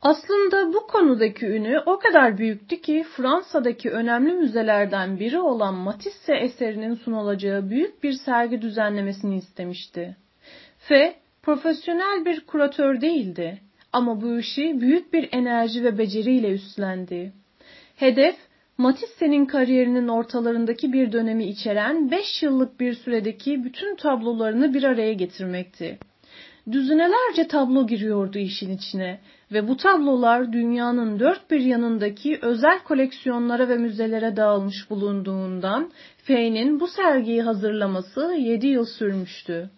Speaker 1: Aslında bu konudaki ünü o kadar büyüktü ki Fransa'daki önemli müzelerden biri olan Matisse eserinin sunulacağı büyük bir sergi düzenlemesini istemişti. F, profesyonel bir kuratör değildi ama bu işi büyük bir enerji ve beceriyle üstlendi. Hedef, Matisse'nin kariyerinin ortalarındaki bir dönemi içeren 5 yıllık bir süredeki bütün tablolarını bir araya getirmekti. Düzinelerce tablo giriyordu işin içine ve bu tablolar dünyanın dört bir yanındaki özel koleksiyonlara ve müzelere dağılmış bulunduğundan Fey'nin bu sergiyi hazırlaması 7 yıl sürmüştü.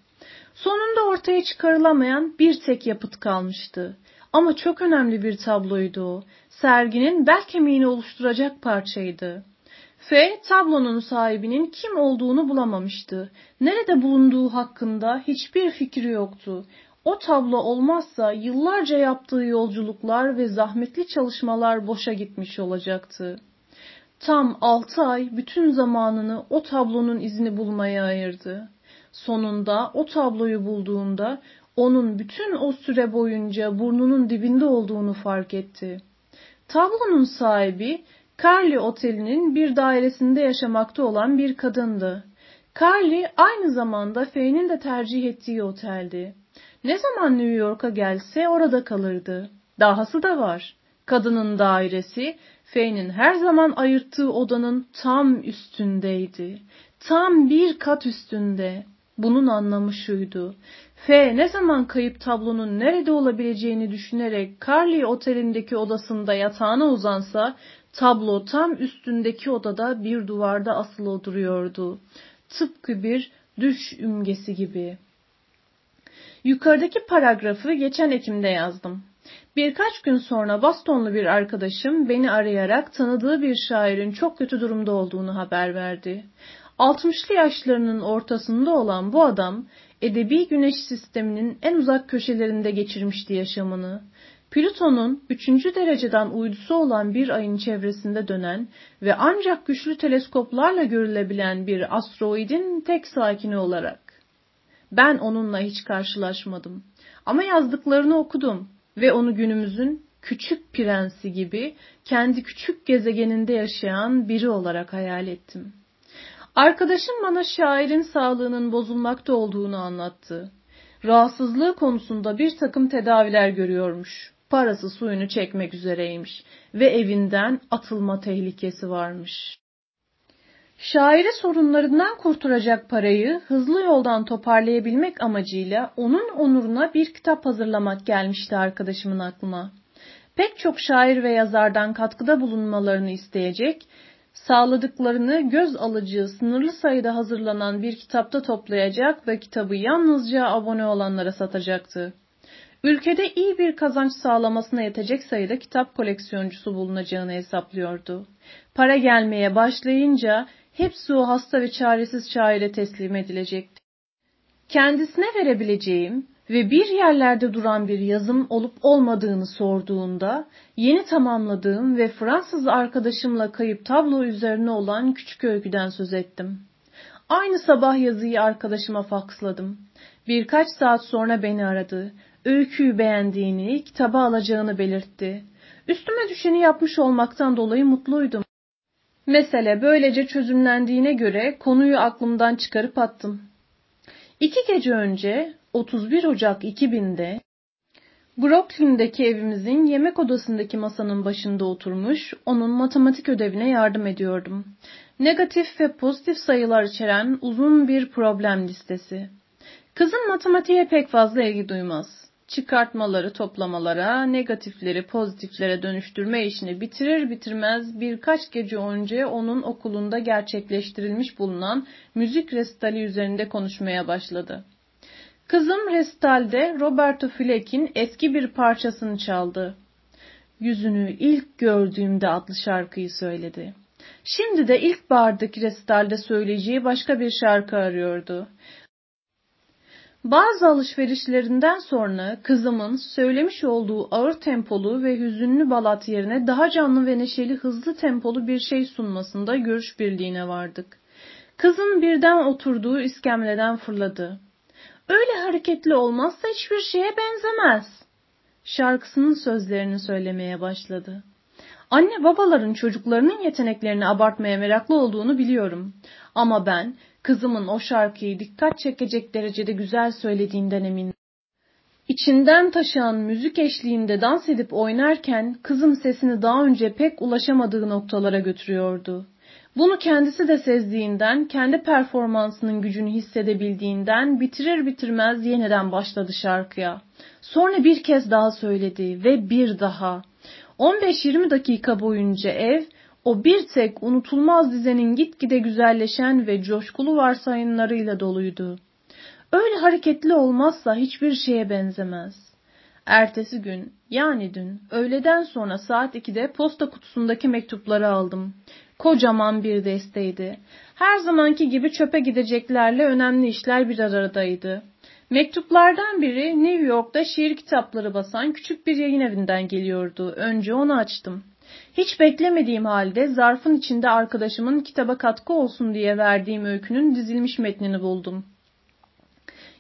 Speaker 1: Sonunda ortaya çıkarılamayan bir tek yapıt kalmıştı. Ama çok önemli bir tabloydu o. Serginin bel kemiğini oluşturacak parçaydı. F, tablonun sahibinin kim olduğunu bulamamıştı. Nerede bulunduğu hakkında hiçbir fikri yoktu. O tablo olmazsa yıllarca yaptığı yolculuklar ve zahmetli çalışmalar boşa gitmiş olacaktı. Tam altı ay bütün zamanını o tablonun izini bulmaya ayırdı. Sonunda o tabloyu bulduğunda onun bütün o süre boyunca burnunun dibinde olduğunu fark etti. Tablonun sahibi Carly Oteli'nin bir dairesinde yaşamakta olan bir kadındı. Carly aynı zamanda Faye'nin de tercih ettiği oteldi. Ne zaman New York'a gelse orada kalırdı. Dahası da var. Kadının dairesi Faye'nin her zaman ayırttığı odanın tam üstündeydi. Tam bir kat üstünde. Bunun anlamı şuydu. F ne zaman kayıp tablonun nerede olabileceğini düşünerek Carly otelindeki odasında yatağına uzansa tablo tam üstündeki odada bir duvarda asılı duruyordu. Tıpkı bir düş ümgesi gibi. Yukarıdaki paragrafı geçen Ekim'de yazdım. Birkaç gün sonra Bostonlu bir arkadaşım beni arayarak tanıdığı bir şairin çok kötü durumda olduğunu haber verdi. 60'lı yaşlarının ortasında olan bu adam edebi güneş sisteminin en uzak köşelerinde geçirmişti yaşamını. Plüton'un üçüncü dereceden uydusu olan bir ayın çevresinde dönen ve ancak güçlü teleskoplarla görülebilen bir asteroidin tek sakini olarak. Ben onunla hiç karşılaşmadım. Ama yazdıklarını okudum ve onu günümüzün küçük prensi gibi kendi küçük gezegeninde yaşayan biri olarak hayal ettim. Arkadaşım bana şairin sağlığının bozulmakta olduğunu anlattı. Rahatsızlığı konusunda bir takım tedaviler görüyormuş. Parası suyunu çekmek üzereymiş ve evinden atılma tehlikesi varmış. Şairi sorunlarından kurtaracak parayı hızlı yoldan toparlayabilmek amacıyla onun onuruna bir kitap hazırlamak gelmişti arkadaşımın aklına. Pek çok şair ve yazardan katkıda bulunmalarını isteyecek, sağladıklarını göz alıcı sınırlı sayıda hazırlanan bir kitapta toplayacak ve kitabı yalnızca abone olanlara satacaktı. Ülkede iyi bir kazanç sağlamasına yetecek sayıda kitap koleksiyoncusu bulunacağını hesaplıyordu. Para gelmeye başlayınca hepsi o hasta ve çaresiz şaire teslim edilecekti. Kendisine verebileceğim ve bir yerlerde duran bir yazım olup olmadığını sorduğunda yeni tamamladığım ve Fransız arkadaşımla kayıp tablo üzerine olan küçük öyküden söz ettim. Aynı sabah yazıyı arkadaşıma faksladım. Birkaç saat sonra beni aradı. Öyküyü beğendiğini, kitabı alacağını belirtti. Üstüme düşeni yapmış olmaktan dolayı mutluydum. Mesele böylece çözümlendiğine göre konuyu aklımdan çıkarıp attım. İki gece önce 31 Ocak 2000'de Brooklyn'deki evimizin yemek odasındaki masanın başında oturmuş, onun matematik ödevine yardım ediyordum. Negatif ve pozitif sayılar içeren uzun bir problem listesi. Kızım matematiğe pek fazla ilgi duymaz çıkartmaları toplamalara, negatifleri pozitiflere dönüştürme işini bitirir bitirmez birkaç gece önce onun okulunda gerçekleştirilmiş bulunan müzik restali üzerinde konuşmaya başladı. Kızım restalde Roberto Fleck'in eski bir parçasını çaldı. Yüzünü ilk gördüğümde adlı şarkıyı söyledi. Şimdi de ilk bardaki restalde söyleyeceği başka bir şarkı arıyordu. Bazı alışverişlerinden sonra kızımın söylemiş olduğu ağır tempolu ve hüzünlü balat yerine daha canlı ve neşeli hızlı tempolu bir şey sunmasında görüş birliğine vardık. Kızın birden oturduğu iskemleden fırladı. Öyle hareketli olmazsa hiçbir şeye benzemez. Şarkısının sözlerini söylemeye başladı. Anne babaların çocuklarının yeteneklerini abartmaya meraklı olduğunu biliyorum. Ama ben kızımın o şarkıyı dikkat çekecek derecede güzel söylediğinden eminim. İçinden taşıyan müzik eşliğinde dans edip oynarken kızım sesini daha önce pek ulaşamadığı noktalara götürüyordu. Bunu kendisi de sezdiğinden, kendi performansının gücünü hissedebildiğinden bitirir bitirmez yeniden başladı şarkıya. Sonra bir kez daha söyledi ve bir daha. 15-20 dakika boyunca ev o bir tek unutulmaz dizenin gitgide güzelleşen ve coşkulu varsayımlarıyla doluydu. Öyle hareketli olmazsa hiçbir şeye benzemez. Ertesi gün, yani dün, öğleden sonra saat 2'de posta kutusundaki mektupları aldım. Kocaman bir desteydi. Her zamanki gibi çöpe gideceklerle önemli işler bir aradaydı. Mektuplardan biri New York'ta şiir kitapları basan küçük bir yayın evinden geliyordu. Önce onu açtım. Hiç beklemediğim halde zarfın içinde arkadaşımın kitaba katkı olsun diye verdiğim öykünün dizilmiş metnini buldum.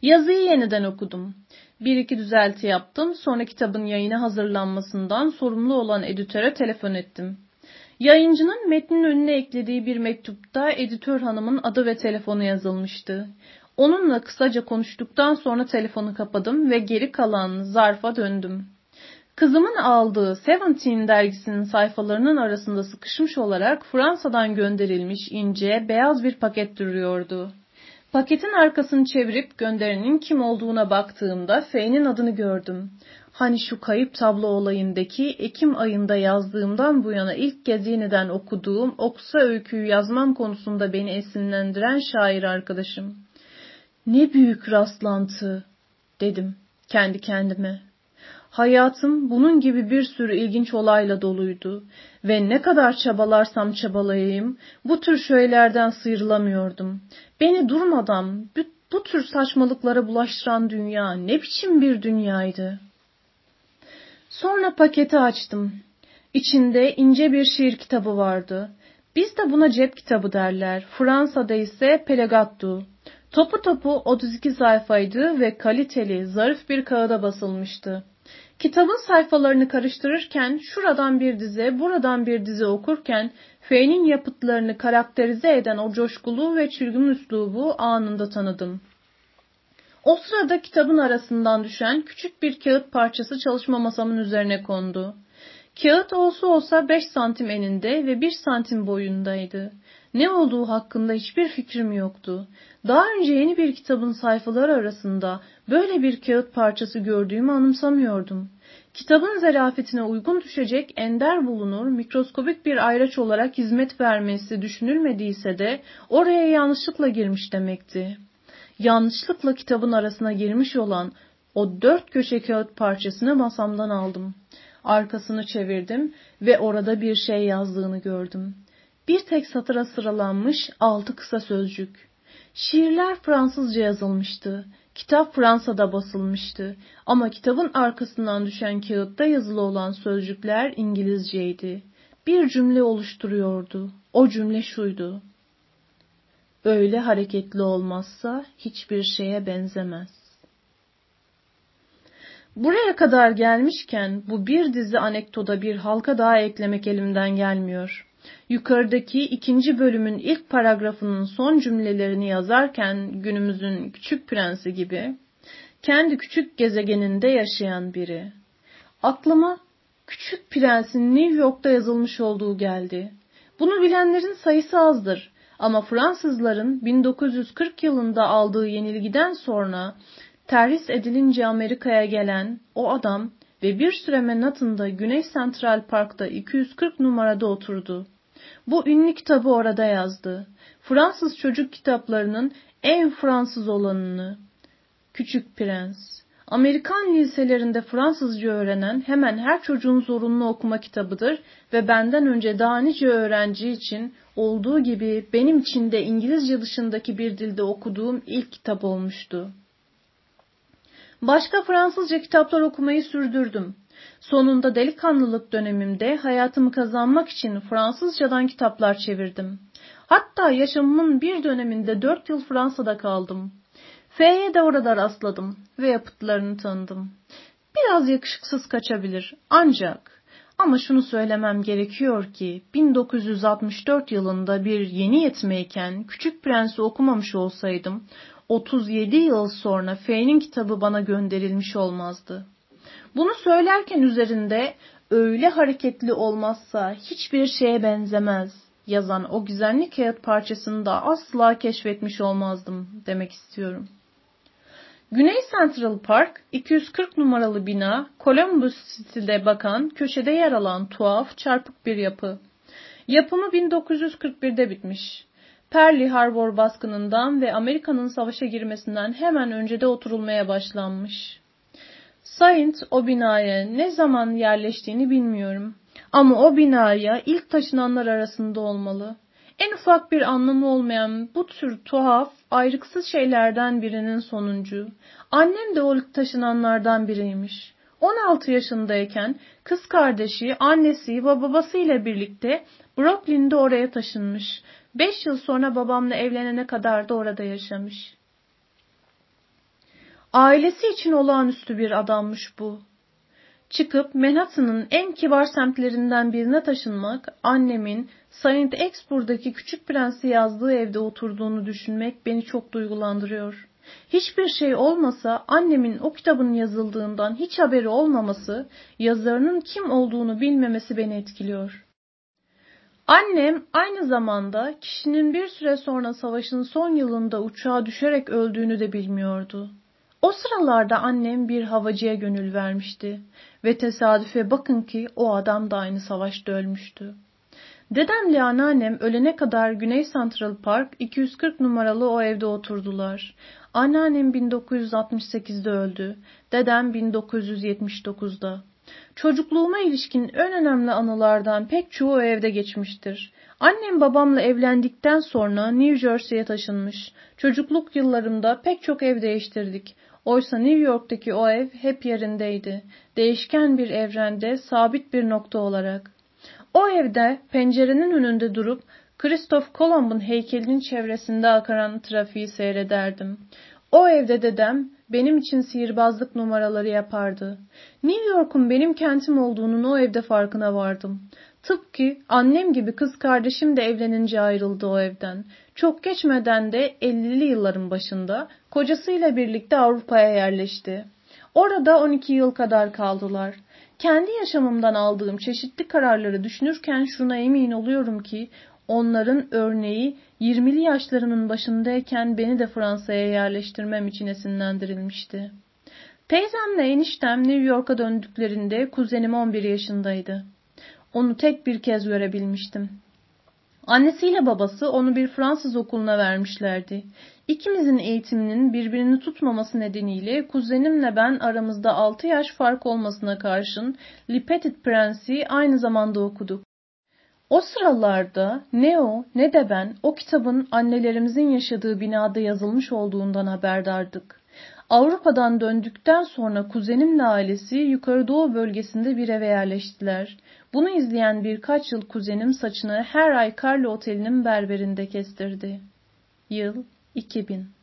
Speaker 1: Yazıyı yeniden okudum. Bir iki düzelti yaptım, sonra kitabın yayına hazırlanmasından sorumlu olan editöre telefon ettim. Yayıncının metnin önüne eklediği bir mektupta editör hanımın adı ve telefonu yazılmıştı. Onunla kısaca konuştuktan sonra telefonu kapadım ve geri kalan zarfa döndüm. Kızımın aldığı Seventeen dergisinin sayfalarının arasında sıkışmış olarak Fransa'dan gönderilmiş ince, beyaz bir paket duruyordu. Paketin arkasını çevirip gönderenin kim olduğuna baktığımda F'nin adını gördüm. Hani şu kayıp tablo olayındaki Ekim ayında yazdığımdan bu yana ilk kez yeniden okuduğum Oksa öyküyü yazmam konusunda beni esinlendiren şair arkadaşım. Ne büyük rastlantı dedim kendi kendime. Hayatım bunun gibi bir sürü ilginç olayla doluydu ve ne kadar çabalarsam çabalayayım bu tür şeylerden sıyrılamıyordum. Beni durmadan bu tür saçmalıklara bulaştıran dünya ne biçim bir dünyaydı? Sonra paketi açtım. İçinde ince bir şiir kitabı vardı. Biz de buna cep kitabı derler. Fransa'da ise Pelegattu. Topu topu 32 sayfaydı ve kaliteli, zarif bir kağıda basılmıştı. Kitabın sayfalarını karıştırırken, şuradan bir dize, buradan bir dize okurken, F'nin yapıtlarını karakterize eden o coşkulu ve çılgın üslubu anında tanıdım. O sırada kitabın arasından düşen küçük bir kağıt parçası çalışma masamın üzerine kondu. Kağıt olsa olsa 5 santim eninde ve 1 santim boyundaydı. Ne olduğu hakkında hiçbir fikrim yoktu. Daha önce yeni bir kitabın sayfaları arasında böyle bir kağıt parçası gördüğümü anımsamıyordum. Kitabın zarafetine uygun düşecek ender bulunur, mikroskobik bir ayraç olarak hizmet vermesi düşünülmediyse de oraya yanlışlıkla girmiş demekti. Yanlışlıkla kitabın arasına girmiş olan o dört köşe kağıt parçasını masamdan aldım. Arkasını çevirdim ve orada bir şey yazdığını gördüm. Bir tek satıra sıralanmış altı kısa sözcük. Şiirler Fransızca yazılmıştı. Kitap Fransa'da basılmıştı ama kitabın arkasından düşen kağıtta yazılı olan sözcükler İngilizceydi. Bir cümle oluşturuyordu. O cümle şuydu. Öyle hareketli olmazsa hiçbir şeye benzemez. Buraya kadar gelmişken bu bir dizi anekdota bir halka daha eklemek elimden gelmiyor. Yukarıdaki ikinci bölümün ilk paragrafının son cümlelerini yazarken günümüzün küçük prensi gibi kendi küçük gezegeninde yaşayan biri. Aklıma küçük prensin New York'ta yazılmış olduğu geldi. Bunu bilenlerin sayısı azdır ama Fransızların 1940 yılında aldığı yenilgiden sonra terhis edilince Amerika'ya gelen o adam ve bir süre Manhattan'da Güney Central Park'ta 240 numarada oturdu. Bu ünlü kitabı orada yazdı. Fransız çocuk kitaplarının en Fransız olanını. Küçük Prens. Amerikan liselerinde Fransızca öğrenen hemen her çocuğun zorunlu okuma kitabıdır ve benden önce daha nice öğrenci için olduğu gibi benim için de İngilizce dışındaki bir dilde okuduğum ilk kitap olmuştu. Başka Fransızca kitaplar okumayı sürdürdüm. Sonunda delikanlılık dönemimde hayatımı kazanmak için Fransızcadan kitaplar çevirdim. Hatta yaşamımın bir döneminde dört yıl Fransa'da kaldım. F'ye de orada rastladım ve yapıtlarını tanıdım. Biraz yakışıksız kaçabilir ancak ama şunu söylemem gerekiyor ki 1964 yılında bir yeni yetmeyken Küçük Prens'i okumamış olsaydım 37 yıl sonra F'nin kitabı bana gönderilmiş olmazdı. Bunu söylerken üzerinde öyle hareketli olmazsa hiçbir şeye benzemez yazan o güzellik kağıt parçasını da asla keşfetmiş olmazdım demek istiyorum. Güney Central Park 240 numaralı bina Columbus stilde bakan köşede yer alan tuhaf çarpık bir yapı. Yapımı 1941'de bitmiş. Pearl Harbor baskınından ve Amerika'nın savaşa girmesinden hemen önce de oturulmaya başlanmış. Saint o binaya ne zaman yerleştiğini bilmiyorum. Ama o binaya ilk taşınanlar arasında olmalı. En ufak bir anlamı olmayan bu tür tuhaf, ayrıksız şeylerden birinin sonuncu. Annem de o taşınanlardan biriymiş. 16 yaşındayken kız kardeşi, annesi ve babasıyla birlikte Brooklyn'de oraya taşınmış. 5 yıl sonra babamla evlenene kadar da orada yaşamış. Ailesi için olağanüstü bir adammış bu. Çıkıp Manhattan'ın en kibar semtlerinden birine taşınmak, annemin Saint Exburg'daki Küçük Prens'i yazdığı evde oturduğunu düşünmek beni çok duygulandırıyor. Hiçbir şey olmasa annemin o kitabın yazıldığından hiç haberi olmaması, yazarının kim olduğunu bilmemesi beni etkiliyor. Annem aynı zamanda kişinin bir süre sonra savaşın son yılında uçağa düşerek öldüğünü de bilmiyordu. O sıralarda annem bir havacıya gönül vermişti ve tesadüfe bakın ki o adam da aynı savaşta ölmüştü. Dedemle anneannem ölene kadar Güney Central Park 240 numaralı o evde oturdular. Anneannem 1968'de öldü. Dedem 1979'da. Çocukluğuma ilişkin en önemli anılardan pek çoğu o evde geçmiştir. Annem babamla evlendikten sonra New Jersey'ye taşınmış. Çocukluk yıllarımda pek çok ev değiştirdik. Oysa New York'taki o ev hep yerindeydi. Değişken bir evrende sabit bir nokta olarak. O evde pencerenin önünde durup Christoph Kolomb'un heykelinin çevresinde akaran trafiği seyrederdim. O evde dedem benim için sihirbazlık numaraları yapardı. New York'un benim kentim olduğunun o evde farkına vardım. Tıpkı annem gibi kız kardeşim de evlenince ayrıldı o evden. Çok geçmeden de 50'li yılların başında kocasıyla birlikte Avrupa'ya yerleşti. Orada 12 yıl kadar kaldılar. Kendi yaşamımdan aldığım çeşitli kararları düşünürken şuna emin oluyorum ki onların örneği 20'li yaşlarımın başındayken beni de Fransa'ya yerleştirmem için esinlendirilmişti. Teyzemle eniştem New York'a döndüklerinde kuzenim 11 yaşındaydı. Onu tek bir kez görebilmiştim. Annesiyle babası onu bir Fransız okuluna vermişlerdi. İkimizin eğitiminin birbirini tutmaması nedeniyle kuzenimle ben aramızda 6 yaş fark olmasına karşın Le Petit aynı zamanda okuduk. O sıralarda ne o ne de ben o kitabın annelerimizin yaşadığı binada yazılmış olduğundan haberdardık. Avrupa'dan döndükten sonra kuzenimle ailesi yukarı doğu bölgesinde bir eve yerleştiler. Bunu izleyen birkaç yıl kuzenim saçını her ay Carlo Oteli'nin berberinde kestirdi. Yıl 2000